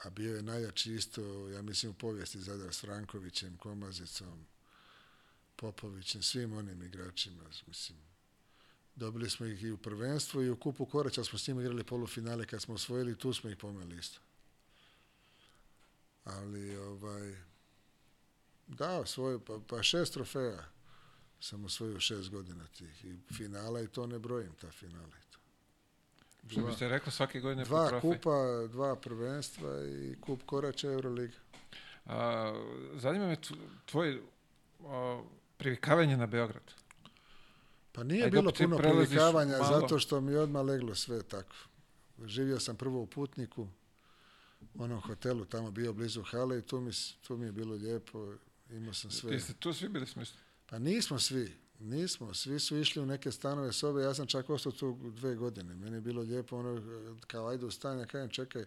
A bio je najjači isto, ja mislim, u povijesti Zadar s Frankovićem, Komazicom, Popovićem, svim onim igračima, mislim. Dobili smo ih i u prvenstvu i u kupu Koreća smo s njima igrali polufinale kad smo osvojili, tu smo ih pomeli isto. Ali, ovaj, da, svoje, pa, pa šest trofeja sam osvojio šest godina tih i finala i to ne brojim ta finala i to. Dva, Što biste rekao svake godine dva po kupa, dva prvenstva i kup korača Euroliga. A, zanima me tvoje a, privikavanje na Beograd. Pa nije Ajde, bilo puno privikavanja malo. zato što mi je odmah leglo sve tako. Živio sam prvo u Putniku, u onom hotelu tamo bio blizu hale i tu mi, tu mi je bilo lijepo, imao sam sve. Ti ste tu svi bili smisli? Pa nismo svi, nismo. Svi su išli u neke stanove sobe, ja sam čak ostao tu dve godine. Meni je bilo lijepo, ono, kao ajde u stan, ja kažem, čekaj,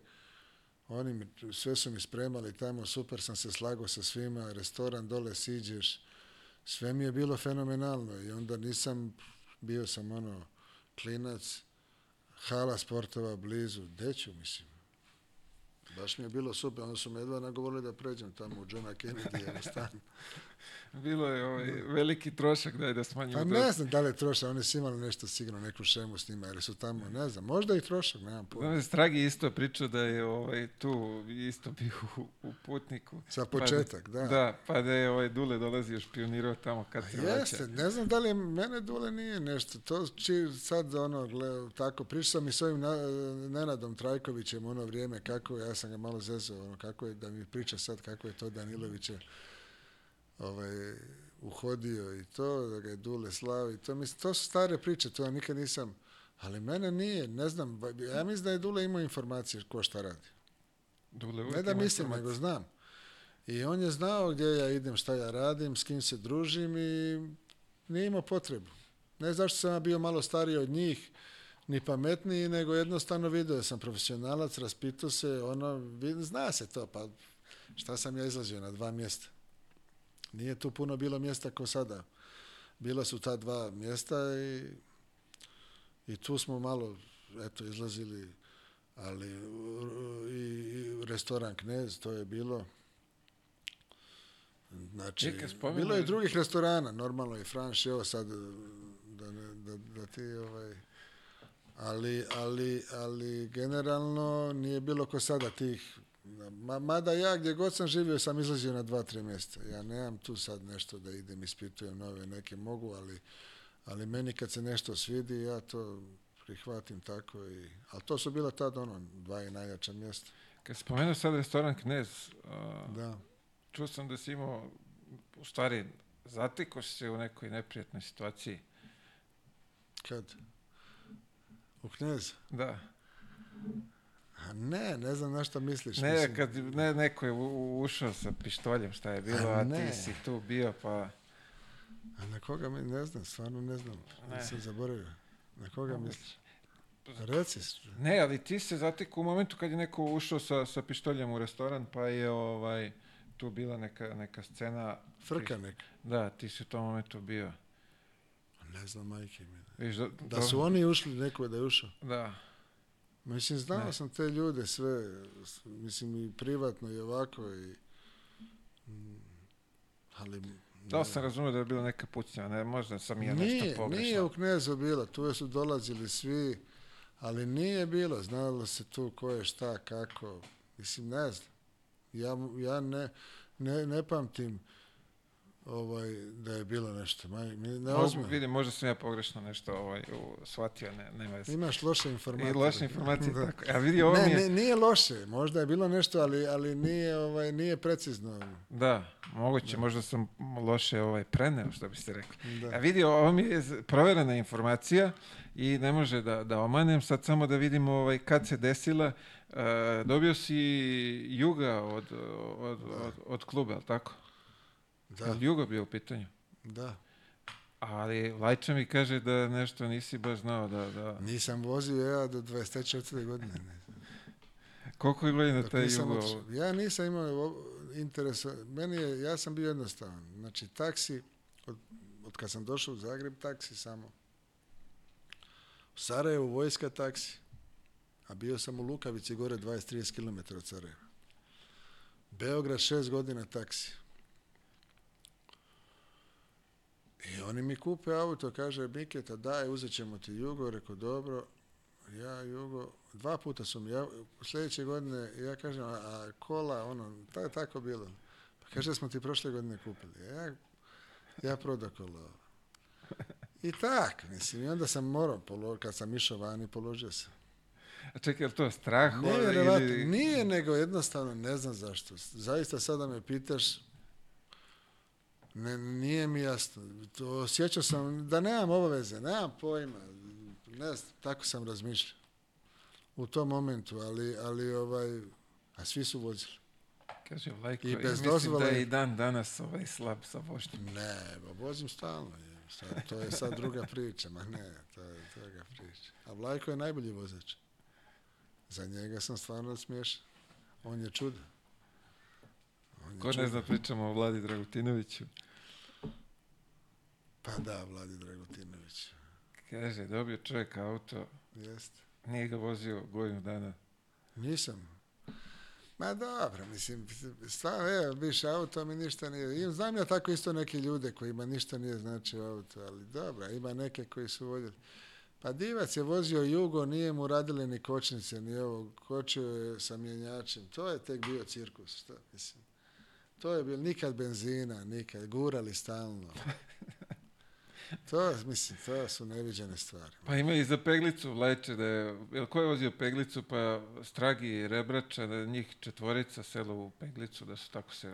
oni mi, sve su mi spremali tamo, super sam se slagao sa svima, restoran dole siđeš, sve mi je bilo fenomenalno i onda nisam, bio sam ono, klinac, hala sportova blizu, deću mislim. Baš mi je bilo super, onda su me jedva nagovorili da pređem tamo u Johna Kennedy, jedan bilo je ovaj, veliki trošak da je da smanjimo. Pa ne znam da li je trošak, oni su imali nešto sigurno, neku šemu s njima, ili su tamo, ne znam, možda i trošak, nemam pojma. Znam, da Stragi isto je pričao da je ovaj, tu isto bio u, u putniku. Sa početak, pa da, da. Da, pa da je ovaj, Dule dolazio špionirao tamo kad se pa Jeste, ne znam da li mene Dule nije nešto, to či sad ono, gle, tako, pričao sam i s ovim na, Nenadom Trajkovićem ono vrijeme kako, ja sam ga malo zezao, ono, kako je, da mi priča sad kako je to Daniloviće ovaj, uhodio i to, da ga je Dule slao i to. Mislim, to su stare priče, to ja nikad nisam, ali mene nije, ne znam, ja mislim da je Dule imao informacije ko šta radi. Dule ne da mislim, nego znam. I on je znao gdje ja idem, šta ja radim, s kim se družim i nije imao potrebu. Ne zašto sam bio malo stariji od njih, ni pametniji, nego jednostavno vidio da sam profesionalac, raspitao se, ono, zna se to, pa šta sam ja izlazio na dva mjesta. Nije tu puno bilo mjesta kao sada. Bila su ta dva mjesta i, i tu smo malo eto, izlazili, ali i, i restoran Knez, to je bilo. Znači, Čekaj, spomenu... bilo je drugih restorana, normalno je Franš, evo sad, da, ne, da, da ti ovaj... Ali, ali, ali generalno nije bilo ko sada tih Ma, mada ja gdje god sam živio sam izlazio na dva, tri mjesta. Ja nemam tu sad nešto da idem, ispitujem nove, neke mogu, ali, ali meni kad se nešto svidi, ja to prihvatim tako. I, ali to su bila tad ono, dva i najjača mjesta. Kad spomenuo sad restoran Knez, a, da. čuo sam da si imao, u stvari, zatiko si se u nekoj neprijatnoj situaciji. Kad? U Knez? Da. A ne, ne znam na šta misliš. Ne, mislim. kad ne, neko je ušao sa pištoljem, šta je bilo, a, a ti si tu bio, pa... A na koga mi ne znam, stvarno ne znam, ne. nisam zaboravio. Na koga Obič. misliš? Reci. Ne, ali ti se zateku u momentu kad je neko ušao sa, sa pištoljem u restoran, pa je ovaj, tu bila neka, neka scena... Frka neka. Da, ti si u tom momentu bio. Ne znam, majke mi. Viš, da, da, su oni ušli, neko je da je ušao. Da. Mislim, znao ne. sam te ljude sve, mislim i privatno i ovako i... Mm, ali... Da li sam razumio da je bila neka pucnja, ne, možda sam ja nije, nešto pogrešno. Nije u Knezu bila, tu su dolazili svi, ali nije bilo, znalo se tu ko je šta, kako, mislim, ne znam. Ja, ja ne, ne, ne pamtim ovaj, da je bilo nešto. Ma, ne ozme. Vidim, možda sam ja pogrešno nešto ovaj, u, shvatio, ne, nema veze. Imaš loše informacije. I loše informacije, da. tako. A vidi, ovo ne, mi je... ne, nije loše, možda je bilo nešto, ali, ali nije, ovaj, nije precizno. Da, moguće, da. možda sam loše ovaj, preneo, što biste rekli. Da. A vidi, ovo mi je proverena informacija i ne može da, da omanem, sad samo da vidimo ovaj, kad se desila. E, dobio si juga od, od, od, da. od kluba, ali tako? Da. Je bio u pitanju? Da. Ali Lajča mi kaže da nešto nisi baš znao da... da... Nisam vozio ja do 24. godine. Ne. Koliko je godina da taj Jugo? Ja nisam imao interesa. Meni je, ja sam bio jednostavan. Znači, taksi, od, od kad sam došao u Zagreb, taksi samo. U Sarajevu vojska taksi. A bio sam u Lukavici gore 20-30 km od Sarajeva. Beograd šest godina taksi. I oni mi kupe auto, kaže Miketa, daj, uzet ćemo ti Jugo, rekao, dobro, ja Jugo, dva puta su mi, ja, sljedeće godine, ja kažem, a, a kola, ono, ta, tako bilo. Pa kaže, da smo ti prošle godine kupili. E, ja, ja proda kola. I tak, mislim, i onda sam morao, polo, kad sam išao vani, položio sam. A čekaj, je to je strah? Nije, ili... nije, nego jednostavno ne znam zašto. Zaista sada me pitaš, Ne, nije mi jasno. To, osjećao sam da nemam obaveze, nemam pojma. Ne znam, tako sam razmišljao u tom momentu, ali, ali ovaj, a svi su vozili. Kaže, Lajko, I bez da dozvole... da je i dan danas ovaj slab sa vožnjom. Ne, ba, vozim stalno. Je. Sad, to je sad druga priča, ma ne, to je druga priča. A Vlajko je najbolji vozač. Za njega sam stvarno smiješan. On je čudan. Ko ne zna, pričamo o Vladi Dragutinoviću. Pa da, Vladi Dragutinović. Kaže, dobio čovjek auto. Jeste. Nije ga vozio godinu dana. Nisam. Ma dobro, mislim, stvarno, evo, biš auto, mi ništa nije. I znam ja tako isto neke ljude kojima ništa nije znači auto, ali dobro, ima neke koji su voljeli. Pa divac je vozio jugo, nije mu radile ni kočnice, ni ovo, kočio je sa mjenjačem. To je tek bio cirkus, što mislim. To je bilo nikad benzina, nikad, gurali stalno. To, mislim, to su neviđene stvari. Pa ima i za peglicu leče, da je, jel ko je vozio peglicu, pa Stragi i Rebrača, da njih četvorica selo u peglicu, da su tako se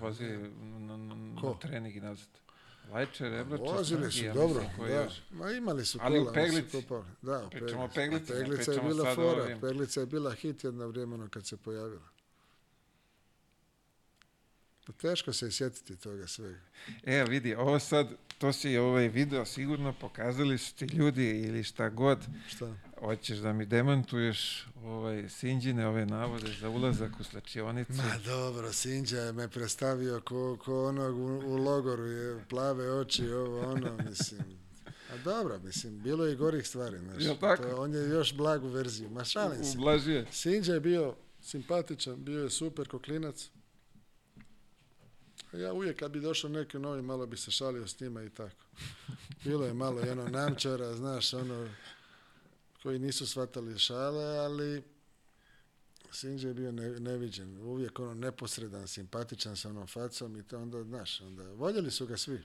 vozi na, na, na trening i nazad. Leče, pa Rebrače, Vozili su, ja dobro, mislim, da. Još. Ma imali su Ali kola, u peglici. da, u peglici. Peglica, peglica je bila fora, peglica je bila hit jedno vrijeme kad se pojavila. Pa teško se je sjetiti toga svega. Evo vidi, ovo sad, to si ovaj video sigurno pokazali su ti ljudi ili šta god. Šta? Hoćeš da mi demantuješ ovaj, Sinđine, ove navode za ulazak u slačionicu? Ma dobro, Sinđa je me predstavio ko, ko onog u, u logoru, je plave oči, ovo ono, mislim. A dobro, mislim, bilo je i gorih stvari, znaš. Je To, on je još blagu verziju, ma šalim se. Ublažio. Sinđa je bio simpatičan, bio je super koklinac, Ja uvijek kad bi došao neki novi, malo bi se šalio s njima i tako. Bilo je malo jedno namčara, znaš, ono, koji nisu shvatali šale, ali Sinđe je bio ne, neviđen. Uvijek ono neposredan, simpatičan sa onom facom i to onda, znaš, onda voljeli su ga svi.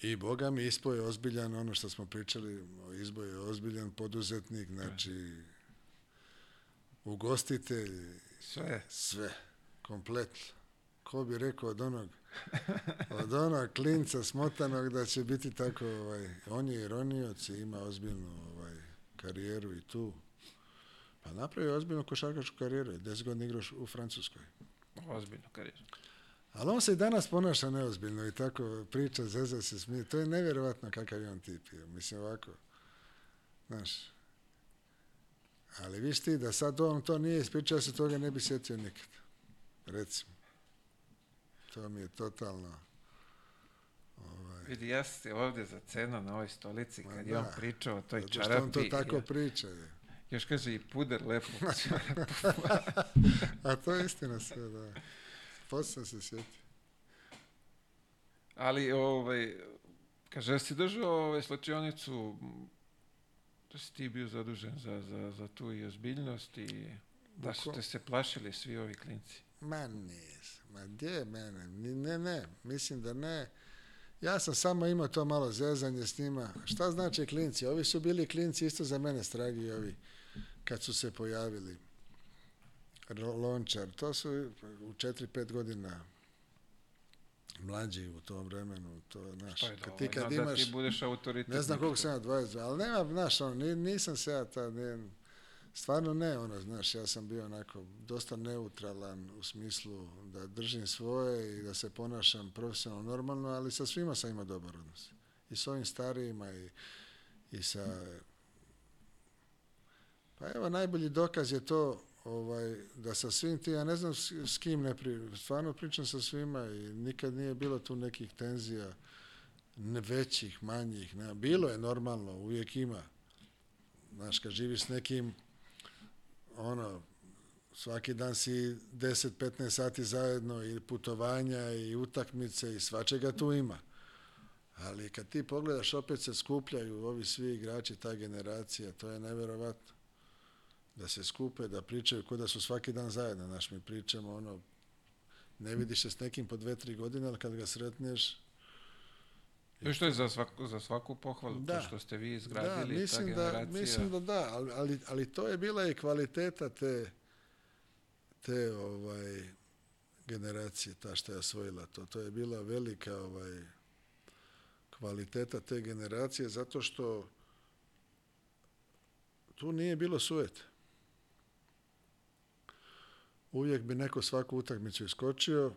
I Boga mi Ispo ozbiljan, ono što smo pričali, izboj je ozbiljan poduzetnik, znači ugostitelj, sve. sve komplet. Ko bi rekao od onog, od onog klinca smotanog da će biti tako, ovaj, on je ironioc i ima ozbiljnu ovaj, karijeru i tu. Pa napravio ozbiljnu košarkačku karijeru, 10 godina igraš u Francuskoj. Ozbiljnu karijeru. Ali on se i danas ponaša neozbiljno i tako priča, zeza se smije. To je nevjerojatno kakav je on tip. Mislim ovako, znaš. Ali viš ti da sad on to nije ispričao, se toga ne bi sjetio nikad recimo. To mi je totalno... Ovaj... Vidi, ja sam ovdje za cenu na ovoj stolici, kad je on da, pričao o toj Zato što on to tako ja, priča. Je. Još kaže i puder lepo. A to je istina sve, da. Poslije se sjeti. Ali, ovaj, kaže, si držao ovaj, slačionicu, da si ti bio zadužen za, za, za tu i ozbiljnost i da su te se plašili svi ovi klinci ma nis, ma gdje je mene, ne, ne, ne, mislim da ne. Ja sam samo imao to malo zezanje s njima. Šta znači klinci? Ovi su bili klinci isto za mene stragi ovi kad su se pojavili. Lončar, to su u 4-5 godina mlađi u tom vremenu, to je naš. Šta je kad da, ti ovaj, kad da imaš, da ti budeš autoritet. Ne znam koliko sam ja 22, ali nema, znaš, on, nisam se ja ta, ne, Stvarno ne, ono, znaš, ja sam bio onako dosta neutralan u smislu da držim svoje i da se ponašam profesionalno normalno, ali sa svima sam imao dobar odnos. I s ovim starijima i, i sa... Pa evo, najbolji dokaz je to ovaj, da sa svim ti, ja ne znam s, kim ne pri, stvarno pričam sa svima i nikad nije bilo tu nekih tenzija većih, manjih, ne, bilo je normalno, uvijek ima. Znaš, kad živiš s nekim ono, svaki dan si 10-15 sati zajedno i putovanja i utakmice i svačega tu ima. Ali kad ti pogledaš, opet se skupljaju ovi svi igrači, ta generacija, to je neverovatno Da se skupe, da pričaju, k'o da su svaki dan zajedno, znaš, mi pričamo, ono, ne vidiš se s nekim po dve, tri godine, ali kad ga sretneš, I što je za svaku, za svaku pohvalu, da. to što ste vi da, izgradili, da, mislim ta generacija. Da, mislim da da, ali, ali, ali to je bila i kvaliteta te, te ovaj, generacije, ta što je osvojila to. To je bila velika ovaj, kvaliteta te generacije, zato što tu nije bilo sujete. Uvijek bi neko svaku utakmicu iskočio,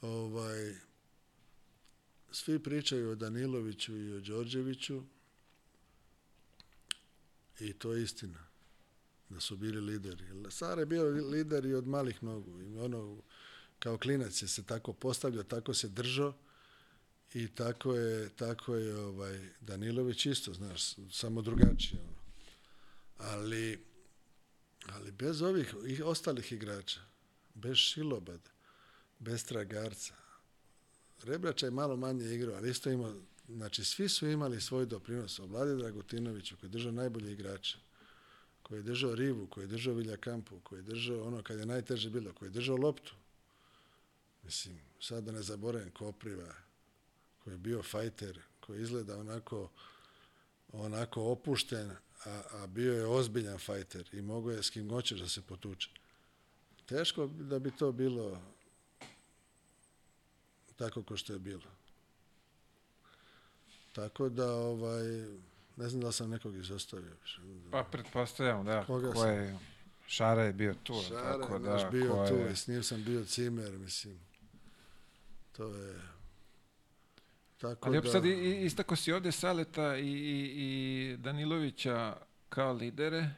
ovaj, svi pričaju o Daniloviću i o Đorđeviću i to je istina da su bili lideri. Sara je bio lider i od malih nogu. I ono, kao klinac je se tako postavljao, tako se držao i tako je, tako je ovaj, Danilović isto, znaš, samo drugačije. Ono. Ali, ali bez ovih i ostalih igrača, bez Šilobada, bez Tragarca, Rebrača je malo manje igrao, ali isto imao, znači svi su imali svoj doprinos. Od Vlade Dragutinoviću koji je držao najbolje igrače, koji je držao ribu, koji je držao Viljakampu, koji je držao ono kad je najteže bilo, koji je držao loptu. Mislim, sad da ne zaboravim Kopriva, koji je bio fajter, koji izgleda onako onako opušten, a, a bio je ozbiljan fajter i mogao je s kim hoćeš da se potuče. Teško da bi to bilo tako kao što je bilo. Tako da, ovaj, ne znam da sam nekog izostavio. Pa pretpostavljam, da, Koga ko je, Šara je bio tu. Šara tako je da, bio ko tu je... s njim sam bio cimer, mislim. To je... Tako Ali da... sad istako si ovde Saleta i, i, i Danilovića kao lidere,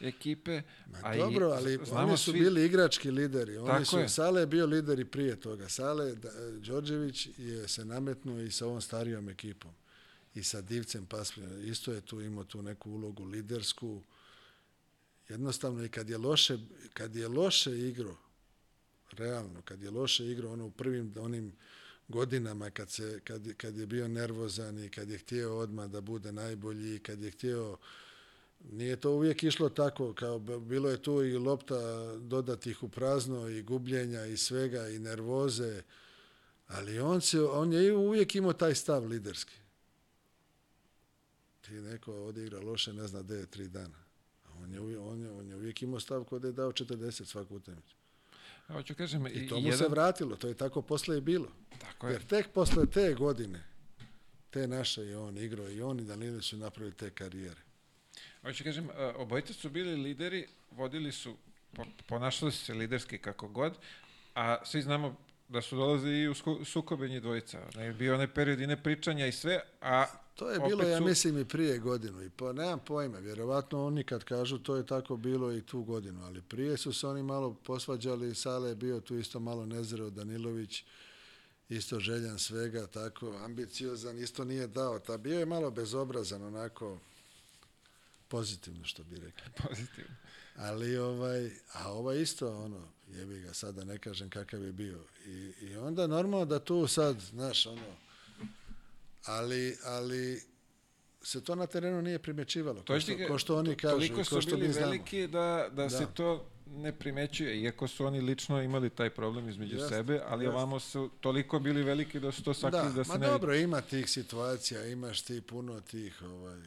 ekipe. Ma, a dobro, ali oni su svi... bili igrački lideri. Oni Tako su, je. Sale je bio lider i prije toga. Sale, da, Đorđević je se nametnuo i sa ovom starijom ekipom. I sa Divcem Pasplina. Isto je tu imao tu neku ulogu lidersku. Jednostavno i kad je loše, kad je loše igro, realno, kad je loše igro, ono u prvim onim godinama kad, se, kad, kad je bio nervozan i kad je htio odmah da bude najbolji, kad je htio Nije to uvijek išlo tako, kao bilo je tu i lopta dodatih u prazno i gubljenja i svega i nervoze, ali on, se, on je uvijek imao taj stav liderski. Ti neko odigra loše, ne zna gdje je tri dana. On je, on, je, on je uvijek imao stav kod je dao 40 svaku utakmicu. Hoću kažem, I to mu jedan... se vratilo, to je tako posle i bilo. Tako je. Jer tek posle te godine, te naše je on igrao i oni da su napravili te karijere. Hoće kažem, e, obojica su bili lideri, vodili su, po, ponašali su se liderski kako god, a svi znamo da su dolazili i u sukobenje dvojica. Onaj, bio onaj period i ne pričanja i sve, a To je bilo, su... ja mislim, i prije godinu. I pa, nemam pojma, vjerovatno oni kad kažu to je tako bilo i tu godinu, ali prije su se oni malo posvađali, Sale je bio tu isto malo nezreo, Danilović isto željan svega, tako ambiciozan, isto nije dao. Ta bio je malo bezobrazan, onako, Pozitivno, što bi rekli. Pozitivno. Ali ovaj, a ovo isto, ono, jebi ga, sad da ne kažem kakav je bio. I, i onda normalno da tu sad, znaš, ono, ali, ali se to na terenu nije primećivalo, to ko, što, ga, ko što oni to, kažu, toliko ko što mi znamo. veliki da, da, da, se to ne primećuje, iako su oni lično imali taj problem između jasne, sebe, ali jasne. ovamo su toliko bili veliki da su to da, sakrili da, da se ma ne... Ma dobro, ima tih situacija, imaš ti puno tih ovaj,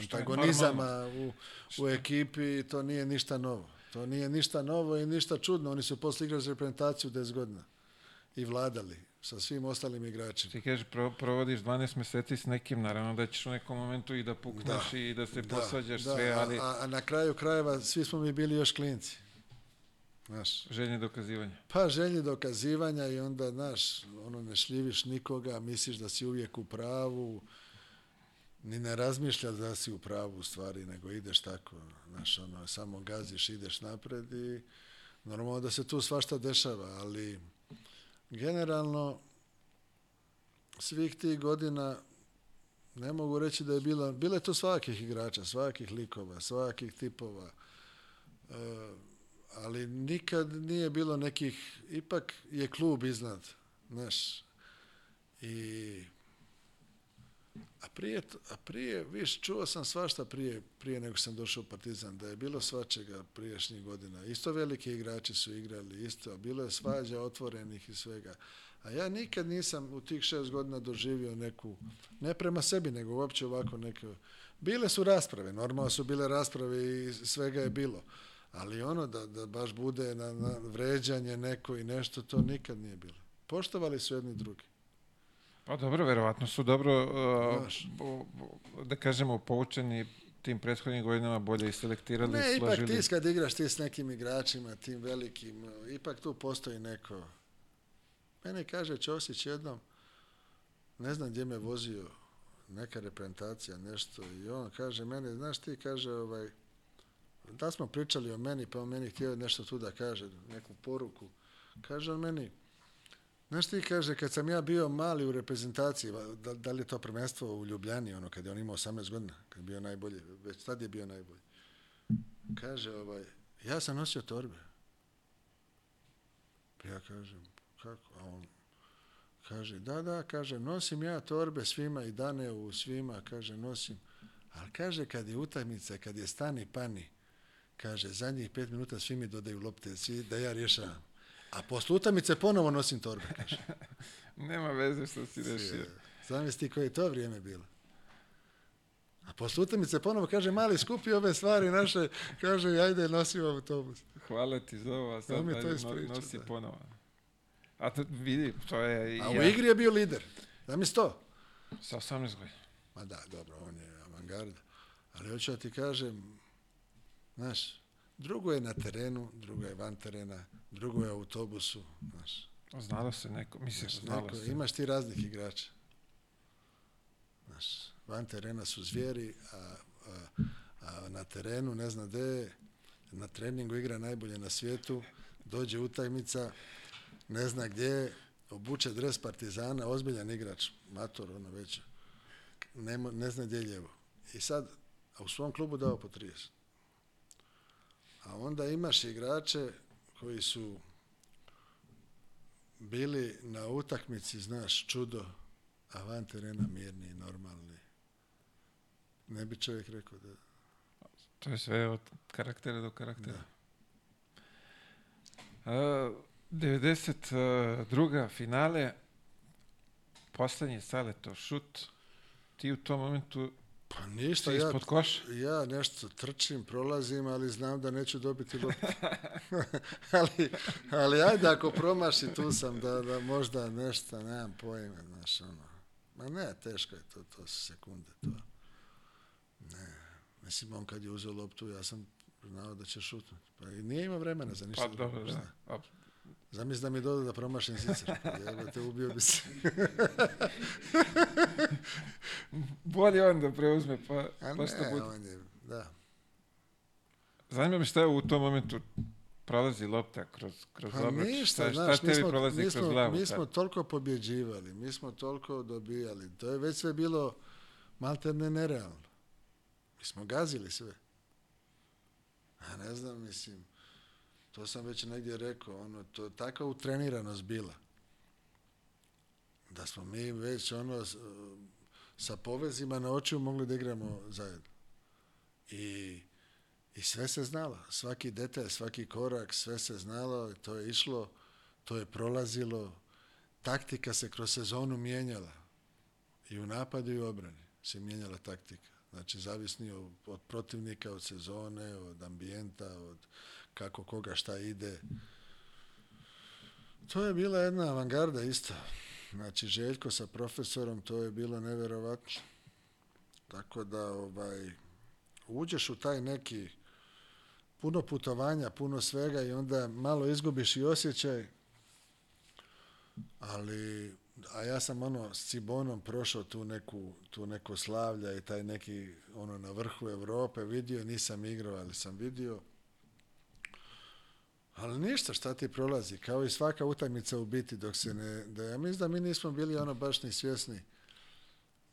antagonizama u, u ekipi, to nije ništa novo. To nije ništa novo i ništa čudno. Oni su posle igrali za reprezentaciju 10 godina i vladali sa svim ostalim igračima. Ti kažeš, pro, provodiš 12 meseci s nekim, naravno da ćeš u nekom momentu i da pukneš da, i da se da. posvađaš da, sve, ali... A, a na kraju krajeva svi smo mi bili još klinci. Znaš, želje dokazivanja. Pa želje dokazivanja i onda, znaš, ono ne šljiviš nikoga, misliš da si uvijek u pravu, ni ne razmišlja da si u pravu stvari, nego ideš tako, znaš, ono, samo gaziš, ideš napred i normalno da se tu svašta dešava, ali generalno svih tih godina ne mogu reći da je bila, bile to svakih igrača, svakih likova, svakih tipova, e, ali nikad nije bilo nekih, ipak je klub iznad, znaš, i A prije, a prije, viš, čuo sam svašta prije, prije nego sam došao u Partizan, da je bilo svačega priješnjih godina. Isto veliki igrači su igrali, isto, a bilo je svađa otvorenih i svega. A ja nikad nisam u tih šest godina doživio neku, ne prema sebi, nego uopće ovako neke... Bile su rasprave, normalno su bile rasprave i svega je bilo. Ali ono da, da baš bude na, na vređanje neko i nešto, to nikad nije bilo. Poštovali su jedni drugi. Pa dobro, verovatno su dobro, uh, da kažemo, poučeni tim prethodnim godinama bolje i selektirali, ne, složili. Ne, ipak ti kad igraš ti s nekim igračima, tim velikim, ipak tu postoji neko. Mene kaže Ćosić jednom, ne znam gdje me vozio, neka reprezentacija, nešto, i on kaže meni, znaš ti, kaže, ovaj, da smo pričali o meni, pa on meni htio nešto tu da kaže, neku poruku. Kaže on meni, Znaš ti, kaže, kad sam ja bio mali u reprezentaciji, da, da li je to prvenstvo u Ljubljani, ono, kad je on imao 18 godina, kad je bio najbolji, već tad je bio najbolji. Kaže, ovaj, ja sam nosio torbe. Pa ja kažem, kako? A on kaže, da, da, kaže, nosim ja torbe svima i dane u svima, kaže, nosim. Ali kaže, kad je utajmica, kad je stani, pani, kaže, zadnjih pet minuta svi mi dodaju lopte, svi da ja rješavam. A posle utamice ponovo nosim torbe, kaže. Nema veze što si rešio. E, zamisli ti koje je to vrijeme bilo. A posle utamice ponovo kaže, mali skupi ove stvari naše, kaže, ajde, nosi autobus. Hvala ti za ovo, a sad mi to ispriča, nosi da. ponovo. A to vidi, to je... A u ja. igri je bio lider. Zamisli to. Sa 18 godina. Ma da, dobro, on je avangarda. Ali hoću da ti kažem, znaš, drugo je na terenu, drugo je van terena, drugo je autobusu. Znaš. Znalo se neko, mislim, znaš, znalo neko, se. Imaš ti raznih igrača. Znaš, van terena su zvijeri, a, a, a na terenu ne zna gde na treningu igra najbolje na svijetu, dođe utajmica, ne zna gdje je, obuče dres Partizana, ozbiljan igrač, mator, ono već, ne, ne zna gdje je ljevo. I sad, a u svom klubu dao po 30. A onda imaš igrače koji su bili na utakmici, znaš, čudo, a van terena mirni, normalni. Ne bi čovjek rekao da... To je sve od karaktera do karaktera. Da. Uh, 92. finale, poslednji Saleto šut, ti u tom momentu Pa ništa, ja, ispod koš? ja nešto trčim, prolazim, ali znam da neću dobiti loptu. ali, ali ajde ako promaši tu sam da, da možda nešto, nemam pojma, znaš, ono. Ma ne, teško je to, to su sekunde, to. Ne, mislim, on kad je uzeo loptu, ja sam znao da će šutnuti. Pa i nije ima vremena za ništa. Pa dobro, da, Zamisli da mi doda da promašim sicer. Jebe te, ubio bi se. Bolje on da preuzme, pa, A pa što ne, bude. On je, da. Zanima me šta je u tom momentu prolazi lopta kroz, kroz pa obruč. Ništa, šta, znaš, šta mi smo, prolazi smo, kroz glavu? Mi pa? smo tad? toliko pobjeđivali, mi smo toliko dobijali. To je već sve bilo malte ne nerealno. Mi smo gazili sve. A ne znam, mislim, to sam već negdje rekao, ono, to takva utreniranost bila, da smo mi već ono, e, sa povezima na očiju mogli da igramo zajedno. I, I sve se znalo, svaki detalj, svaki korak, sve se znalo, to je išlo, to je prolazilo, taktika se kroz sezonu mijenjala, i u napadu i u obrani se mijenjala taktika. Znači, zavisni od, od protivnika, od sezone, od ambijenta, od kako koga šta ide. To je bila jedna avangarda isto. Znači, Željko sa profesorom, to je bilo neverovatno. Tako da, ovaj, uđeš u taj neki puno putovanja, puno svega i onda malo izgubiš i osjećaj, ali, a ja sam ono s Cibonom prošao tu neku, tu neko slavlja i taj neki ono na vrhu Evrope vidio, nisam igrao, ali sam vidio. Ali ništa, šta ti prolazi, kao i svaka utakmica u biti, dok se ne, da ja mislim da mi nismo bili ono baš ni svjesni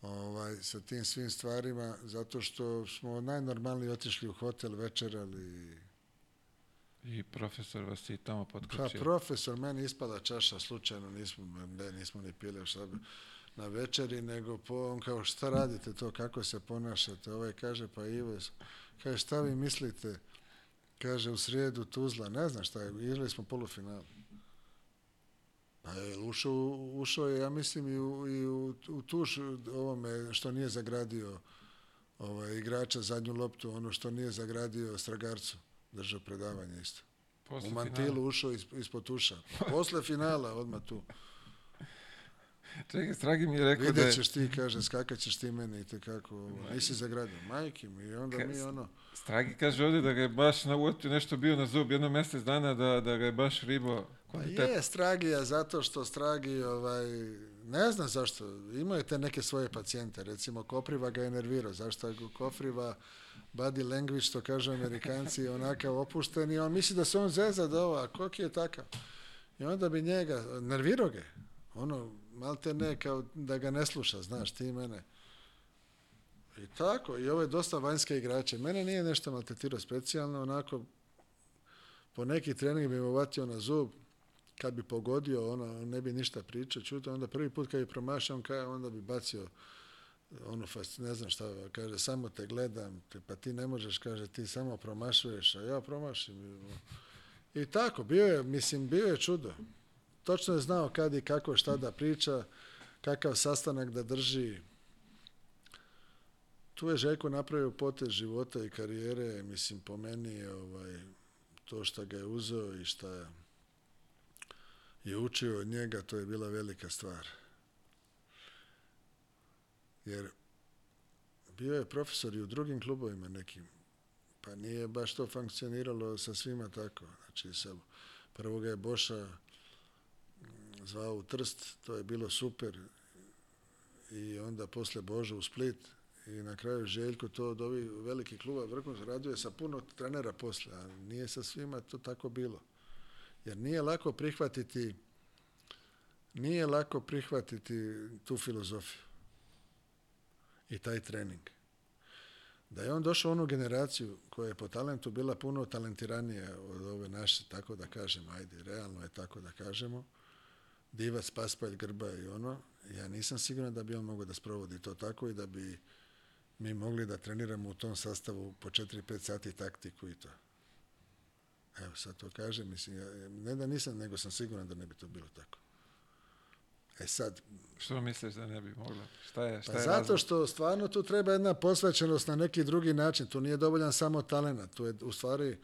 ovaj, sa tim svim stvarima, zato što smo najnormalnije otišli u hotel večer, ali... I profesor vas i tamo potkućio. Pa profesor, meni ispada čaša slučajno, nismo, ne, nismo ni pili šta na večeri, nego po, on kao šta radite to, kako se ponašate, ovaj kaže pa Ivo, kaže šta vi mislite, Kaže, u sredu Tuzla, ne znam šta je, igrali smo polufinal. Pa je ušao, ušao je, ja mislim, i u, i u, u tuš ovome što nije zagradio ovaj, igrača zadnju loptu, ono što nije zagradio Stragarcu, držao predavanje isto. Posle u mantilu finala. ušao ispod tuša. Posle finala, odmah tu. Čekaj, Stragi mi je rekao da je... ti, kaže, skakaćeš ti mene i tekako, ovo, nisi zagradio, majke mi, i onda Ka, mi ono... Stragi kaže ovde da ga je baš na uotu nešto bio na zub, jedno mesec dana da, da ga je baš ribo... Pa je Stragija, zato što Stragi, ovaj, ne znam zašto, imaju te neke svoje pacijente, recimo Kopriva ga je nervirao, zašto je Kopriva body language, to kažu amerikanci, onakav opušten i on misli da se on zeza da ovo, a koki je takav. I onda bi njega, nervirao ga ono, malte ne, kao da ga ne sluša, znaš, ti mene. I tako, i ovo je dosta vanjske igrače. Mene nije nešto maltetirao specijalno, onako, po neki trening bi me na zub, kad bi pogodio, ono, ne bi ništa pričao, čuto, onda prvi put kad bi promašao, kaj, onda bi bacio ono, ne znam šta, kaže, samo te gledam, pa ti ne možeš, kaže, ti samo promašuješ, a ja promašim. I tako, bio je, mislim, bio je čudo. Točno je znao kad i kako šta da priča, kakav sastanak da drži. Tu je Žeko napravio potez života i karijere, mislim, po meni je ovaj, to što ga je uzeo i što je učio od njega, to je bila velika stvar. Jer bio je profesor i u drugim klubovima nekim, pa nije baš to funkcioniralo sa svima tako. Znači, sa, prvo je Boša zvao u Trst, to je bilo super. I onda posle Bože u Split i na kraju Željko to dovi veliki kluba vrhunac raduje sa puno trenera posle, a nije sa svima to tako bilo. Jer nije lako prihvatiti nije lako prihvatiti tu filozofiju i taj trening. Da je on došao u onu generaciju koja je po talentu bila puno talentiranija od ove naše, tako da kažem, ajde, realno je tako da kažemo, diva Spaspalj Grba i ono, ja nisam siguran da bi on mogao da sprovodi to tako i da bi mi mogli da treniramo u tom sastavu po 4-5 sati taktiku i to. Evo sad to kažem, mislim, ja, ne da nisam, nego sam siguran da ne bi to bilo tako. E sad... Što misliš da ne bi moglo? Šta je, šta pa je zato razlog? što stvarno tu treba jedna posvećenost na neki drugi način. Tu nije dovoljan samo talent. Tu je u stvari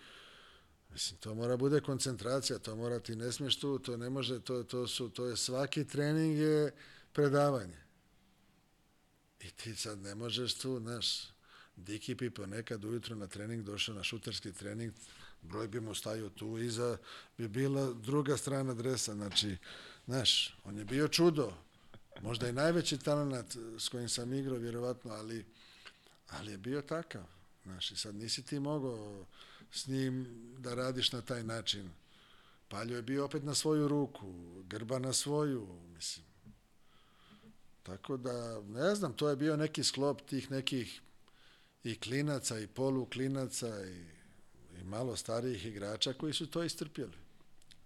Mislim, to mora bude koncentracija, to mora ti ne smiješ tu, to ne može, to, to, su, to je svaki trening je predavanje. I ti sad ne možeš tu, znaš, Diki Pipo ponekad ujutro na trening došao na šuterski trening, broj bi mu stajao tu, iza bi bila druga strana dresa, znači, znaš, on je bio čudo, možda i najveći talent s kojim sam igrao, vjerovatno, ali, ali je bio takav, znaš, i sad nisi ti mogao, s njim da radiš na taj način. Paljo je bio opet na svoju ruku, Grba na svoju, mislim. Tako da, ne znam, to je bio neki sklop tih nekih i klinaca i poluklinaca i, i malo starijih igrača koji su to istrpjeli.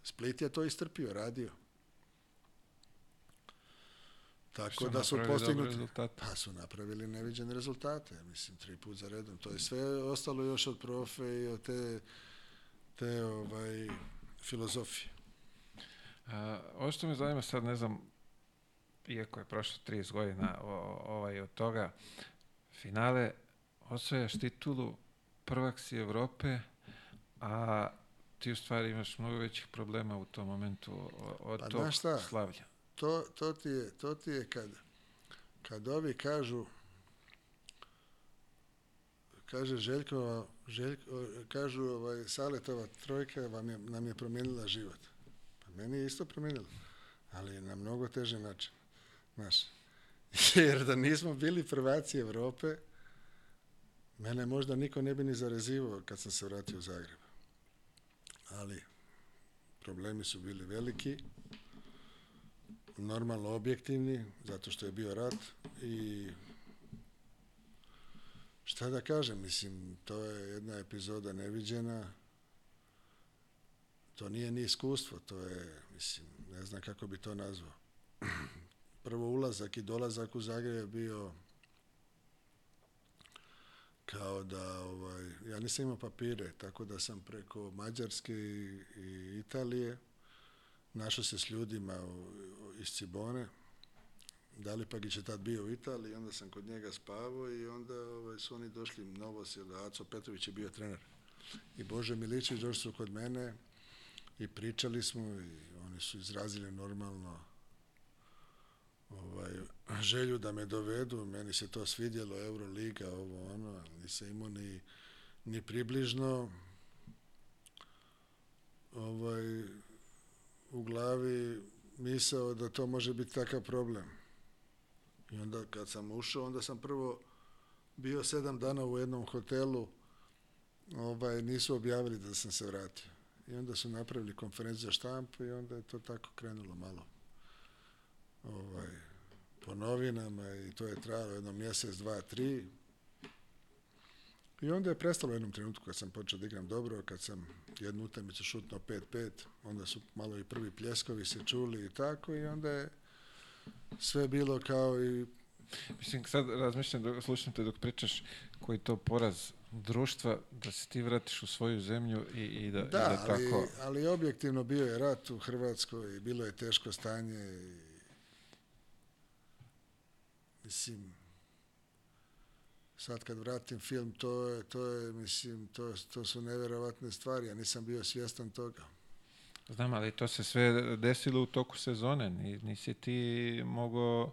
Split je to istrpio, radio. Tako da su postignuti, pa su napravili neviđene rezultate, mislim, tri put za redom. To je sve ostalo još od profe i od te, te ovaj, filozofije. A, e, ovo što me zanima sad, ne znam, iako je prošlo 30 godina o, ovaj, od toga, finale osvajaš titulu prvak si Evrope, a ti u stvari imaš mnogo većih problema u tom momentu od pa, tog slavlja to, to, ti je, to ti je kad, kad ovi kažu kaže Željko, Željko kažu ovaj, Saletova trojka vam je, nam je promijenila život. Pa meni je isto promijenila, ali na mnogo teži način. Znaš, jer da nismo bili prvaci Evrope, mene možda niko ne bi ni zarezivao kad sam se vratio u Zagreb. Ali problemi su bili veliki, normalno objektivni, zato što je bio rat i šta da kažem, mislim, to je jedna epizoda neviđena, to nije ni iskustvo, to je, mislim, ne znam kako bi to nazvao. Prvo ulazak i dolazak u Zagreb je bio kao da, ovaj, ja nisam imao papire, tako da sam preko Mađarske i, i Italije, našao se s ljudima u, iz Cibone, Dalipagić je tad bio u Italiji, onda sam kod njega spavao i onda ovaj, su oni došli Novos ili Aco Petrović je bio trener. I Bože Milićević došli su kod mene i pričali smo i oni su izrazili normalno ovaj, želju da me dovedu, meni se to svidjelo, Euroliga, ovo ono, nisam imao ni, ni približno ovaj, u glavi misao da to može biti takav problem. I onda kad sam ušao, onda sam prvo bio sedam dana u jednom hotelu, ovaj, nisu objavili da sam se vratio. I onda su napravili konferenciju za štampu i onda je to tako krenulo malo. Ovaj, po novinama i to je trajalo jedno mjesec, dva, tri, I onda je prestalo u jednom trenutku kad sam počeo da igram dobro, kad sam jednu utakmicu šutno 5-5, onda su malo i prvi pljeskovi se čuli i tako i onda je sve bilo kao i Mislim, sad razmišljam, dok, slušam te dok pričaš koji to poraz društva, da se ti vratiš u svoju zemlju i, i da, da, i da ali, tako... ali objektivno bio je rat u Hrvatskoj i bilo je teško stanje i... Mislim, sad kad vratim film, to je, to je mislim, to, to su neverovatne stvari, ja nisam bio svjestan toga. Znam, ali to se sve desilo u toku sezone, nisi ti mogao...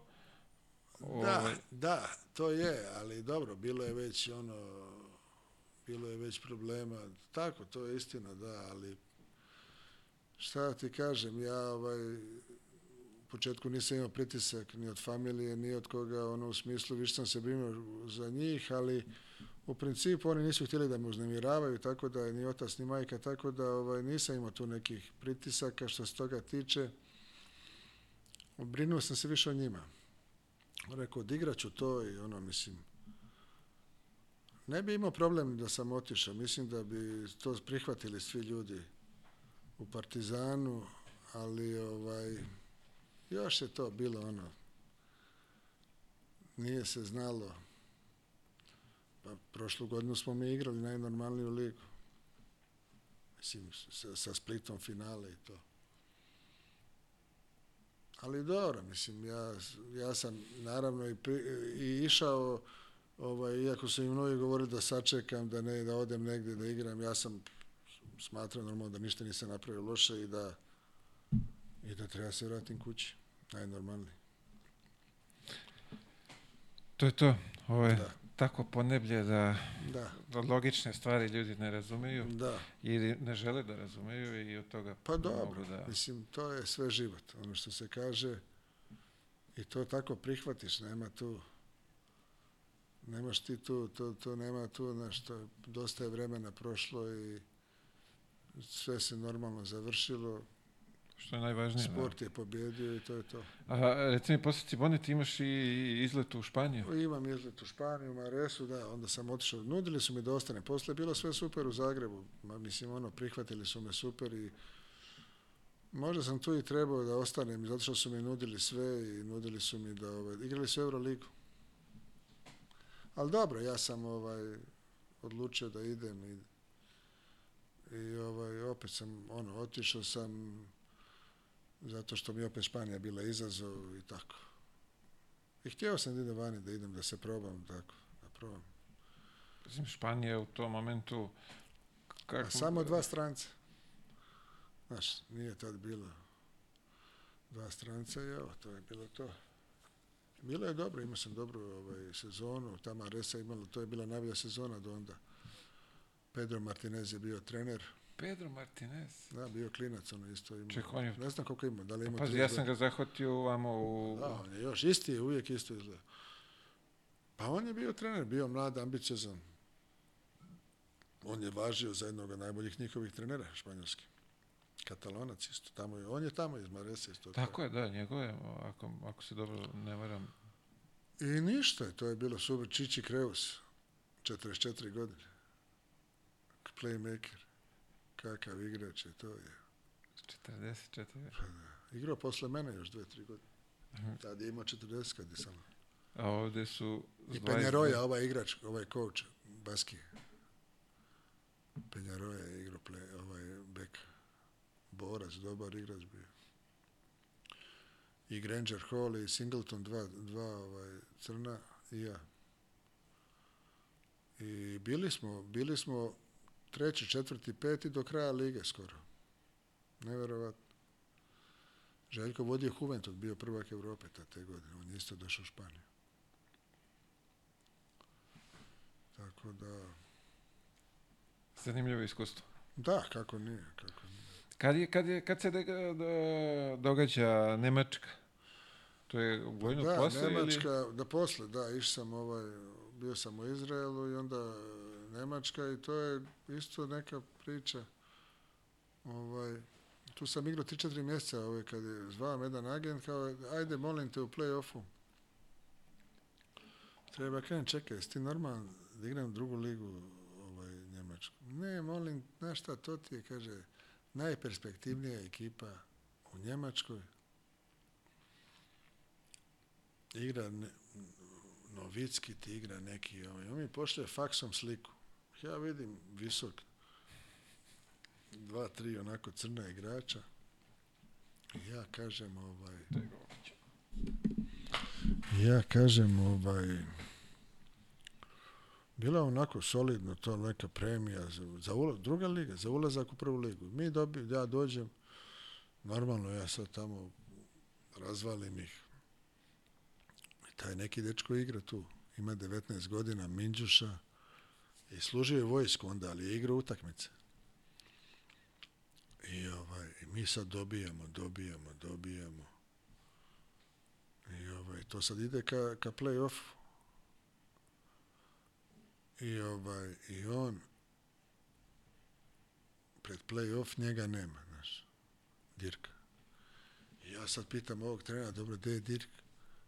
Da, ovaj- da, to je, ali dobro, bilo je već ono, bilo je već problema, tako, to je istina, da, ali šta ti kažem, ja ovaj, početku nisam imao pritisak ni od familije, ni od koga, ono u smislu, više sam se brinuo za njih, ali u principu oni nisu htjeli da me uznemiravaju, tako da ni otac ni majka, tako da ovaj, nisam imao tu nekih pritisaka što se toga tiče. Brinuo sam se više o njima. Rekao, odigraću to i ono, mislim, ne bi imao problem da sam otišao. Mislim da bi to prihvatili svi ljudi u Partizanu, ali ovaj, Još je to bilo ono, nije se znalo. Pa prošlu godinu smo mi igrali najnormalniju ligu. Mislim, sa, sa Splitom finale i to. Ali dobro, mislim, ja, ja sam naravno i, pri, i išao, ovaj, iako su i mnogi govorili da sačekam, da ne, da odem negde da igram, ja sam smatrao normalno da ništa nisam napravio loše i da, i da treba se vratim kući najnormalnije. To je to. Ovo je da. tako poneblje da, da. da logične stvari ljudi ne razumeju da. ili ne žele da razumeju i od toga pa dobro, da... mislim, to je sve život. Ono što se kaže i to tako prihvatiš, nema tu nemaš ti tu, to, to nema tu, nešto, dosta je vremena prošlo i sve se normalno završilo, što je najvažnije. Sport je pobjedio i to je to. A, reci mi, poslije Cibone ti imaš i izlet u Španiju? Pa imam izlet u Španiju, u Maresu, da, onda sam otišao. Nudili su mi da ostane, posle je bilo sve super u Zagrebu. Ma, mislim, ono, prihvatili su me super i možda sam tu i trebao da ostanem, zato što su mi nudili sve i nudili su mi da, ovaj, igrali su Euroligu. Ali dobro, ja sam ovaj, odlučio da idem i i ovaj, opet sam ono, otišao sam zato što mi je opet Španija bila izazov i tako. I htio sam da idem vani, da idem, da se probam, tako, da probam. Zim, Španija u tom momentu... Kako... A samo dva stranca. Znaš, nije tad bilo dva stranca i evo, to je bilo to. Bilo je dobro, imao sam dobru ovaj, sezonu, tamo Resa imalo, to je bila najbolja sezona do onda. Pedro Martinez je bio trener, Pedro Martinez. Da, bio klinac, ono isto ima. Ček, on je... Ne znam koliko ima, da li ima... Pa, pazi, ja sam ga zahvatio vamo u... Da, on je još isti, uvijek isto izgleda. Pa on je bio trener, bio mlad, ambiciozan. On je važio za jednog od najboljih njihovih trenera španjolski. Katalonac isto, tamo je, on je tamo iz Marese isto. Tako je, da, njegove, ako, ako se dobro ne varam. I ništa, to je bilo super Čiči Kreus, 44 godine, playmaker. Kakav igrač je to je. 44. Pa da. Igrao posle mene još 2-3 godine. Mhm. Tad je imao 40 kad je samo. A ovde su... I Penjaroja, ovaj igrač, ovaj coach, Baski. Penjaroja je igrao play, ovaj bek. Borac, dobar igrač bio. I Granger Hall i Singleton, dva, dva ovaj, crna i ja. I bili smo, bili smo treći, četvrti, peti do kraja lige skoro. Neverovatno. Željko vodio Juventud, bio prvak Evrope ta te godine. On je isto došao u Španiju. Tako da... Zanimljivo iskustvo. Da, kako nije, kako nije. Kad, je, kad, je, kad se de, de, da, događa Nemačka? To je godinu da, posle Nemačka, ili? Da, posle, da. Išao sam ovaj, bio sam u Izraelu i onda Nemačka i to je isto neka priča. Ovaj, tu sam igrao 3-4 mjeseca ovaj, kad je zvao me jedan agent, kao, ajde, molim te u play-offu. Treba kažem, čekaj, jesi ti normalan da igram drugu ligu ovaj, Njemačku? Ne, molim, znaš šta, to ti je, kaže, najperspektivnija ekipa u Njemačkoj. Igra ne, Novicki ti igra neki, ovaj, on mi pošle faksom sliku. Ja vidim visok, dva, tri onako crna igrača. Ja kažem ovaj... Ja kažem ovaj... Bila onako solidno to neka premija za, za ula, druga liga, za ulazak u prvu ligu. Mi dobi, ja dođem, normalno ja sad tamo razvalim ih. Taj neki dečko igra tu, ima 19 godina, Minđuša, I služio je vojsku onda, ali je igrao utakmice. I, ovaj, mi sad dobijamo, dobijamo, dobijamo. I ovaj, to sad ide ka, ka play-offu. I, ovaj, I on pred play-off njega nema, znaš, Dirka. I ja sad pitam ovog trenera, dobro, gdje je Dirk?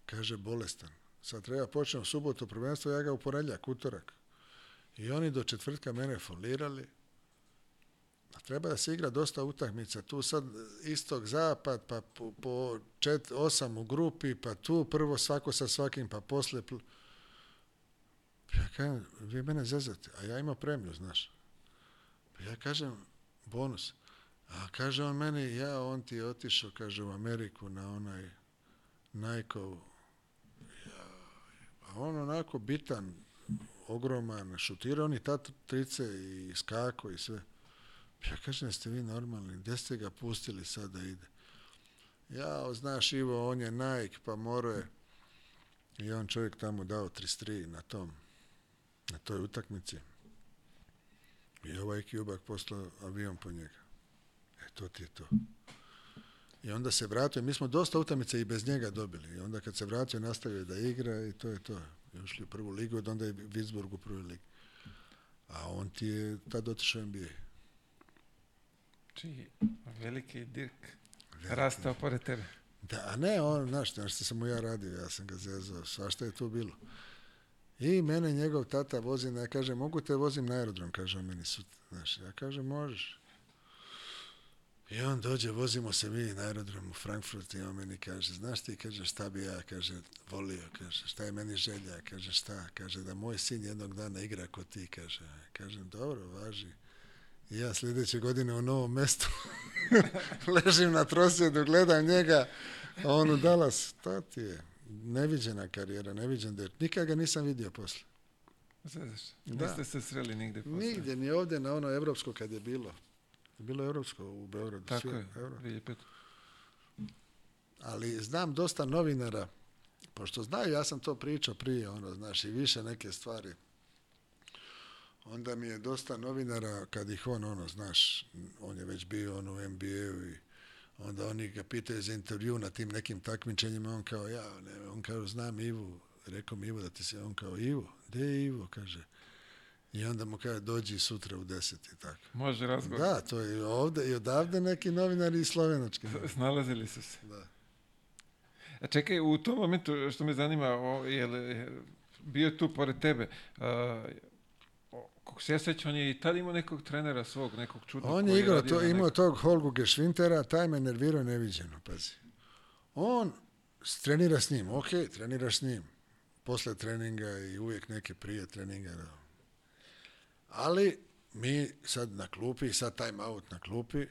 Kaže, bolestan. Sad treba počne subotu prvenstvo, ja ga u ponedjeljak, utorak. I oni do četvrtka mene folirali. A treba da se igra dosta utakmica. Tu sad istog zapad, pa po, po čet, osam u grupi, pa tu prvo svako sa svakim, pa posle... Pl... Ja kažem, vi mene zezate, a ja imam premiju, znaš. Pa ja kažem, bonus. A kaže on meni, ja, on ti je otišao, kaže, u Ameriku na onaj Nike-ovu. Ja, a on onako bitan, ogroman, šutirao on i ta trice i skako i sve. Ja kažem, jeste vi normalni, gde ste ga pustili sad da ide? Ja, znaš Ivo, on je Nike, pa moro je. I on čovjek tamo dao 33 na tom, na toj utakmici. I ovaj Kubak poslao avion po njega. E, to ti je to. I onda se vratio, mi smo dosta utamice i bez njega dobili. I onda kad se vratio, nastavio da igra i to je to. Išli u prvu ligu, od onda je Witzburg u prvoj ligi. A on ti je tad otišao NBA. Čiji veliki Dirk veliki. rastao pored tebe. Da, a ne, on, znaš, znaš što sam ja radio, ja sam ga zezao, svašta je to bilo. I mene njegov tata vozi, ja kažem, mogu te vozim na aerodrom, kaže on meni, znaš, ja kažem, možeš. I on dođe, vozimo se mi na aerodrom u Frankfurt i on meni kaže, znaš ti, kaže, šta bi ja, kaže, volio, kaže, šta je meni želja, kaže, šta, kaže, da moj sin jednog dana igra kod ti, kaže. Kažem, dobro, važi. I ja sljedeće godine u novom mestu ležim na prosjedu, gledam njega, a on u Dallas, to ti je neviđena karijera, neviđen der. Nikad ga nisam vidio posle. Znači, da. niste se sreli nigde posle? Nigde, ni ovde na ono evropsko kad je bilo je bilo Europsko u Beogradu. Tako svijet, je, Euro. 2005. Ali znam dosta novinara, pošto znaju, ja sam to pričao prije, ono, znaš, i više neke stvari. Onda mi je dosta novinara, kad ih on, ono, znaš, on je već bio on u NBA-u i onda oni ga pitaju za intervju na tim nekim takmičenjima, on kao ja, ne, on kao znam Ivu, rekao mi Ivo da ti se, on kao Ivo, gdje je Ivo, kaže, I onda mu kaže, dođi sutra u deset i tako. Može razgovor. Da, to je ovde i odavde neki novinari i slovenački. Snalazili su se. Da. A e, čekaj, u tom momentu što me zanima, o, je li, bio tu pored tebe, a, kako se ja sveća, on je i tad imao nekog trenera svog, nekog čudnog. On je igrao, to, imao nekog... tog Holgu Gešvintera, taj me nervirao neviđeno, pazi. On trenira s njim, ok, treniraš s njim. Posle treninga i uvijek neke prije treninga, da Ali mi sad na klupi, sad time out na klupi,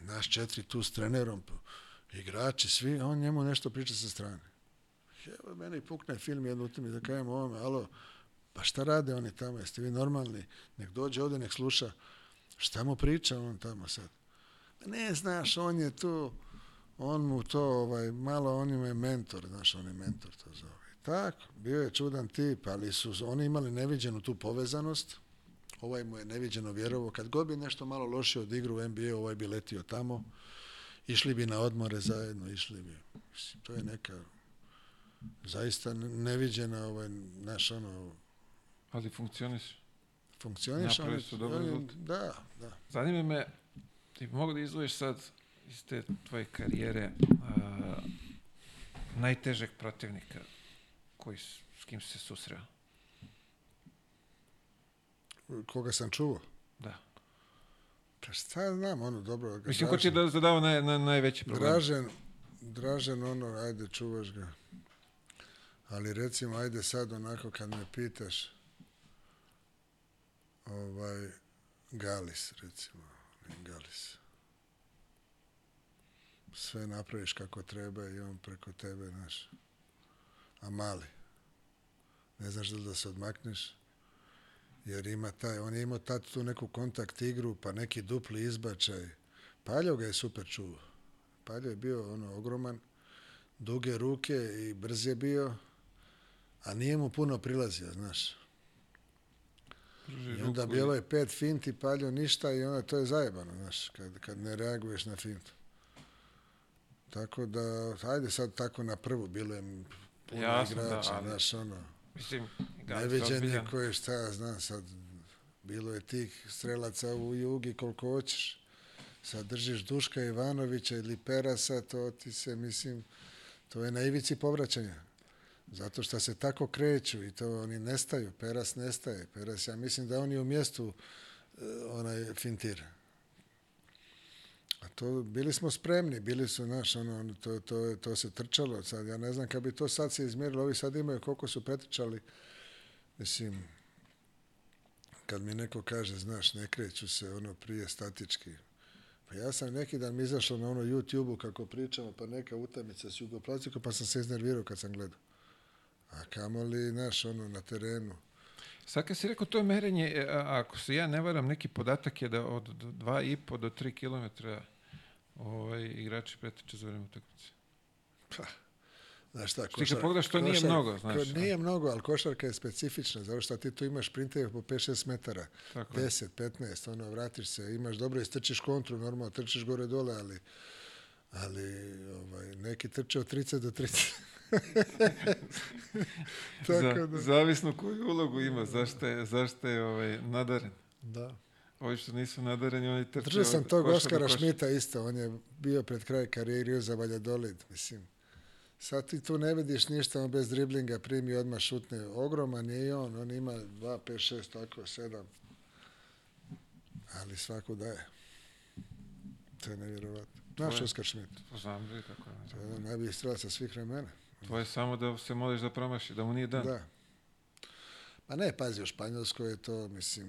naš četiri tu s trenerom, igrači, svi, on njemu nešto priča sa strane. Evo, meni pukne film jednu tim i da kajem ovome, alo, pa šta rade oni tamo, jeste vi normalni, nek dođe ovde, nek sluša, šta mu priča on tamo sad? Ne znaš, on je tu, on mu to, ovaj, malo on je mentor, znaš, on je mentor to zove. Tako, bio je čudan tip, ali su oni imali neviđenu tu povezanost, Ovaj mu je neviđeno vjerovo. Kad god bi nešto malo loše odigrao u NBA, ovaj bi letio tamo. Išli bi na odmore zajedno, išli bi. To je neka zaista neviđena ovaj, naš ono... Ali funkcioniš. Funkcioniš, ali... su dobar ali, Da, da. Zanima me, ti mogu da izvojiš sad iz te tvoje karijere a, najtežeg protivnika koji, s kim se susreo? koga sam čuo. Da. Pa šta znam, ono, dobro. Ga Mislim, ko ti da zadao da naj, na, najveći problem? Dražen, Dražen, ono, ajde, čuvaš ga. Ali recimo, ajde sad onako kad me pitaš, ovaj, Galis, recimo, Galis. Sve napraviš kako treba i on preko tebe, znaš. A mali. Ne znaš da, da se odmakneš, jer ima taj, on je imao tad tu neku kontakt igru, pa neki dupli izbačaj. Paljo ga je super čuvao. Paljo je bio ono ogroman, duge ruke i brz je bio, a nije mu puno prilazio, znaš. I onda bilo je pet finti, Paljo ništa i onda to je zajebano, znaš, kad, kad ne reaguješ na fintu. Tako da, ajde sad tako na prvu, bilo je puno Jasno, da, igrača, da, ali... znaš, ono. Mislim, da, Najviđenije koje šta ja znam sad, bilo je tih strelaca u jugi koliko hoćeš. Sad držiš Duška Ivanovića ili Perasa, to ti se, mislim, to je na ivici povraćanja. Zato što se tako kreću i to oni nestaju, Peras nestaje. Peras, ja mislim da oni je u mjestu e, onaj fintira. A to, bili smo spremni, bili su, naš ono, to, to, to se trčalo sad. Ja ne znam kad bi to sad se izmjerilo, ovi sad imaju koliko su pretrčali. Mislim, kad mi neko kaže, znaš, ne kreću se ono prije statički. Pa ja sam neki dan izašao na ono YouTube-u kako pričamo, pa neka utamica s jugoplastikom, pa sam se iznervirao kad sam gledao. A kamoli, znaš, ono, na terenu. Sad kad si rekao to merenje, e, ako se ja ne varam, neki podatak je da od 2,5 do 3 kilometra ovaj, igrači pretiče za vreme utakmice. Pa, znaš šta, košarka... Ti kad pogledaš, to nije mnogo, znaš. Ko, nije mnogo, ali košarka je specifična, zato što ti tu imaš printeve po 5-6 metara, Tako 10, 15, ono, vratiš se, imaš dobro, istrčiš kontru, normalno, trčiš gore-dole, ali, ali ovaj, neki trče od 30 do 30. Tako da. Zavisno koju ulogu ima, zašto je, zašto je ovaj, nadaren. Da. Ovi što nisu nadareni, oni trče. Držao sam tog Oskara Šmita isto, on je bio pred kraj karijere za Valjadolid, mislim. Sad ti tu ne vidiš ništa, on bez driblinga primi odmah šutne. Ogroman je i on, on ima 2, 5, 6, tako, 7. Ali svaku daje. To je nevjerovatno. Naš Oskar Šmit. Znam li tako. Je. To je jedan najbolji strelaca svih vremena. To je samo da se moliš da promaši, da mu nije dan. Da. Pa ne, pazi, u Španjolskoj je to, mislim,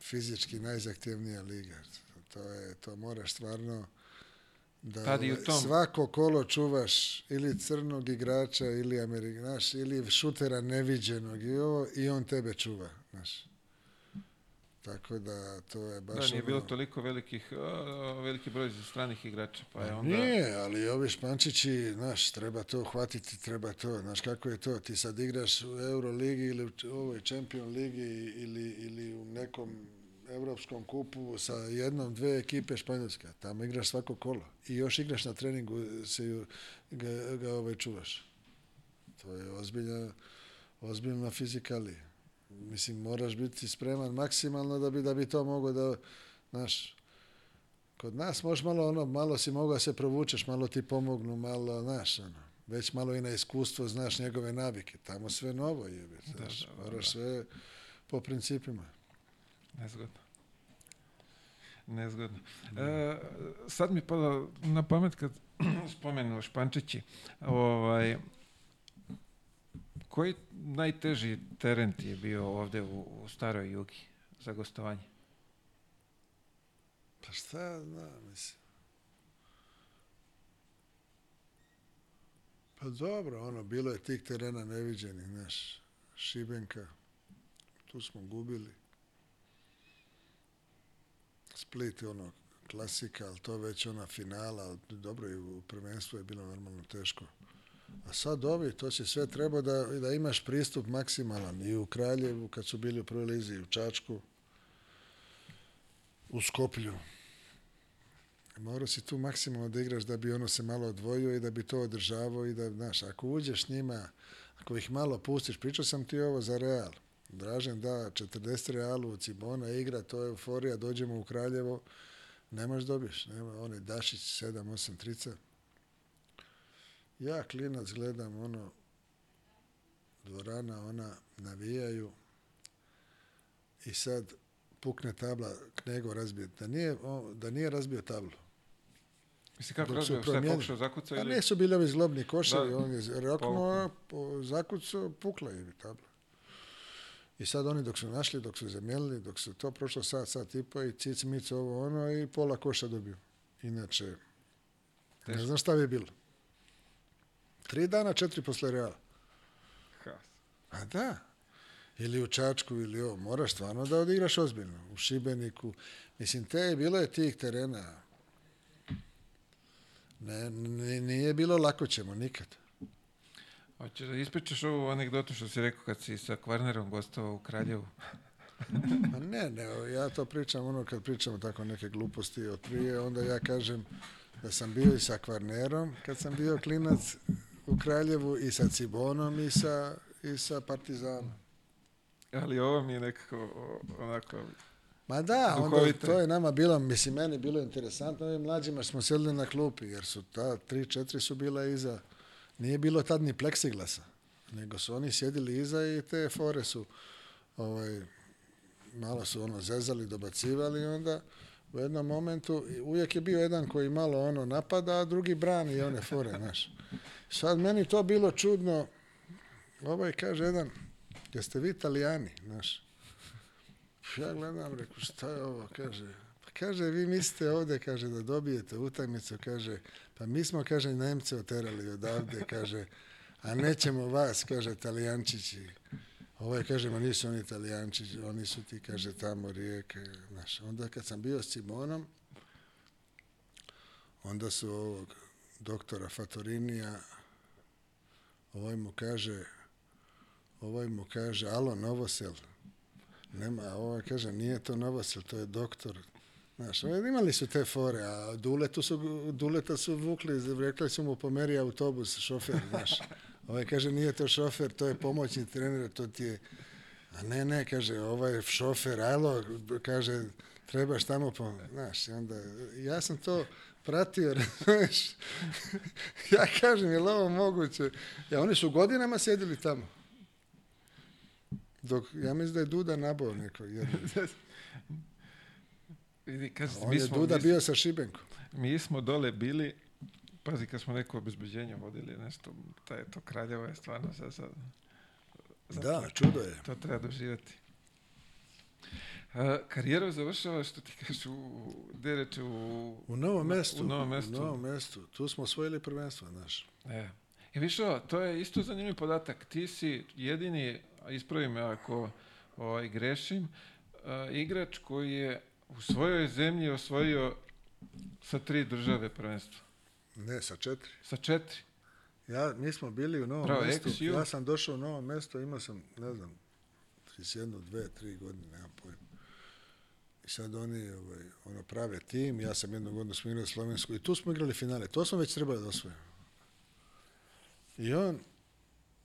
fizički najzahtevnija liga. To je, to moraš stvarno da ovaj, svako kolo čuvaš ili crnog igrača ili amerikanaš ili šutera neviđenog i ovo i on tebe čuva, znaš. Tako da to je baš... Da, nije ono... bilo toliko velikih, veliki broj stranih igrača, pa je onda... Nije, ali ovi Špančići, znaš, treba to hvatiti, treba to, znaš, kako je to, ti sad igraš u Euroligi ili u ovoj Champion Ligi ili, ili u nekom evropskom kupu sa jednom, dve ekipe Španjolska, tamo igraš svako kolo i još igraš na treningu, se ju, ga, ga ovaj čuvaš. To je ozbiljna, ozbiljna fizikalija mislim, moraš biti spreman maksimalno da bi, da bi to mogao da, znaš, kod nas možeš malo ono, malo si da se provučeš, malo ti pomognu, malo, znaš, ono, već malo i na iskustvo znaš njegove navike, tamo sve novo je, da, znaš, da, da, moraš da. sve po principima. Nezgodno. Nezgodno. E, sad mi pada na pamet kad spomenuo Špančići, ovaj, Koji najteži teren ti je bio ovde u, u Staroj Jugi za gostovanje? Pa šta ja znam, mislim. Pa dobro, ono, bilo je tih terena neviđenih, naš Šibenka, tu smo gubili. Split je ono klasika, ali to već ona finala, dobro i u prvenstvu je bilo normalno teško. A sad ovi, to se sve treba da, da imaš pristup maksimalan i u Kraljevu, kad su bili u prvoj lizi, u Čačku, u Skoplju. Morao si tu maksimalno da igraš da bi ono se malo odvojio i da bi to održavao i da, znaš, ako uđeš njima, ako ih malo pustiš, pričao sam ti ovo za Real. Dražen da 40 Realu, Cibona igra, to je euforija, dođemo u Kraljevo, nemaš dobiješ. nema, one Dašić 7, 8, 30 Ja klinac gledam ono, dvorana, ona navijaju i sad pukne tabla, knego razbije. Da nije, o, da nije razbio tablu. Mislim kako razbio, šta je pokušao zakucao pa ili... A nisu bili ovi zlobni košari, da, on je roknuo, pa po, zakucao, pukla je tabla. I sad oni dok su našli, dok su zamijenili, dok su to prošlo sad, sad tipa i cic, mic, ovo, ono i pola koša dobio. Inače, Teško. ne znam šta bi bilo. Tri dana, četiri posle Reala. Haos. A da. Ili u Čačku, ili ovo. Moraš stvarno da odigraš ozbiljno. U Šibeniku. Mislim, te, je bilo je tih terena. Ne, nije bilo lako ćemo, nikad. Hoćeš da ispričaš ovu anegdotu što si rekao kad si sa Kvarnerom gostovao u Kraljevu? Pa ne, ne, ja to pričam ono kad pričamo tako neke gluposti od prije, onda ja kažem da sam bio i sa Kvarnerom kad sam bio klinac u Kraljevu i sa Cibonom i sa, i sa Partizanom. Ali ovo mi je nekako onako... Ma da, onda to je nama bilo, mislim, meni bilo interesantno, ovim mlađima smo sjedili na klupi, jer su ta tri, četiri su bila iza, nije bilo tad ni pleksiglasa, nego su oni sjedili iza i te fore su, ovaj, malo su ono zezali, dobacivali, onda u jednom momentu, uvijek je bio jedan koji malo ono napada, a drugi brani one fore, znaš. Sad meni to bilo čudno, ovaj kaže jedan, jeste vi italijani, znaš? Ja gledam, reku, šta je ovo, kaže, pa kaže, vi mislite ovde, kaže, da dobijete utakmicu, kaže, pa mi smo, kaže, Nemce oterali odavde, kaže, a nećemo vas, kaže, Italijančići. Ovaj kaže, ma nisu oni Italijančići, oni su ti, kaže, tamo rijeke, znaš. Onda kad sam bio s Simonom, onda su ovog doktora Fatorinija Ovaj mu kaže, ovaj mu kaže, alo, Novosel. Nema, a ovaj kaže, nije to Novosel, to je doktor. Znaš, ovaj, imali su te fore, a Duletu su, Duleta su vukli, rekli su mu pomeri autobus, šofer, znaš. Ovaj kaže, nije to šofer, to je pomoćni trener, to ti je... A ne, ne, kaže, ovaj šofer, alo, kaže, trebaš tamo, po... znaš, i onda, ja sam to, pratio, razumeš? ja kažem, je li ovo moguće? Ja, e, oni su godinama sedeli tamo. Dok, ja mislim da je Duda nabao neko. Jer... Vidi, kad on mi je smo, Duda mi, bio sa Šibenkom. Mi smo dole bili, pazi, kad smo neko obezbeđenje vodili, nešto, je to kraljevo je stvarno sad, sad, Da, čudo je. To treba doživjeti. A, karijeru završava, što ti kažeš, u, Dereče, u... U novom mestu. U novom mestu. U novom mestu. Tu smo osvojili prvenstvo, znaš. E. I e, više, to je isto zanimljiv podatak. Ti si jedini, ispravi me ako ovaj, grešim, a, e, igrač koji je u svojoj zemlji osvojio sa tri države prvenstvo. Ne, sa četiri. Sa četiri. Ja, mi smo bili u novom Bravo, mestu. Ja sam došao u novo mesto, imao sam, ne znam, 31, 2, 3 godine, nemam pojma. I sad oni ovaj, ono, prave tim, ja sam jednog godina smo igrali Slovensku i tu smo igrali finale. To smo već trebali da osvojimo. I on,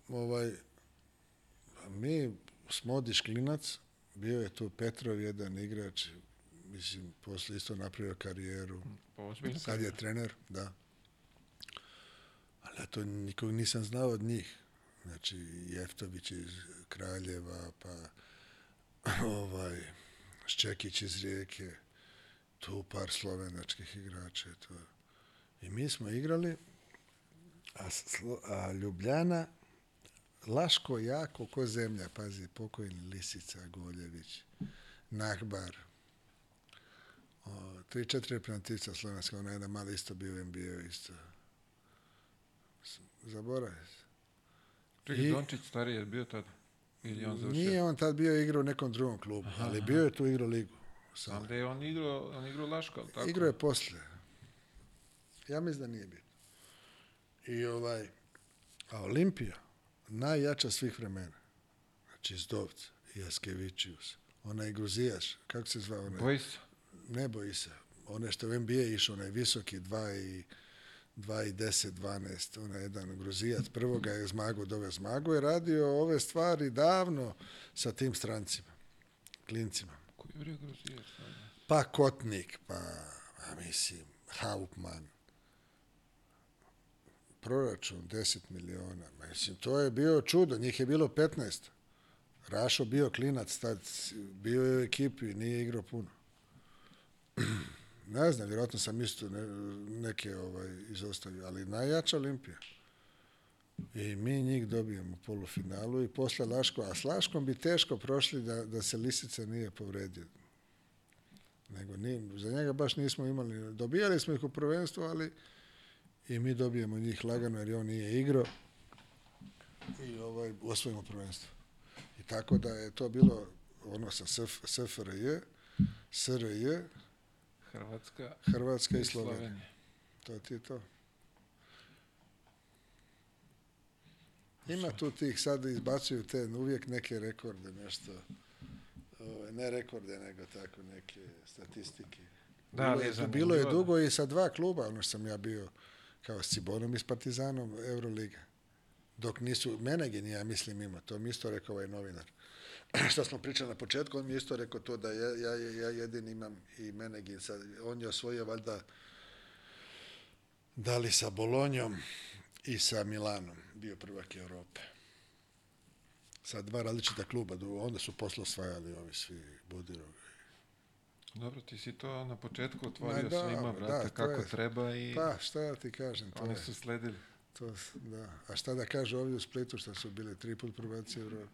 ovaj, mi smo odiš klinac, bio je tu Petrov jedan igrač, mislim, posle isto napravio karijeru. Mm, pa Ozbiljno. Sad je trener, da. Ali ja to nikog nisam znao od njih. Znači, Jeftović iz Kraljeva, pa ovaj, Ščekić iz Rijeke, tu par slovenačkih igrača to. I mi smo igrali, a, slo, a Ljubljana, Laško jako ko zemlja, pazi, pokojni Lisica, Goljević, Nahbar, o, tri, četiri reprezentativca slovenska, ona jedan mali isto bio im bio isto. Zaboravio se. Čekaj, I... Dončić stariji je bio tada? Ili on završio? Nije on tad bio igrao u nekom drugom klubu, aha, ali bio je tu igrao ligu. Samo. Onda je on igrao, on igrao Laška, ali tako? Igrao je posle. Ja mislim da nije bitno. I ovaj, a Olimpija, najjača svih vremena. Znači, Zdovca, Jaskevičius, onaj Gruzijaš, kako se zvao? Onaj? Bojsa. Ne Bojsa. One što u NBA išao, onaj visoki, dva i... 2 i 10, 12, onaj jedan grozijac, prvoga je Zmago dove Zmago je radio ove stvari davno sa tim strancima, klincima. Koji je bio grozijac? Pa Kotnik, pa, pa mislim, Hauptmann, proračun 10 miliona, mislim, to je bio čudo, njih je bilo 15. Rašo bio klinac, tad bio je u ekipi, nije igrao puno. Ne znam, vjerojatno sam isto ne, neke ovaj, izostavio, ali najjača Olimpija. I mi njih dobijemo u polufinalu i posle Laško, a s Laškom bi teško prošli da, da se Lisica nije povredio. Nego nije, za njega baš nismo imali, dobijali smo ih u prvenstvu, ali i mi dobijemo njih lagano jer on nije igrao i ovaj, osvojimo prvenstvo. I tako da je to bilo ono sa SFRJ, SRJ, Hrvatska, Hrvatska i Slovenija. Slovenija. To ti je to. Ima tu tih, sad izbacuju te uvijek neke rekorde, nešto, ne rekorde, nego tako neke statistike. Da, bilo, je, bilo je da. dugo i sa dva kluba, ono što sam ja bio kao s Cibonom i s Partizanom, Euroliga. Dok nisu, Menegin ja mislim ima, to mi isto rekao ovaj novinar što smo pričali na početku, on mi je isto rekao to da ja, ja, ja jedin imam i Menegin. Sad, on je osvojio valjda da li sa Bolonjom i sa Milanom bio prvak Europe. Sa dva različita kluba, onda su posle osvajali ovi svi Budirov dobro, ti si to na početku otvorio Ma, da, svima, vrata, da, kako je, treba i... Pa, šta ja ti kažem? To oni su sledili. To, da. A šta da kažu ovdje u Splitu, šta su bile tri put prvaci Evrope?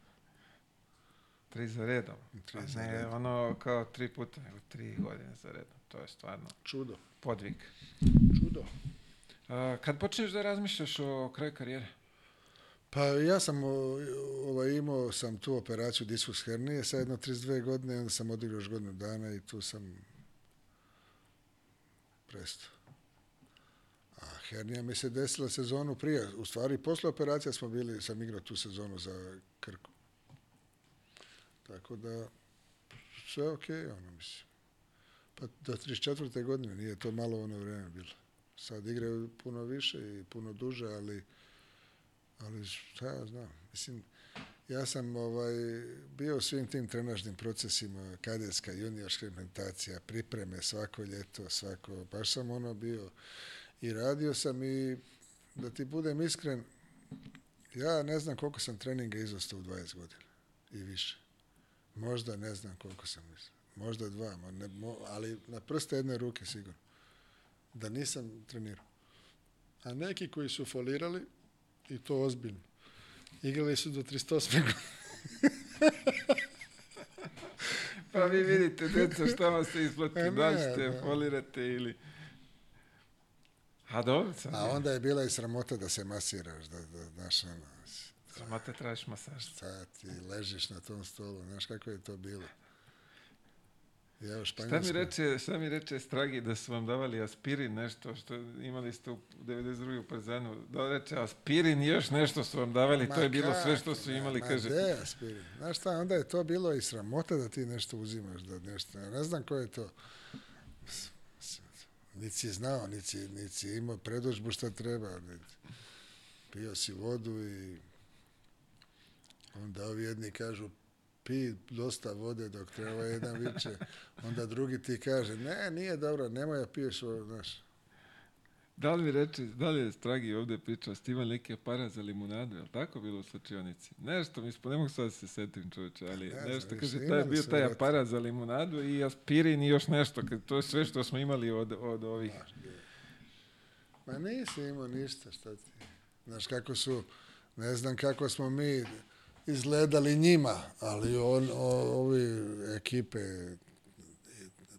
Tri za redom. Tri za ne, redom. ono kao tri puta, nego tri godine za redom. To je stvarno... Čudo. Podvig. Čudo. A, kad počneš da razmišljaš o kraju karijere? Pa ja sam ovaj, imao sam tu operaciju diskus hernije sa jedno 32 godine, onda sam odigrao još godinu dana i tu sam prestao. A hernija mi se desila sezonu prije. U stvari, posle operacija smo bili, sam igrao tu sezonu za Krku. Tako da, sve je okej, okay, ono, mislim. Pa do 34. godine nije to malo ono vreme bilo. Sad igraju puno više i puno duže, ali, ali šta ja znam, mislim, ja sam ovaj, bio u svim tim trenažnim procesima, kadetska, juniorska implementacija, pripreme svako ljeto, svako, baš sam ono bio i radio sam i da ti budem iskren, ja ne znam koliko sam treninga izostao u 20 godina i više. Možda ne znam koliko sam mislio. Možda dva, ne, mo, ali na prste jedne ruke sigurno. Da nisam trenirao. A neki koji su folirali, i to ozbiljno, igrali su do 38 pa vi vidite, deco, šta vam se isplati, e, da ćete, folirate ili... A dobro, A onda je bila i sramota da se masiraš, da, da, znaš, ono, Mate, tražiš masaž. Sad ti ležiš na tom stolu, znaš kako je to bilo. Ja, šta mi reče, šta mi reče Stragi da su vam davali aspirin nešto što imali ste u 92. u Przanu. Da reče aspirin još nešto su vam davali, ma to je bilo kak, sve što su imali, ma, kaže. Ma aspirin? Znaš šta, onda je to bilo i sramota da ti nešto uzimaš, da nešto, ja ne znam ko je to. Niti si znao, niti si, niti si imao predođbu šta treba, niti. Pio si vodu i Onda ovi jedni kažu, pi dosta vode dok te ovaj jedan viče. Onda drugi ti kaže, ne, nije dobro, nemoj da piješ ovo, znaš. Da li mi reči, da li je Stragi ovde pričao, ste imali neke para za limunadu, je li tako bilo u slučionici? Nešto, mi ne mogu sad da se setim čoveče, ali ne, nešto, više, kaže, taj, bio taj para za limunadu i aspirin i još nešto, to je sve što smo imali od, od ovih. Ma nisi imao ništa, šta ti... Znaš kako su, ne znam kako smo mi, izgledali njima, ali on, o, ovi ekipe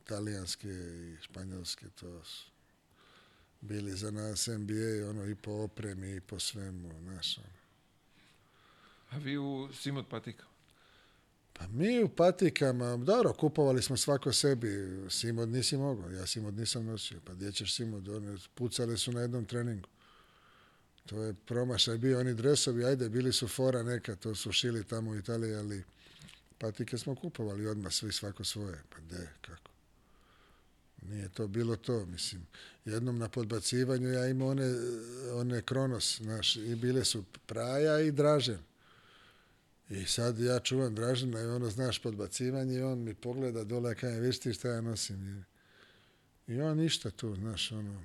italijanske i španjolske, to su bili za nas NBA, ono i po opremi i po svemu, znaš, ono. A vi u svim patika? Pa mi u patikama, dobro, kupovali smo svako sebi. Simod nisi mogao, ja Simod nisam nosio. Pa gdje ćeš Simod? One pucale su na jednom treningu. To je promašaj bio, oni dresovi, ajde, bili su fora neka, to su šili tamo u Italiji, ali patike smo kupovali odmah, svi svako svoje. Pa de, kako? Nije to bilo to, mislim. Jednom na podbacivanju ja imao one, one kronos, znaš, i bile su Praja i Dražen. I sad ja čuvam Dražena i ono, znaš, podbacivanje i on mi pogleda dole, kaj, viš ti šta ja nosim. I on ništa tu, znaš, ono,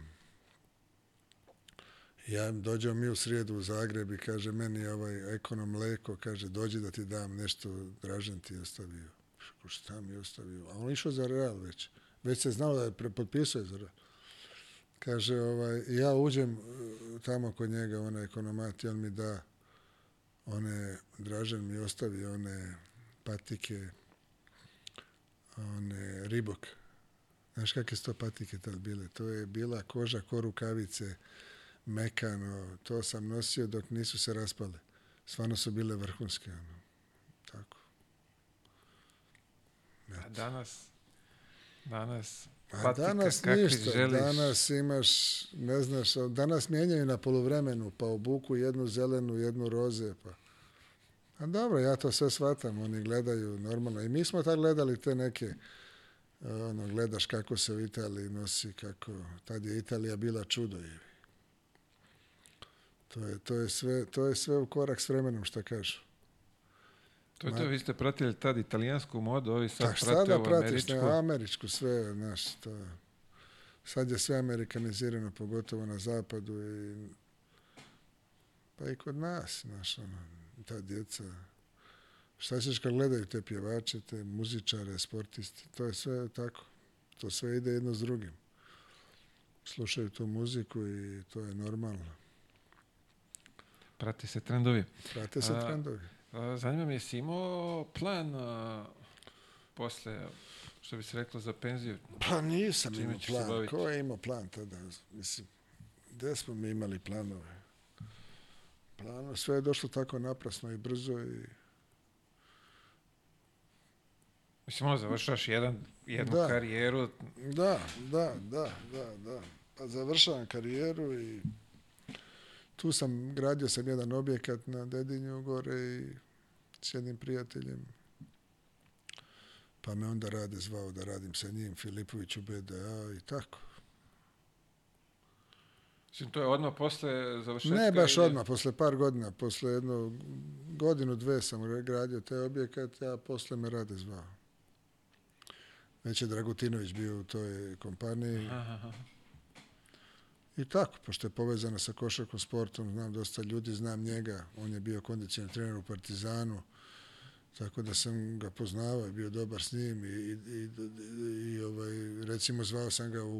Ja dođeo mi u srijedu u Zagreb i kaže, meni ovaj ekonom Leko, kaže, dođi da ti dam nešto, Dražen ti je ostavio. Šta mi je ostavio? A on išao za Real već. Već se znao da je potpisao za Real. Kaže, ovaj, ja uđem e, tamo kod njega, onaj ekonomat, on mi da one, Dražen mi ostavi one patike, one ribok. Znaš kakve su to patike tad bile? To je bila koža ko rukavice, mekano, to sam nosio dok nisu se raspale. Stvarno su bile vrhunske, ono. Tako. Net. A danas? Danas? A danas ka, ništa. Želiš. Danas imaš, ne znaš, danas mijenjaju na poluvremenu, pa obuku jednu zelenu, jednu roze, pa... A dobro, ja to sve shvatam, oni gledaju normalno. I mi smo tad gledali te neke, ono, gledaš kako se u Italiji nosi, kako, tad je Italija bila čudo. je. To je, to je, sve, to je sve u korak s vremenom, šta kažu. To je Ma... to, vi ste pratili tad italijansku modu, ovi sad pa Ta, prate sada pratiš, američku. Ne, američku sve, znaš, to je. Sad je sve amerikanizirano, pogotovo na zapadu i pa i kod nas, znaš, ono, ta djeca. Šta ćeš kad gledaju te pjevače, te muzičare, sportiste, to je sve tako. To sve ide jedno s drugim. Slušaju tu muziku i to je normalno. Prate se trendovi. Prate se a, trendovi. A, zanima me, jesi imao plan a, posle, što bi se reklo, za penziju? Pa nisam Čime imao plan. Ko je imao plan tada? Mislim, gde smo mi imali planove? Plano, sve je došlo tako naprasno i brzo i... Mislim, ono, završaš jedan, jednu da. karijeru. Da, da, da, da, da. Pa završavam karijeru i tu sam, gradio sam jedan objekat na Dedinju gore i s jednim prijateljem. Pa me onda Rade zvao da radim sa njim, Filipović u BDA i tako. Mislim, to je odmah posle završetka? Ne, baš ili... odmah, posle par godina. Posle jednu godinu, dve sam gradio taj objekat, a posle me Rade zvao. Već je Dragutinović bio u toj kompaniji. Aha. I tako, pošto je povezana sa košarkom sportom, znam dosta ljudi, znam njega, on je bio kondicijni trener u Partizanu, tako da sam ga poznavao, bio dobar s njim i, i, i, i ovaj, recimo zvao sam ga u,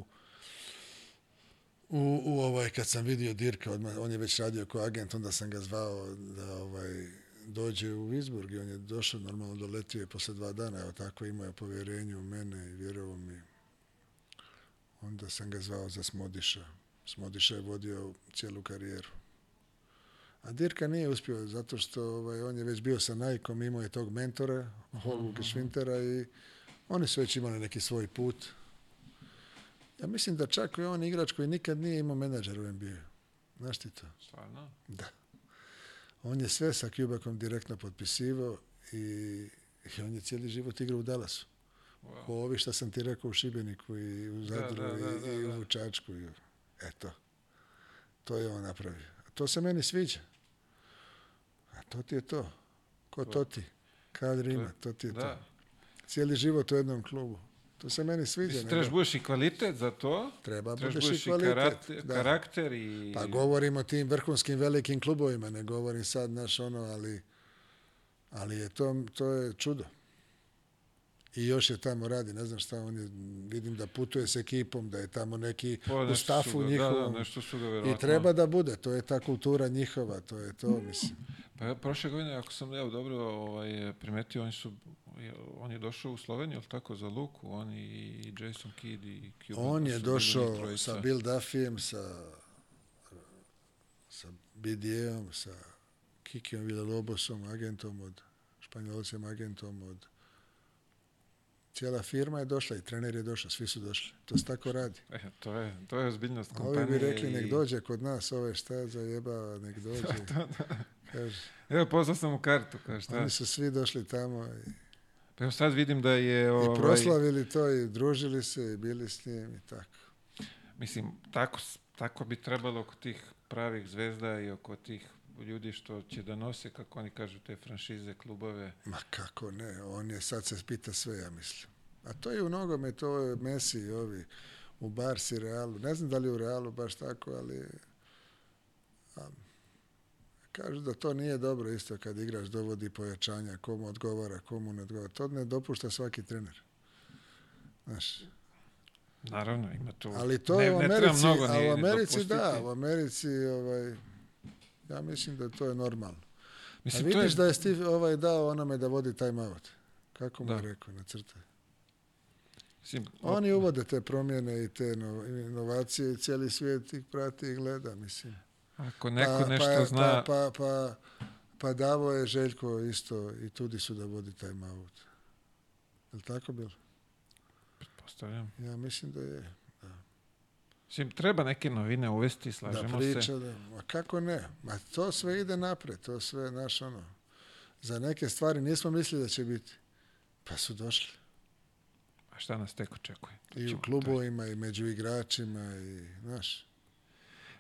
u, u ovaj, kad sam vidio Dirka, odmah, on je već radio kao agent, onda sam ga zvao da ovaj, dođe u Vizburg i on je došao, normalno doletio je posle dva dana, evo tako imao je povjerenje u mene i vjerovao mi. Onda sam ga zvao za Smodiša, Smodiša je vodio cijelu karijeru. A Dirka nije uspio zato što ovaj, on je već bio sa Nike-om, imao je tog mentora, Holbuka Švintera mhm. i oni su već imali neki svoj put. Ja mislim da čak je on igrač koji nikad nije imao menadžer u NBA. Znaš ti to? Stvarno? Da. On je sve sa Kubakom direktno potpisivo i, i on je cijeli život igrao u Dallasu. Wow. Ko ovi šta sam ti rekao u Šibeniku i u da, Zadru da, da, da, i, i da. u Čačku. I, Eto, to je on napravio. A to se meni sviđa. A to ti je to. Ko to, to ti? Kadri ima, to ti je da. to. Cijeli život u jednom klubu. To se meni sviđa. Mislim, trebaš da- budeš i kvalitet za to. Treba budeš i kvalitet. Da. Karakter, da. i... Pa govorim o tim vrhunskim velikim klubovima, ne govorim sad naš ono, ali, ali je to, to je čudo i još je tamo radi, ne znam šta, on je, vidim da putuje s ekipom, da je tamo neki pa, u stafu ga, njihovom. Da, da, nešto su ga I treba da bude, to je ta kultura njihova, to je to, mislim. Pa prošle godine, ako sam ja dobro ovaj, primetio, oni su, on je došao u Sloveniju, ali tako, za Luku, on i Jason Kidd i Cuban. On pa je došao sa Bill Duffijem, sa, sa BD-om, sa Kikijem Villalobosom, agentom od, španjolcem agentom od Cijela firma je došla i trener je došao, svi su došli. To se tako radi. E, to, je, to je ozbiljnost kompanije. Ovi bi rekli, nek dođe kod nas, ove šta zajebava, nek dođe. to, to, to. Kaže, Evo, poslao sam u kartu. Kaže, šta? Oni su svi došli tamo. I... Pa evo sad vidim da je... Ovaj... I proslavili to i družili se i bili s njim i tako. Mislim, tako, tako bi trebalo oko tih pravih zvezda i oko tih ljudi što će da nose, kako oni kažu, te franšize, klubove. Ma kako ne, on je, sad se pita sve, ja mislim. A to je u nogome, to je Messi i ovi, u Barsi, Realu, ne znam da li u Realu baš tako, ali... A, kažu da to nije dobro isto kad igraš, dovodi pojačanja, komu odgovara, komu ne odgovara. To ne dopušta svaki trener. Znaš, Naravno, ima to. Ali to ne, u Americi, ne mnogo, a u Americi da, u Americi ovaj, Ja mislim da to je normalno. Mislim, A vidiš je... da je Steve ovaj dao onome da vodi time out. Kako mu da. rekao na crte? Mislim, Oni op... uvode te promjene i te inovacije i cijeli svijet ih prati i gleda, mislim. Ako neko pa, nešto pa, zna... Pa, pa, pa, pa davo je Željko isto i tudi su da vodi time out. Je li tako bilo? Pretpostavljam. Ja mislim da je. Mislim, treba neke novine uvesti, slažemo da priča, se. Da, ma kako ne? Ma to sve ide napred, to sve, znaš, ono, za neke stvari nismo mislili da će biti, pa su došli. A šta nas tek očekuje? I u klubovima, taj. i među igračima, i, znaš,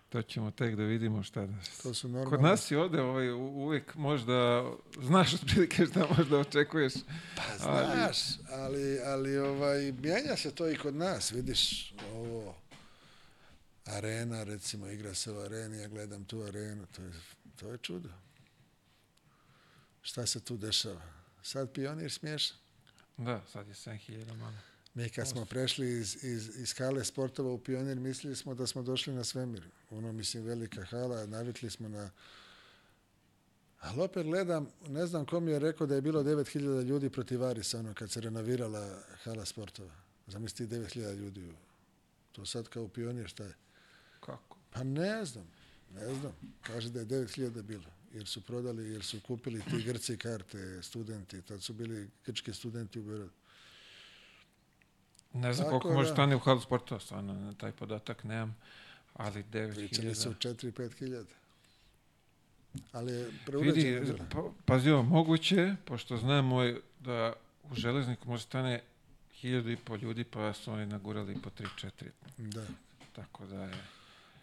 to ćemo tek da vidimo šta nas... To su normalno... Kod nas je ovde ovaj, uvijek možda... Znaš otprilike šta možda očekuješ. Pa znaš, ali, ali, ali ovaj, mijenja se to i kod nas, vidiš. Ovo, arena, recimo igra se u areni, ja gledam tu arenu, to je, to je čudo. Šta se tu dešava? Sad pionir smiješan. Da, sad je 7000 manje. Mi kad smo prešli iz, iz, iz hale sportova u pionir, mislili smo da smo došli na svemir. Ono, mislim, velika hala, navikli smo na... Ali opet gledam, ne znam ko mi je rekao da je bilo 9000 ljudi protiv Arisa, ono, kad se renovirala hala sportova. Zamisli 9000 ljudi. To sad kao pionir, šta je? Kako? Pa ne znam, ne znam. Kaže da je 9000 bilo, jer su prodali, jer su kupili ti Grci karte, studenti, tad su bili grčki studenti u Berodu. Ne znam Tako koliko da, može stane u halu sporta, stvarno, na taj podatak nemam, ali 9000... Pričali su 4-5 hiljada. Ali Vidi, pa, pazi moguće, pošto znamo ovaj, da u železniku može stane hiljadu i po ljudi, pa su oni nagurali po 3-4. Da. Tako da je...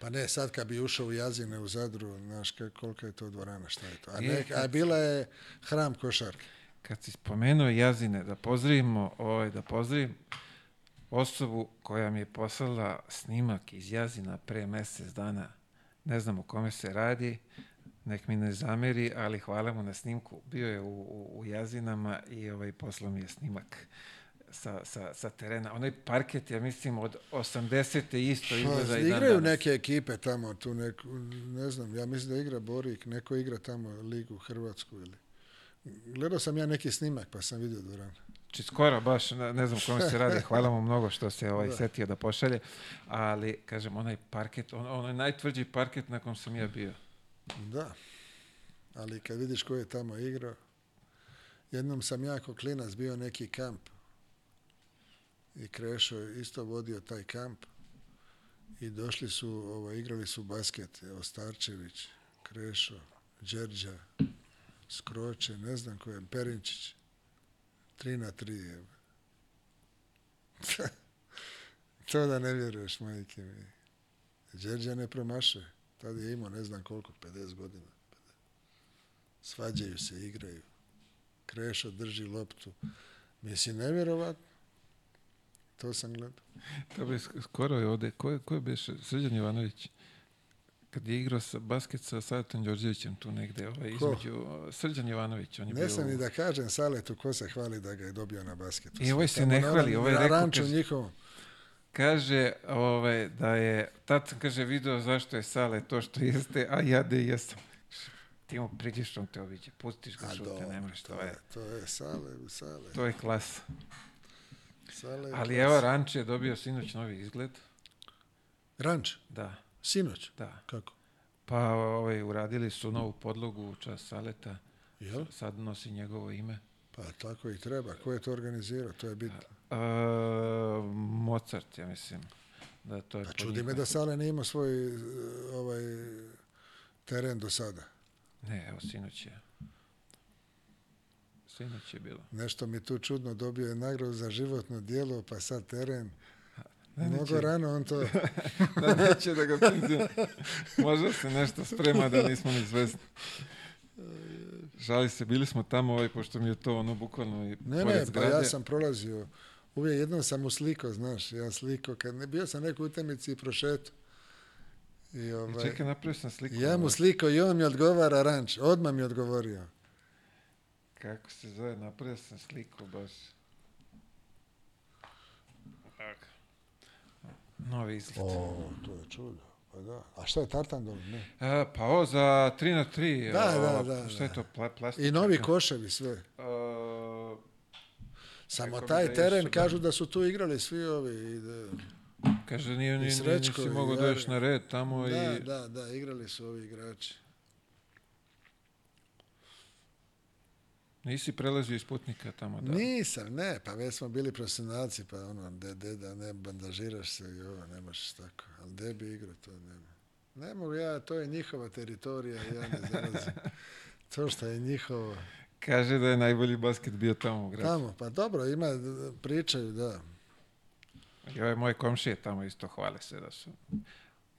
Pa ne, sad kad bi ušao u Jazine u Zadru, znaš koliko je to dvorana, šta je to. A, e, ne, a bila je hram košarke. Kad si spomenuo Jazine, da pozdravimo, ovaj, da pozdravim osobu koja mi je poslala snimak iz Jazina pre mjesec dana. Ne znam o kome se radi, nek mi ne zameri, ali hvala mu na snimku. Bio je u, u, u Jazinama i ovaj, poslao mi je snimak sa, sa, sa terena. Onaj parket, ja mislim, od 80. isto pa, izgleda i da dan Igraju neke ekipe tamo, tu neku, ne znam, ja mislim da igra Borik, neko igra tamo ligu Hrvatsku ili... Gledao sam ja neki snimak pa sam vidio dvoranu. Či znači, skoro baš, ne znam kome se radi, hvala mu mnogo što se ovaj da. setio da pošalje, ali kažem, onaj parket, on, onaj najtvrđi parket na kom sam ja bio. Da, ali kad vidiš ko je tamo igrao, jednom sam jako klinac bio neki kamp i Krešo isto vodio taj kamp i došli su, ovo, igrali su basket, evo Starčević, Krešo, Đerđa, Skroče, ne znam ko je, Perinčić, 3 na 3, je. to da ne vjeruješ, majke mi. Đerđa ne promaše, tada je imao ne znam koliko, 50 godina. Svađaju se, igraju. Krešo drži loptu. Mislim, nevjerovatno to sam gledao. Da bi skoro je ovde, ko je, ko je beše, Srđan Jovanović, kad je igrao sa basket sa Saletom Đorđevićem tu negde, ovaj, ko? između Srđan Jovanović. On je ne sam ni da kažem Saletu ko se hvali da ga je dobio na basketu. I ovaj se ne hvali, ovaj rekao... Ranču kaže, njihovom. Kaže ovaj, da je, tad sam kaže video zašto je Sale to što jeste, a ja da jesam ti mu pridišom te obiđe, pustiš ga šute, ne mreš, to, je. To je sale, sale. To je klasa. Ali evo, Ranč je dobio sinoć novi izgled. Ranč? Da. Sinoć? Da. Kako? Pa ovaj, uradili su novu podlogu u čast Saleta. Jel? Sad nosi njegovo ime. Pa tako i treba. Ko je to organizirao? To je bitno. A, a, Mozart, ja mislim. Da to je pa čudi me da Sale ne ima svoj e, ovaj, teren do sada. Ne, evo sinoć je. Sinoć je bilo. Nešto mi tu čudno dobio je nagradu za životno dijelo, pa sad teren. Da, Mnogo neće. rano on to... da neće da ga priziva. Možda se nešto sprema da nismo ni svesni. Žali se, bili smo tamo, ovaj, pošto mi je to ono bukvalno i Ne, ne, pa zgrade. pa ja sam prolazio. Uvijek jednom sam uslikao, znaš, ja sliko. Kad ne, bio sam nekoj utakmici i prošetu. I e, ovaj, I čekaj, napravio sam sliku. Ja mu sliko i on mi odgovara ranč. Odmah mi odgovorio. Kako se zove, napravio sam sliku baš. Tako. Novi izgled. O, to je čudo. Pa da. A šta je tartandol? Ne? E, pa ovo za 3 na 3. Da, o, e, da, da. Šta je da. to? Pla, plastika? I novi koševi sve. E, Samo taj da teren, da kažu da su tu igrali svi ovi. I da... Kaže, nije, nije, nisi mogao da na red tamo. Da, i... da, da, igrali su ovi igrači. Nisi prelazio iz putnika tamo? Da... Nisam, ne, pa već smo bili profesionalci, pa ono, de, de, da ne bandažiraš se i ovo, ne možeš tako. Ali de bi igrao, to nema. Ne mogu ja, to je njihova teritorija, ja ne zalazim. to što je njihovo. Kaže da je najbolji basket bio tamo u gradu. Tamo, pa dobro, ima, pričaju, da. I ove ovaj moje komšije tamo isto hvale se da su...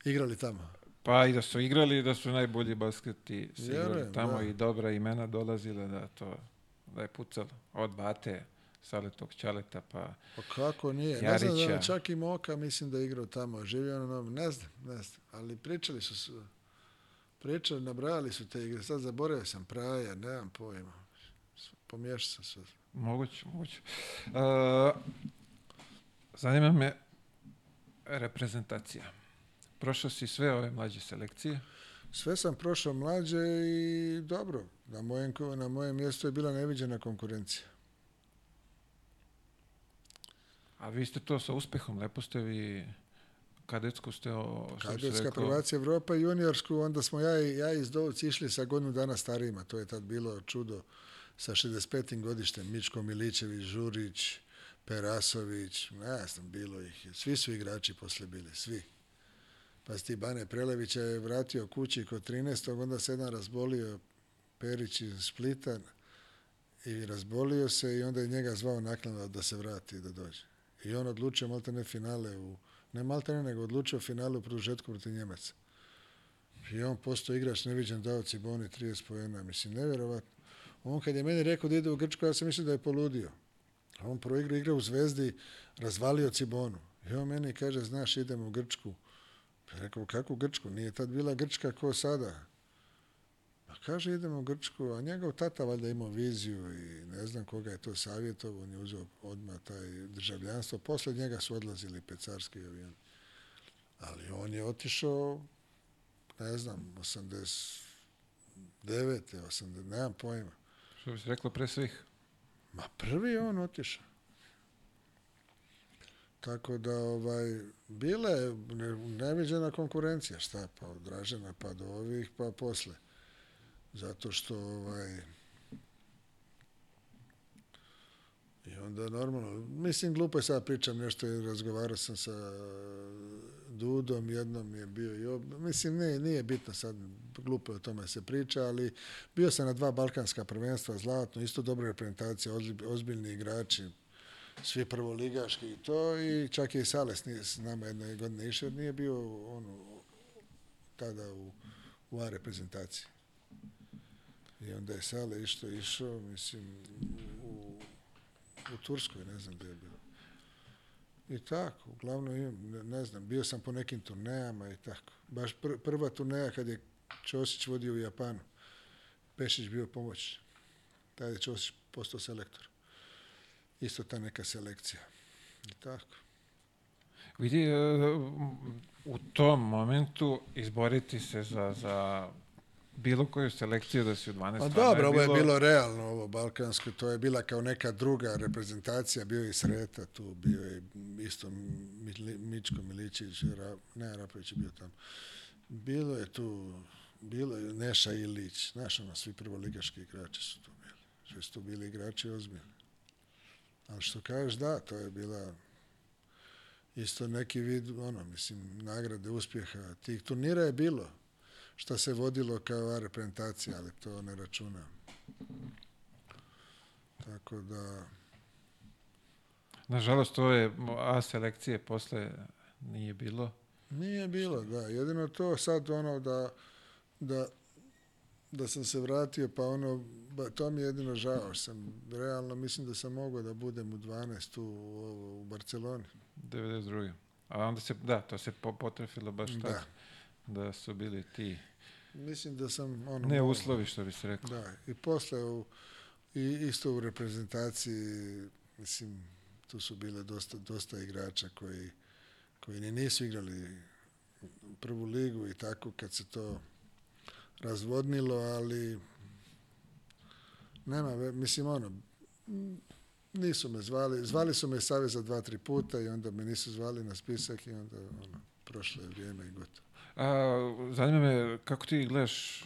Igrali tamo? Pa i da su igrali, da su najbolji basketi se igrali tamo da. i dobra imena dolazila, da to da je pucalo od Bate, Saletog Ćaleta, pa Pa kako nije? Jarića. Ne znam da je čak i Moka, mislim da je igrao tamo, živio na novom, ne znam, ne znam, ali pričali su, su pričali, nabrajali su te igre, sad zaboravio sam Praja, nemam pojma, pomiješao sam sve. Moguće, moguće. Uh, zanima me reprezentacija. Prošao si sve ove mlađe selekcije sve sam prošao mlađe i dobro, na mojem, na mojem mjestu je bila neviđena konkurencija. A vi ste to sa uspehom, lepo ste vi kadetsku ste o... Kadetska prvacija Evropa juniorsku, onda smo ja i, ja iz Dovci išli sa godinu dana starijima, to je tad bilo čudo sa 65. godištem, Mičko Milićević, Žurić, Perasović, ne znam, bilo ih Svi su igrači posle bili, svi. Pa Stibane Prelevića je vratio kući kod 13. onda se jedan razbolio Perić iz Splita i razbolio se i onda je njega zvao naknadno da se vrati, da dođe. I on odlučio maltene finale u, ne maltene, nego odlučio finale u produžetku protiv Njemaca. I on postao igrač neviđen dao Ciboni 30 pojena, mislim, nevjerovatno. On kad je meni rekao da ide u Grčku, ja sam mislio da je poludio. A on proigrao igra u Zvezdi, razvalio Cibonu. I on meni kaže, znaš, idemo u Grčku, Pa rekao, kako Grčku? Nije tad bila Grčka ko sada. Pa kaže, idemo u Grčku, a njegov tata valjda imao viziju i ne znam koga je to savjetovao, on je uzeo odmah taj državljanstvo. Posle njega su odlazili pecarski avion. Ali on je otišao, ne znam, 89. 80, nemam pojma. Što bi se reklo pre svih? Ma prvi je on otišao. Tako da, ovaj, bila je ne, neviđena konkurencija, šta, pa od Dražena, pa do ovih, pa posle. Zato što, ovaj, i onda normalno, mislim, glupo je sad pričam nešto, razgovarao sam sa Dudom, jednom je bio i ob... mislim, ne, nije bitno sad, glupo je o tome da se priča, ali bio sam na dva balkanska prvenstva, zlatno, isto dobra reprezentacija, ozbiljni igrači, svi prvoligaški i to i čak je i Sales nije s nama jedne godine išao, nije bio on tada u, u A reprezentaciji. I onda je Sale išto išao, mislim, u, u Turskoj, ne znam gdje je bio. I tako, uglavnom imam, ne znam, bio sam po nekim turnejama i tako. Baš pr prva turneja kad je Ćosić vodio u Japanu, Pešić bio pomoć. Tada je Ćosić postao selektor isto ta neka selekcija. I tako. Vidi, e, u tom momentu izboriti se za, za bilo koju selekciju da si u 12 Pa dobro, ovo je bilo... bilo realno, ovo balkansko, to je bila kao neka druga reprezentacija, bio je Sreta tu, bio je isto Mičko Milićić, Ra... ne, Rapović je bio tamo. Bilo je tu, bilo je Neša Ilić, znaš ono, svi prvoligaški igrači su tu bili, svi su tu bili igrači ozbiljni. A što kažeš, da, to je bila isto neki vid, ono, mislim, nagrade, uspjeha. Tih turnira je bilo, što se vodilo kao reprezentacija, ali to ne računam. Tako da... Nažalost, to je A selekcije posle nije bilo. Nije bilo, da. Jedino to sad ono da, da, da sam se vratio, pa ono ba, to mi je jedino žao. Sam, realno mislim da sam mogao da budem u 12 u, u, u Barceloni. 92. A onda se, da, to se po, potrefilo baš da. tako. Da su bili ti. Mislim da sam... Ono, ne uslovi što bi se rekao. Da, i posle u, i isto u reprezentaciji, mislim, tu su bile dosta, dosta igrača koji, koji ni nisu igrali prvu ligu i tako kad se to razvodnilo, ali Nema, mislim, ono, nisu me zvali, zvali su me iz Saveza dva, tri puta i onda me nisu zvali na spisak i onda, ono, prošlo je vrijeme i gotovo. A, zanima me, kako ti gledaš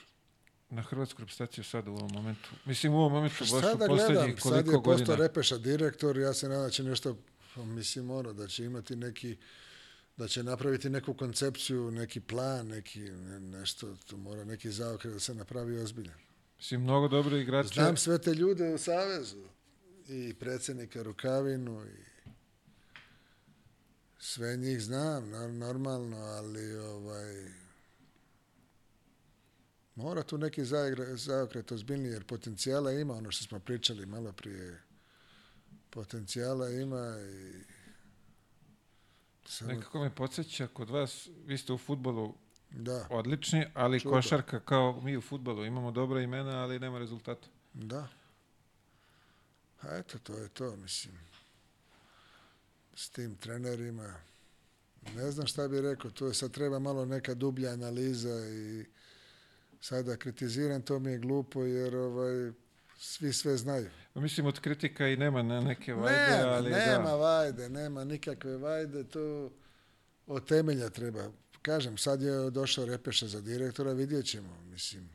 na hrvatsku reprezentaciju sad u ovom momentu? Mislim, u ovom momentu baš sada u poslednjih gledam, koliko sad je godina. postao Repeša direktor, ja se nadam da će nešto, pa mislim, ono, da će imati neki, da će napraviti neku koncepciju, neki plan, neki, ne, nešto, tu mora neki zaokret da se napravi ozbiljan. Mislim, mnogo dobre igrače. Znam sve te ljude u Savezu. I predsednika Rukavinu i sve njih znam, normalno, ali ovaj, mora tu neki zaokret ozbiljniji, jer potencijala ima, ono što smo pričali malo prije, potencijala ima i... Samo... Nekako me podsjeća, kod vas, vi ste u futbolu Da. Odlični, ali Čudo. košarka kao mi u futbalu. Imamo dobra imena, ali nema rezultata. Da. A eto, to je to, mislim. S tim trenerima. Ne znam šta bih rekao, to je sad treba malo neka dublja analiza i sad da kritiziram, to mi je glupo jer ovaj, svi sve znaju. Pa mislim, od kritika i nema na neke vajde, nema, ali nema da. Nema vajde, nema nikakve vajde, to od temelja treba kažem, sad je došao Repeša za direktora, vidjet ćemo, mislim,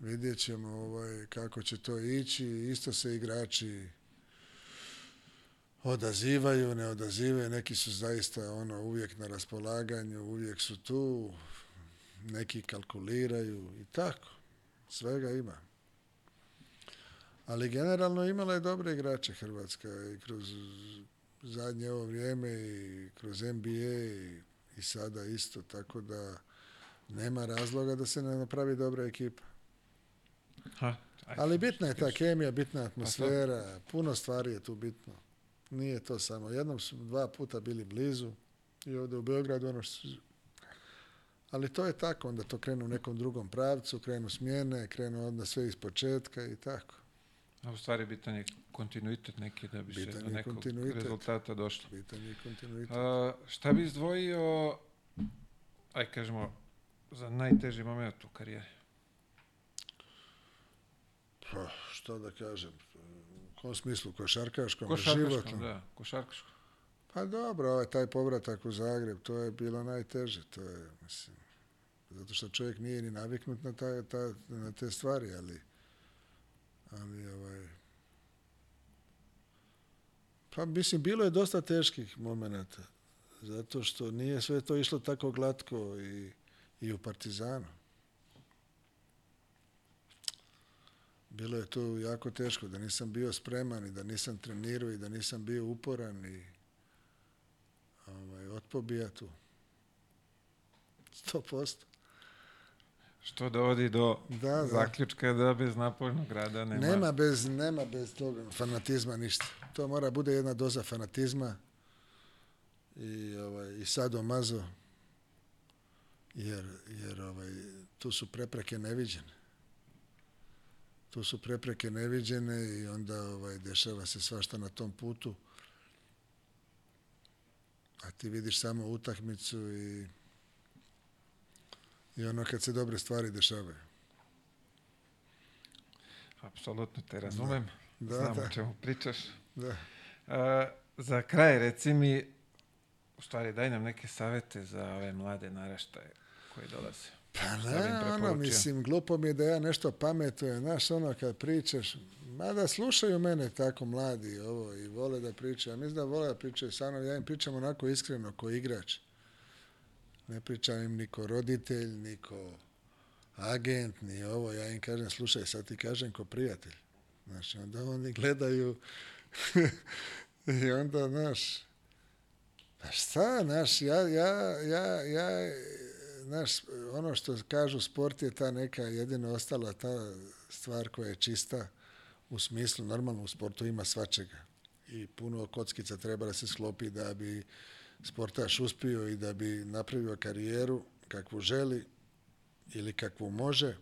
vidjet ćemo ovaj, kako će to ići, isto se igrači odazivaju, ne odazivaju, neki su zaista ono uvijek na raspolaganju, uvijek su tu, neki kalkuliraju i tako, svega ima. Ali generalno imala je dobre igrače Hrvatska i kroz zadnje ovo vrijeme i kroz NBA i i sada isto, tako da nema razloga da se ne napravi dobra ekipa. Ha, Ali bitna je ta kemija, bitna pa atmosfera, puno stvari je tu bitno. Nije to samo. Jednom su dva puta bili blizu i ovdje u Beogradu ono što... Ali to je tako, onda to krenu u nekom drugom pravcu, krenu smjene, krenu onda sve iz početka i tako. A u stvari bitan je kontinuitet neki da bi bitan se do nekog rezultata došlo. Bitan je kontinuitet. A, šta bi izdvojio, aj kažemo, za najteži moment u karijeri? Pa, šta da kažem, u kom smislu, košarkaškom, košarkaškom životnom? da, košarkaškom. Pa dobro, ovaj, taj povratak u Zagreb, to je bilo najteže, to je, mislim, zato što čovjek nije ni naviknut na, taj, ta, na te stvari, ali Ali, ovaj, pa mislim, bilo je dosta teških momenata, zato što nije sve to išlo tako glatko i, i u Partizanu. Bilo je to jako teško, da nisam bio spreman i da nisam trenirao i da nisam bio uporan i ovaj, otpobija tu. Sto Što dovodi do da, da. zaključka da bez napoljnog grada nema... Nema bez, nema bez tog fanatizma ništa. To mora bude jedna doza fanatizma i, ovaj, i sadomazo, jer, jer ovaj, tu su prepreke neviđene. Tu su prepreke neviđene i onda ovaj, dešava se svašta na tom putu. A ti vidiš samo utakmicu i i ono kad se dobre stvari dešavaju. Apsolutno te da. razumem. Da, Znam da. o čemu pričaš. Da. E, za kraj reci mi, u stvari daj nam neke savete za ove mlade naraštaje koji dolaze. Pa ne, ono, mislim, glupo mi je da ja nešto pametujem, znaš, ono, kad pričaš, mada slušaju mene tako mladi ovo i vole da pričaju, a mislim da vole da pričaju sa mnom, ja im pričam onako iskreno, ko igrač. Ne priča im niko roditelj, niko agent, ni ovo. Ja im kažem, slušaj, sad ti kažem ko prijatelj. Znači, onda oni gledaju i onda, znaš, pa šta, znaš, ja, ja, ja, ja, znaš, ono što kažu sport je ta neka jedina ostala ta stvar koja je čista u smislu, normalno u sportu ima svačega i puno kockica treba da se sklopi da bi sportaš uspio i da bi napravio karijeru kakvu želi ili kakvu može.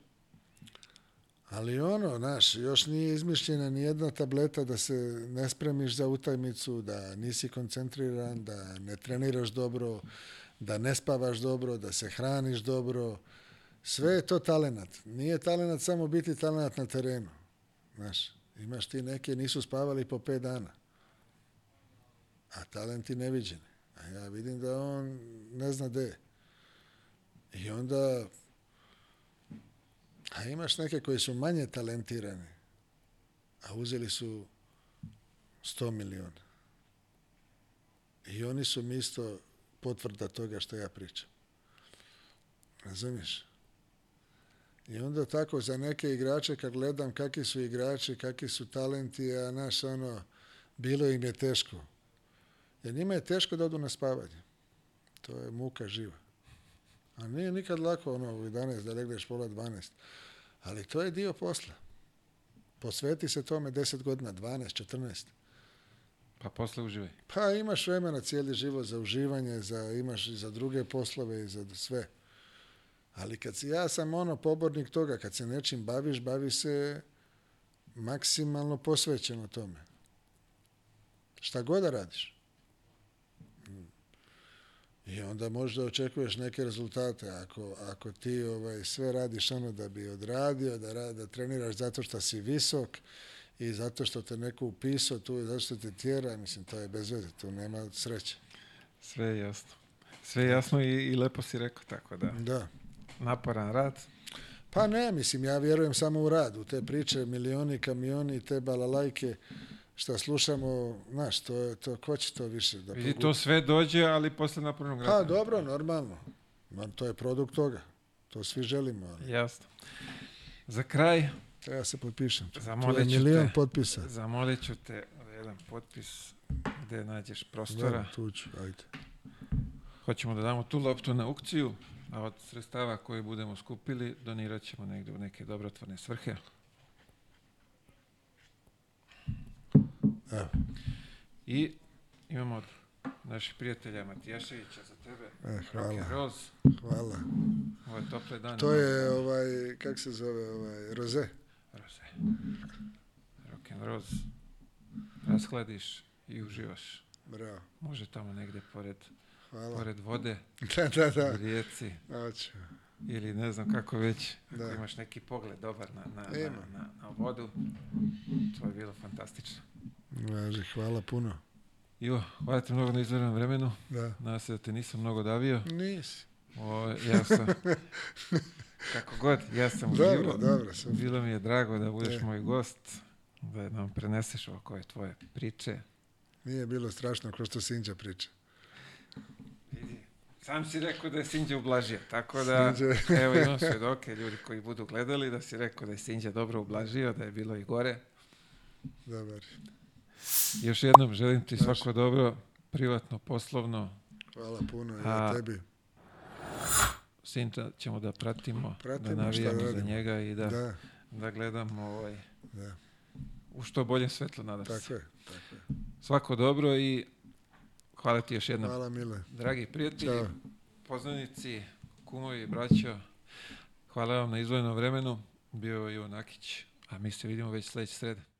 Ali ono, znaš, još nije izmišljena ni jedna tableta da se ne spremiš za utajmicu, da nisi koncentriran, da ne treniraš dobro, da ne spavaš dobro, da se hraniš dobro. Sve je to talenat. Nije talenat samo biti talenat na terenu. Znaš, imaš ti neke, nisu spavali po pet dana. A talenti neviđeni. Ja vidim da on ne zna gde I onda a imaš neke koji su manje talentirani, a uzeli su 100 miliona. I oni su mi isto potvrda toga što ja pričam. Razumiješ? I onda tako za neke igrače kad gledam kakvi su igrači, kakvi su talenti, a naš ono, bilo im je teško. Jer njima je teško da odu na spavanje. To je muka živa. A nije nikad lako ono u 11 da legneš pola 12. Ali to je dio posla. Posveti se tome 10 godina, 12, 14. Pa posle uživaj. Pa imaš vremena cijeli život za uživanje, za, imaš i za druge poslove i za sve. Ali kad si, ja sam ono pobornik toga, kad se nečim baviš, bavi se maksimalno posvećeno tome. Šta god da radiš i onda možda očekuješ neke rezultate. Ako, ako ti ovaj, sve radiš ono da bi odradio, da, da treniraš zato što si visok i zato što te neko upisao tu i zato što te tjera, mislim, to je bez veze, tu nema sreće. Sve je jasno. Sve je jasno i, i lepo si rekao, tako da. Da. Naporan rad, pa ne, mislim, ja vjerujem samo u rad, u te priče, milioni, kamioni, te balalajke, šta slušamo, znaš, to je to, ko će to više da Vidi, to sve dođe, ali posle napravnog pa, rata. Pa, dobro, normalno. Man, to je produkt toga. To svi želimo. Ali. Jasno. Za kraj... Ja se potpišem. Zamolit ću milion te, potpisa. Zamolit ću te jedan potpis gde nađeš prostora. Da, tu ću, ajde. Hoćemo da damo tu loptu na aukciju, a od sredstava koje budemo skupili donirat ćemo negde u neke dobrotvorne svrhe. E. I imamo od naših prijatelja Matijaševića za tebe. E, hvala. Roz. Hvala. Ovo je tople dane. To da. je ovaj, kak se zove, ovaj, roze. Roze. Rock and roz. Rashladiš i uživaš. Bravo. Može tamo negde pored, hvala. pored vode. da, da, da. U rijeci. Znači. Ili ne znam kako već. Da. Imaš neki pogled dobar na, na, na, na, na vodu. To je bilo fantastično. Važi, hvala puno. Jo, hvala ti mnogo na izvornom vremenu. Da. Nadam se da te nisam mnogo davio. Nisi. O, ja sam... Kako god, ja sam dobro, uživo. Dobro, sam. Bilo mi je drago da budeš e. moj gost, da nam preneseš ovako tvoje priče. Nije bilo strašno kao što Sinđa priča. Vidi, sam si rekao da je Sinđa ublažio, tako da Sinđa. evo imam svedoke ljudi koji budu gledali da si rekao da je Sinđa dobro ublažio, da je bilo i gore. Dobar. Još jednom želim ti svako dobro, privatno, poslovno. Hvala puno, i ja tebi. Sinta ćemo da pratimo, da pratimo da navijamo za njega i da, da. da gledamo ovaj, da. u što bolje svetlo, nadam tako se. Je, tako je. Svako dobro i hvala ti još jednom. Hvala, Mile. Dragi prijatelji, Ćao. poznanici, kumovi, braćo, hvala vam na izvojenom vremenu. Bio je Ivo Nakić, a mi se vidimo već sledeće srede.